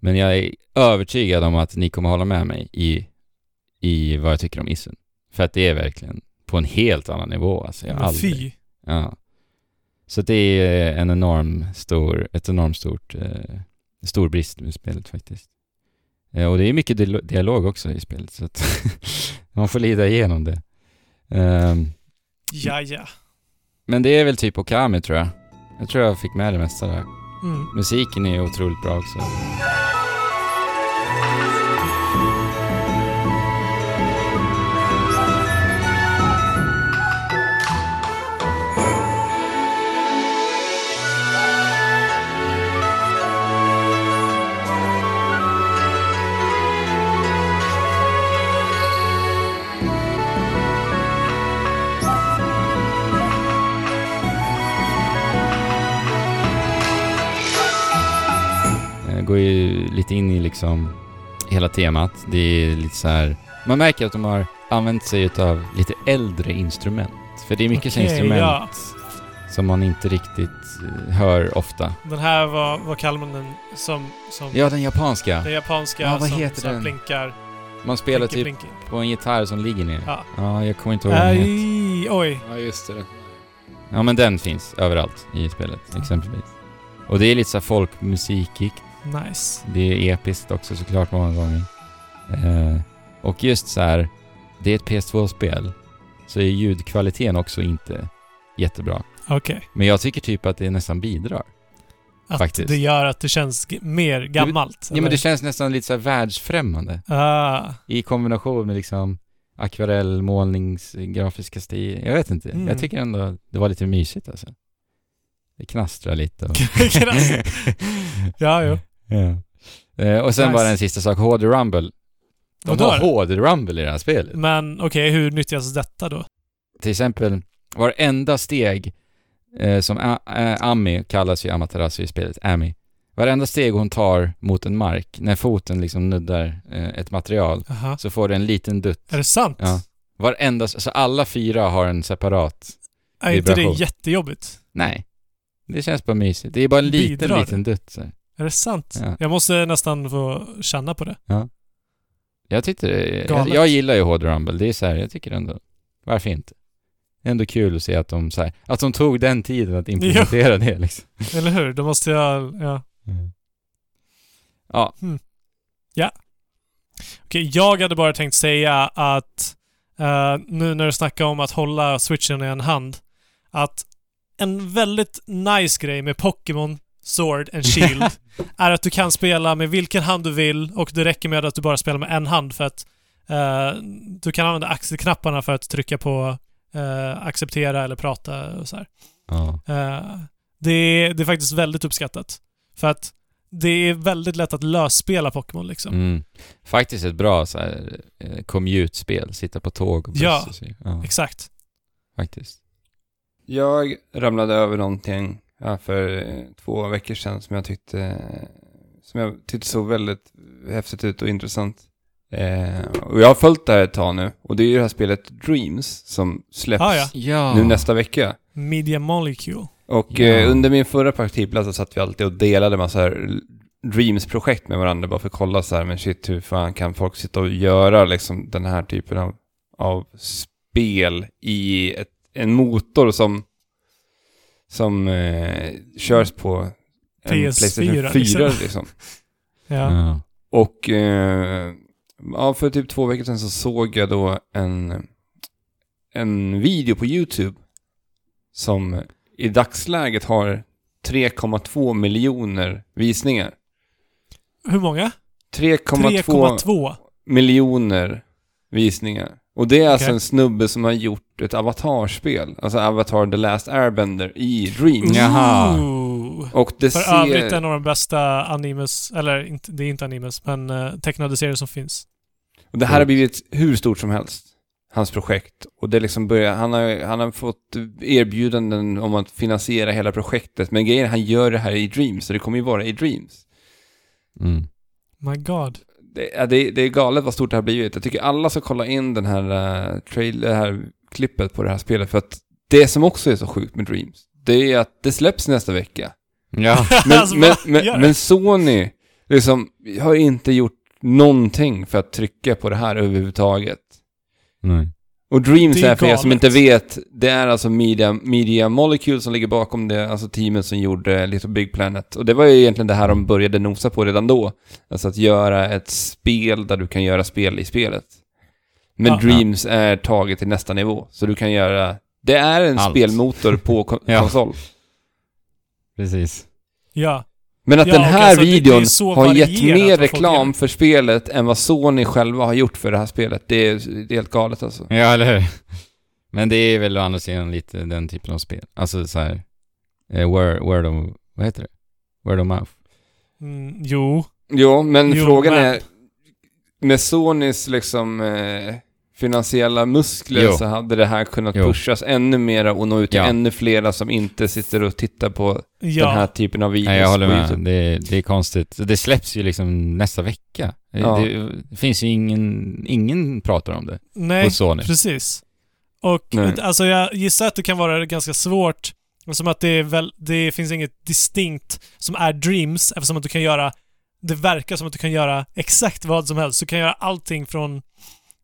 Men jag är övertygad om att ni kommer hålla med mig i, i vad jag tycker om isen. För att det är verkligen på en helt annan nivå alltså. Jag Men aldrig... fy. Ja. Så det är en enorm stor, ett enormt stort, eh, stor brist med spelet faktiskt. Eh, och det är mycket dialo- dialog också i spelet så att man får lida igenom det. Ehm, Ja, ja. men det är väl typ Okami tror jag. Jag tror jag fick med det mesta där. Mm. Musiken är otroligt bra också. Går ju lite in i liksom hela temat. Det är lite så här. Man märker att de har använt sig utav lite äldre instrument. För det är mycket Okej, instrument ja. som man inte riktigt eh, hör ofta. Den här, vad, vad kallar man den som... som Ja, den japanska. Den japanska Ja, vad som, heter som den? blinkar. Man spelar blinky, typ blinky. på en gitarr som ligger ner. Ja. Ja, jag kommer inte ihåg vad den heter. Oj. Ja, just det. Ja, men den finns överallt i spelet, exempelvis. Och det är lite så folkmusikigt. Nice. Det är episkt också såklart många gånger. Eh, och just så här, det är ett PS2-spel. Så är ljudkvaliteten också inte jättebra. Okej. Men jag tycker typ att det nästan bidrar. Att Faktiskt. det gör att det känns mer gammalt. Ja men det känns nästan lite så här världsfrämmande. Ah, I kombination med liksom akvarellmålningsgrafiska stil. Jag vet inte. Mm. Jag tycker ändå det var lite mysigt alltså. Det knastrar lite och... Ja, jo. Ja. Eh, och sen Nice. bara en sista sak, HD Rumble. De Vadå har? HD Rumble i det här spelet. Men okej, hur nyttjas detta då? Till exempel, varenda steg eh, som A- A- Ami kallas ju Amaterasu i spelet, Ami. Varenda steg hon tar mot en mark, när foten liksom nuddar eh, ett material, Aha. så får det en liten dutt. Är det sant? Ja. Varenda, så alla fyra har en separat. Är inte det jättejobbigt? Nej. Det känns bara mysigt. Det är bara en liten, Bidrar liten dutt så. Är det sant? Ja. Jag måste nästan få känna på det. Jag tyckte det, jag, jag gillar ju HD Rumble. Det är så här, jag tycker ändå, varför inte? Ändå kul att se att de så här, att de tog den tiden att implementera det liksom. Eller hur? Då måste jag... Ja. Ja, Okej, jag hade bara tänkt säga att eh, nu när du snackar om att hålla switchen i en hand, att en väldigt nice grej med Pokémon Sword and Shield är att du kan spela med vilken hand du vill och det räcker med att du bara spelar med en hand för att eh, du kan använda axelknapparna för att trycka på eh, acceptera eller prata och så här. ja. Eh, det, är, det är faktiskt väldigt uppskattat. För att det är väldigt lätt att lösspela Pokémon liksom. Mm. Faktiskt ett bra så här, commute-spel. Sitta på tåg och buss Ja. och så. Ja, Exakt. faktiskt. Jag ramlade över någonting ja, för eh, två veckor sedan som jag tyckte som jag tyckte såg väldigt häftigt ut och intressant. Eh, och jag har följt det här ett tag nu och det är ju det här spelet Dreams som släpps Ah, ja. Ja. nu nästa vecka. Media Molecule. Och Ja. eh, under min förra praktikplats så satt vi alltid och delade massa här Dreams-projekt med varandra bara för att kolla så här, men shit, hur fan kan folk sitta och göra liksom den här typen av, av spel i ett, en motor som, som eh, körs på en PS4 Playstation 4 liksom. liksom. Ja. Ja. Och eh, ja, för typ två veckor sedan så såg jag då en, en video på YouTube som i dagsläget har 3,2 miljoner visningar. Hur många? 3,2 3,2. miljoner visningar. Och det är alltså Okej. en snubbe som har gjort ett avatarspel. Alltså Avatar The Last Airbender i Dreams. Jaha. Och det För ser... övrigt en av de bästa animes, eller inte, det är inte animes, men uh, tecknade serier som finns. Och det här har blivit hur stort som helst. Hans projekt. Och det liksom börjar, han har, han har fått erbjudanden om att finansiera hela projektet. Men grejen är, han gör det här i Dreams, så det kommer ju vara i Dreams. Mm. My God. Det, det, det är galet vad stort det har blivit. Jag tycker alla ska kolla in den här, uh, trail, det här klippet på det här spelet. För att det som också är så sjukt med Dreams, det är att det släpps nästa vecka. Ja. Men, Alltså, men, men, men Sony liksom, har inte gjort någonting för att trycka på det här överhuvudtaget. Nej. Och Dreams Det är är, för er som inte vet, det är alltså Media, Media Molecule som ligger bakom det, alltså teamet som gjorde Little Big Planet. Och det var ju egentligen det här de började nosa på redan då. Alltså att göra ett spel där du kan göra spel i spelet. Men Ja. Dreams är taget till nästa nivå, så du kan göra... Det är en Allt. spelmotor på kon- Ja. konsol. Precis. Ja. Men att Ja, den här alltså, det- det är videon har gett mer reklam för spelet än vad Sony själva har gjort för det här spelet. Det är, det är helt galet alltså. Ja, eller hur? Men det är väl å andra sidan lite den typen av spel. Alltså så här, eh, word, word of, vad heter det? Word of mouth. Mm, jo. Jo, men Jo, frågan men- är, med Sonys liksom eh, finansiella muskler Jo. så hade det här kunnat Jo. pushas ännu mera och nå ut till Ja. ännu flera som inte sitter och tittar på Ja. den här typen av videos. Nej, jag håller med. Det, det är konstigt. Det släpps ju liksom nästa vecka. Det- Ja. Det, det finns ju ingen, ingen pratar om det Nej, hos Sony. precis. Och Nej. alltså jag gissar att det kan vara ganska svårt, som att det, är väl, det finns inget distinkt som är Dreams, eftersom att du kan göra, det verkar som att du kan göra exakt vad som helst. Du kan göra allting från,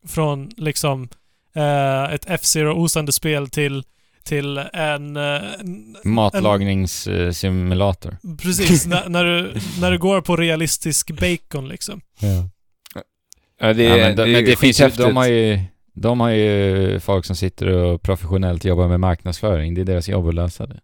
från liksom eh, ett F-Zero osande spel till, till en, eh, en Matlagningssimulator. Precis, när, när, du, när du går på realistisk bacon liksom. Ja. Ja, det, ja, men de, det men det finns ju, de har ju, de har ju folk som sitter och professionellt jobbar med marknadsföring. Det är deras jobb att lösa det.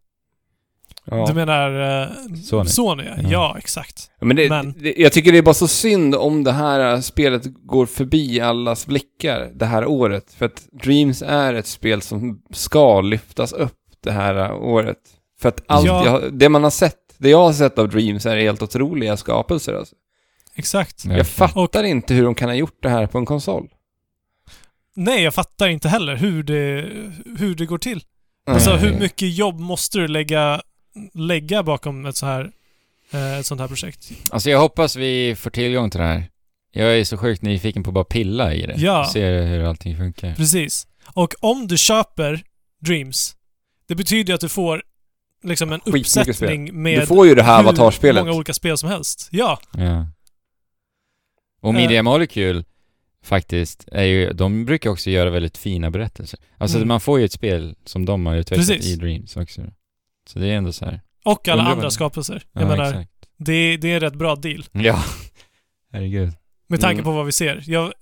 Ja. Du menar eh, Sony. Sony ja. Ja. exakt. Men, det, Men- det, jag tycker det är bara så synd om det här spelet går förbi allas blickar det här året. För att Dreams är ett spel som ska lyftas upp det här året. För att allt Ja. jag, det man har sett, det jag har sett av Dreams är helt otroliga skapelser alltså. Exakt. Jag fattar inte hur de kan ha gjort det här på en konsol. Nej, jag fattar inte heller hur det, hur det går till. Nej. Alltså hur mycket jobb måste du lägga, lägga bakom ett så här, eh, ett sånt här projekt? Alltså jag hoppas vi får tillgång till det här. Jag är så sjukt nyfiken på att bara pilla i det. Ja. Och se hur allting funkar. Precis. Och om du köper Dreams, det betyder ju att du får liksom en uppsättning med Du får ju det här avatarspelet. många olika spel som helst. Ja. Ja. Och Eh. Media Molecule faktiskt, är ju, de brukar också göra väldigt fina berättelser. Alltså Mm. man får ju ett spel som de har utvecklat Precis. i Dreams också. Så det är ändå så här. Och alla andra skapelser. Jag Ja, menar, exakt. det, det är en rätt bra deal. Ja. Herregud. Med tanke Mm. på vad vi ser. Jag,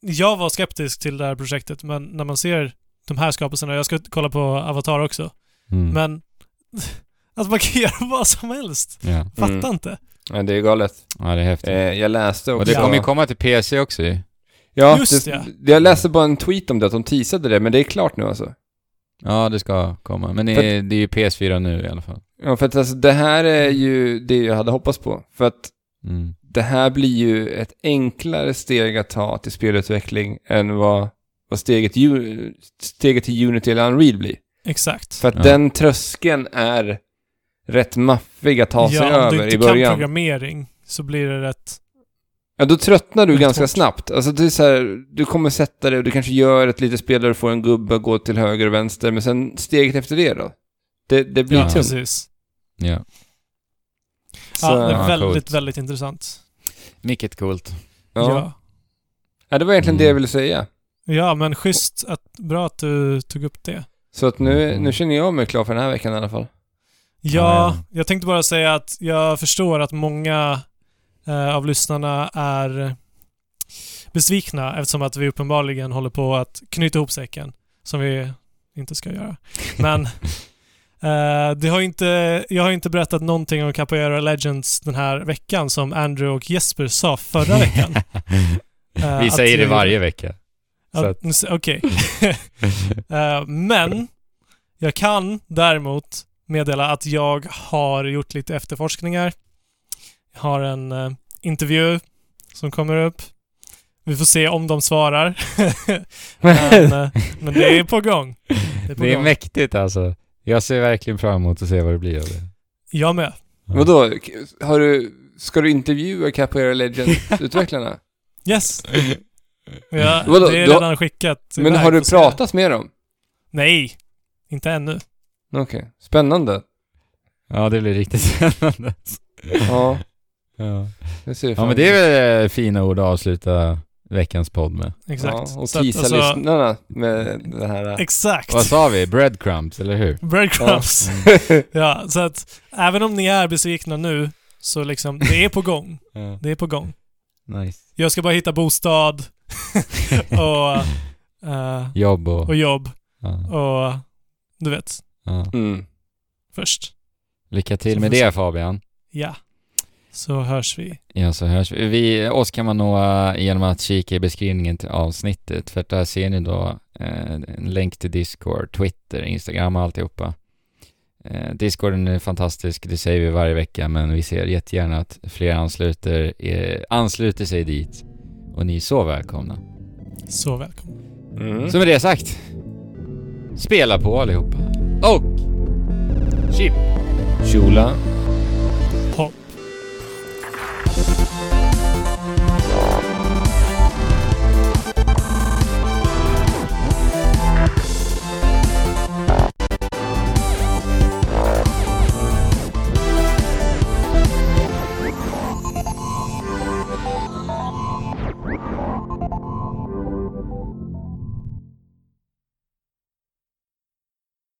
jag var skeptisk till det här projektet, men när man ser de här skapelserna, jag ska kolla på Avatar också, Mm. men att man kan göra vad som helst. Ja. Fattar Mm. inte. Ja, det är galet. ja, det är häftigt. Eh, jag läste också... och det kommer ju komma till PC också ju. Ja, Just det, ja. jag läste bara en tweet om det, att de teasade det, men det är klart nu alltså. Ja, det ska komma. Men det För är, det är ju PS4 nu i alla fall. Ja, för att alltså, det här är ju det jag hade hoppats på. För att Mm. det här blir ju ett enklare steg att ta till spelutveckling än vad, vad steget, steget till Unity eller Unreal blir. Exakt. För att Ja. den tröskeln är rätt maffig att ta sig ja, om du över inte i kan början. programmering så blir det rätt... Ja, då tröttnar du Rätt ganska snabbt. Alltså det är så här, du kommer sätta dig och du kanske gör ett litet spel där du får en gubbe gå till höger och vänster, men sen steget efter det då? Det, det blir Ja, tungt. precis. Ja. Så, Ja, det är väldigt, coolt. väldigt intressant. Mycket coolt. ja. Ja. ja, det var egentligen det Mm. jag ville säga. Ja, men schysst. Att, bra att du tog upp det. Så att nu, Mm. nu känner jag mig klar för den här veckan i alla fall. Ja, jag tänkte bara säga att jag förstår att många eh, av lyssnarna är besvikna eftersom att vi uppenbarligen håller på att knyta ihop säcken. Som vi inte ska göra. Men Eh, det har inte, jag har inte berättat någonting om Capoeira Legends den här veckan som Andrew och Jesper sa förra veckan. Eh, Vi säger det varje vecka. Okej. Eh, men jag kan däremot meddela att jag har gjort lite efterforskningar. Har en eh, intervju som kommer upp. Vi får se om de svarar. men, eh, men det är på gång. Det är på Det är gång. mäktigt alltså. Jag ser verkligen fram emot att se vad det blir av det. Jag med. Vadå? K- Har du, ska du intervjua Capoeira Legends-utvecklarna? Yes. Ja, Vadå? det är redan skickat. Men har du pratat med dem? Nej, inte ännu. Okej, spännande. Ja, det blir riktigt spännande. Ja, Ja, ja men det är väl fina ord att avsluta veckans podd med. Exakt. Ja, och teasa alltså, lyssnarna med det här. Exakt. Vad sa vi? Breadcrumbs, eller hur? Breadcrumbs. Ja, så att även om ni är besvikna nu, så liksom, det är på gång. Ja. Det är på gång. Nice. Jag ska bara hitta bostad och, eh, Jobb och... och jobb Ja, och du vet, ja. Mm. först. Lycka till Så med det Fabian. Ja. Så hörs vi. Ja, så hörs vi. vi. Oss kan man nå genom att kika i beskrivningen till avsnittet. För där ser ni då eh, en länk till Discord, Twitter, Instagram och alltihopa. Eh, Discorden är fantastisk, det säger vi varje vecka, men vi ser jättegärna att fler ansluter, eh, ansluter sig dit. Och ni är så välkomna. Så välkommen. Mm. Så med det sagt, spela på allihopa. Och chip! Shula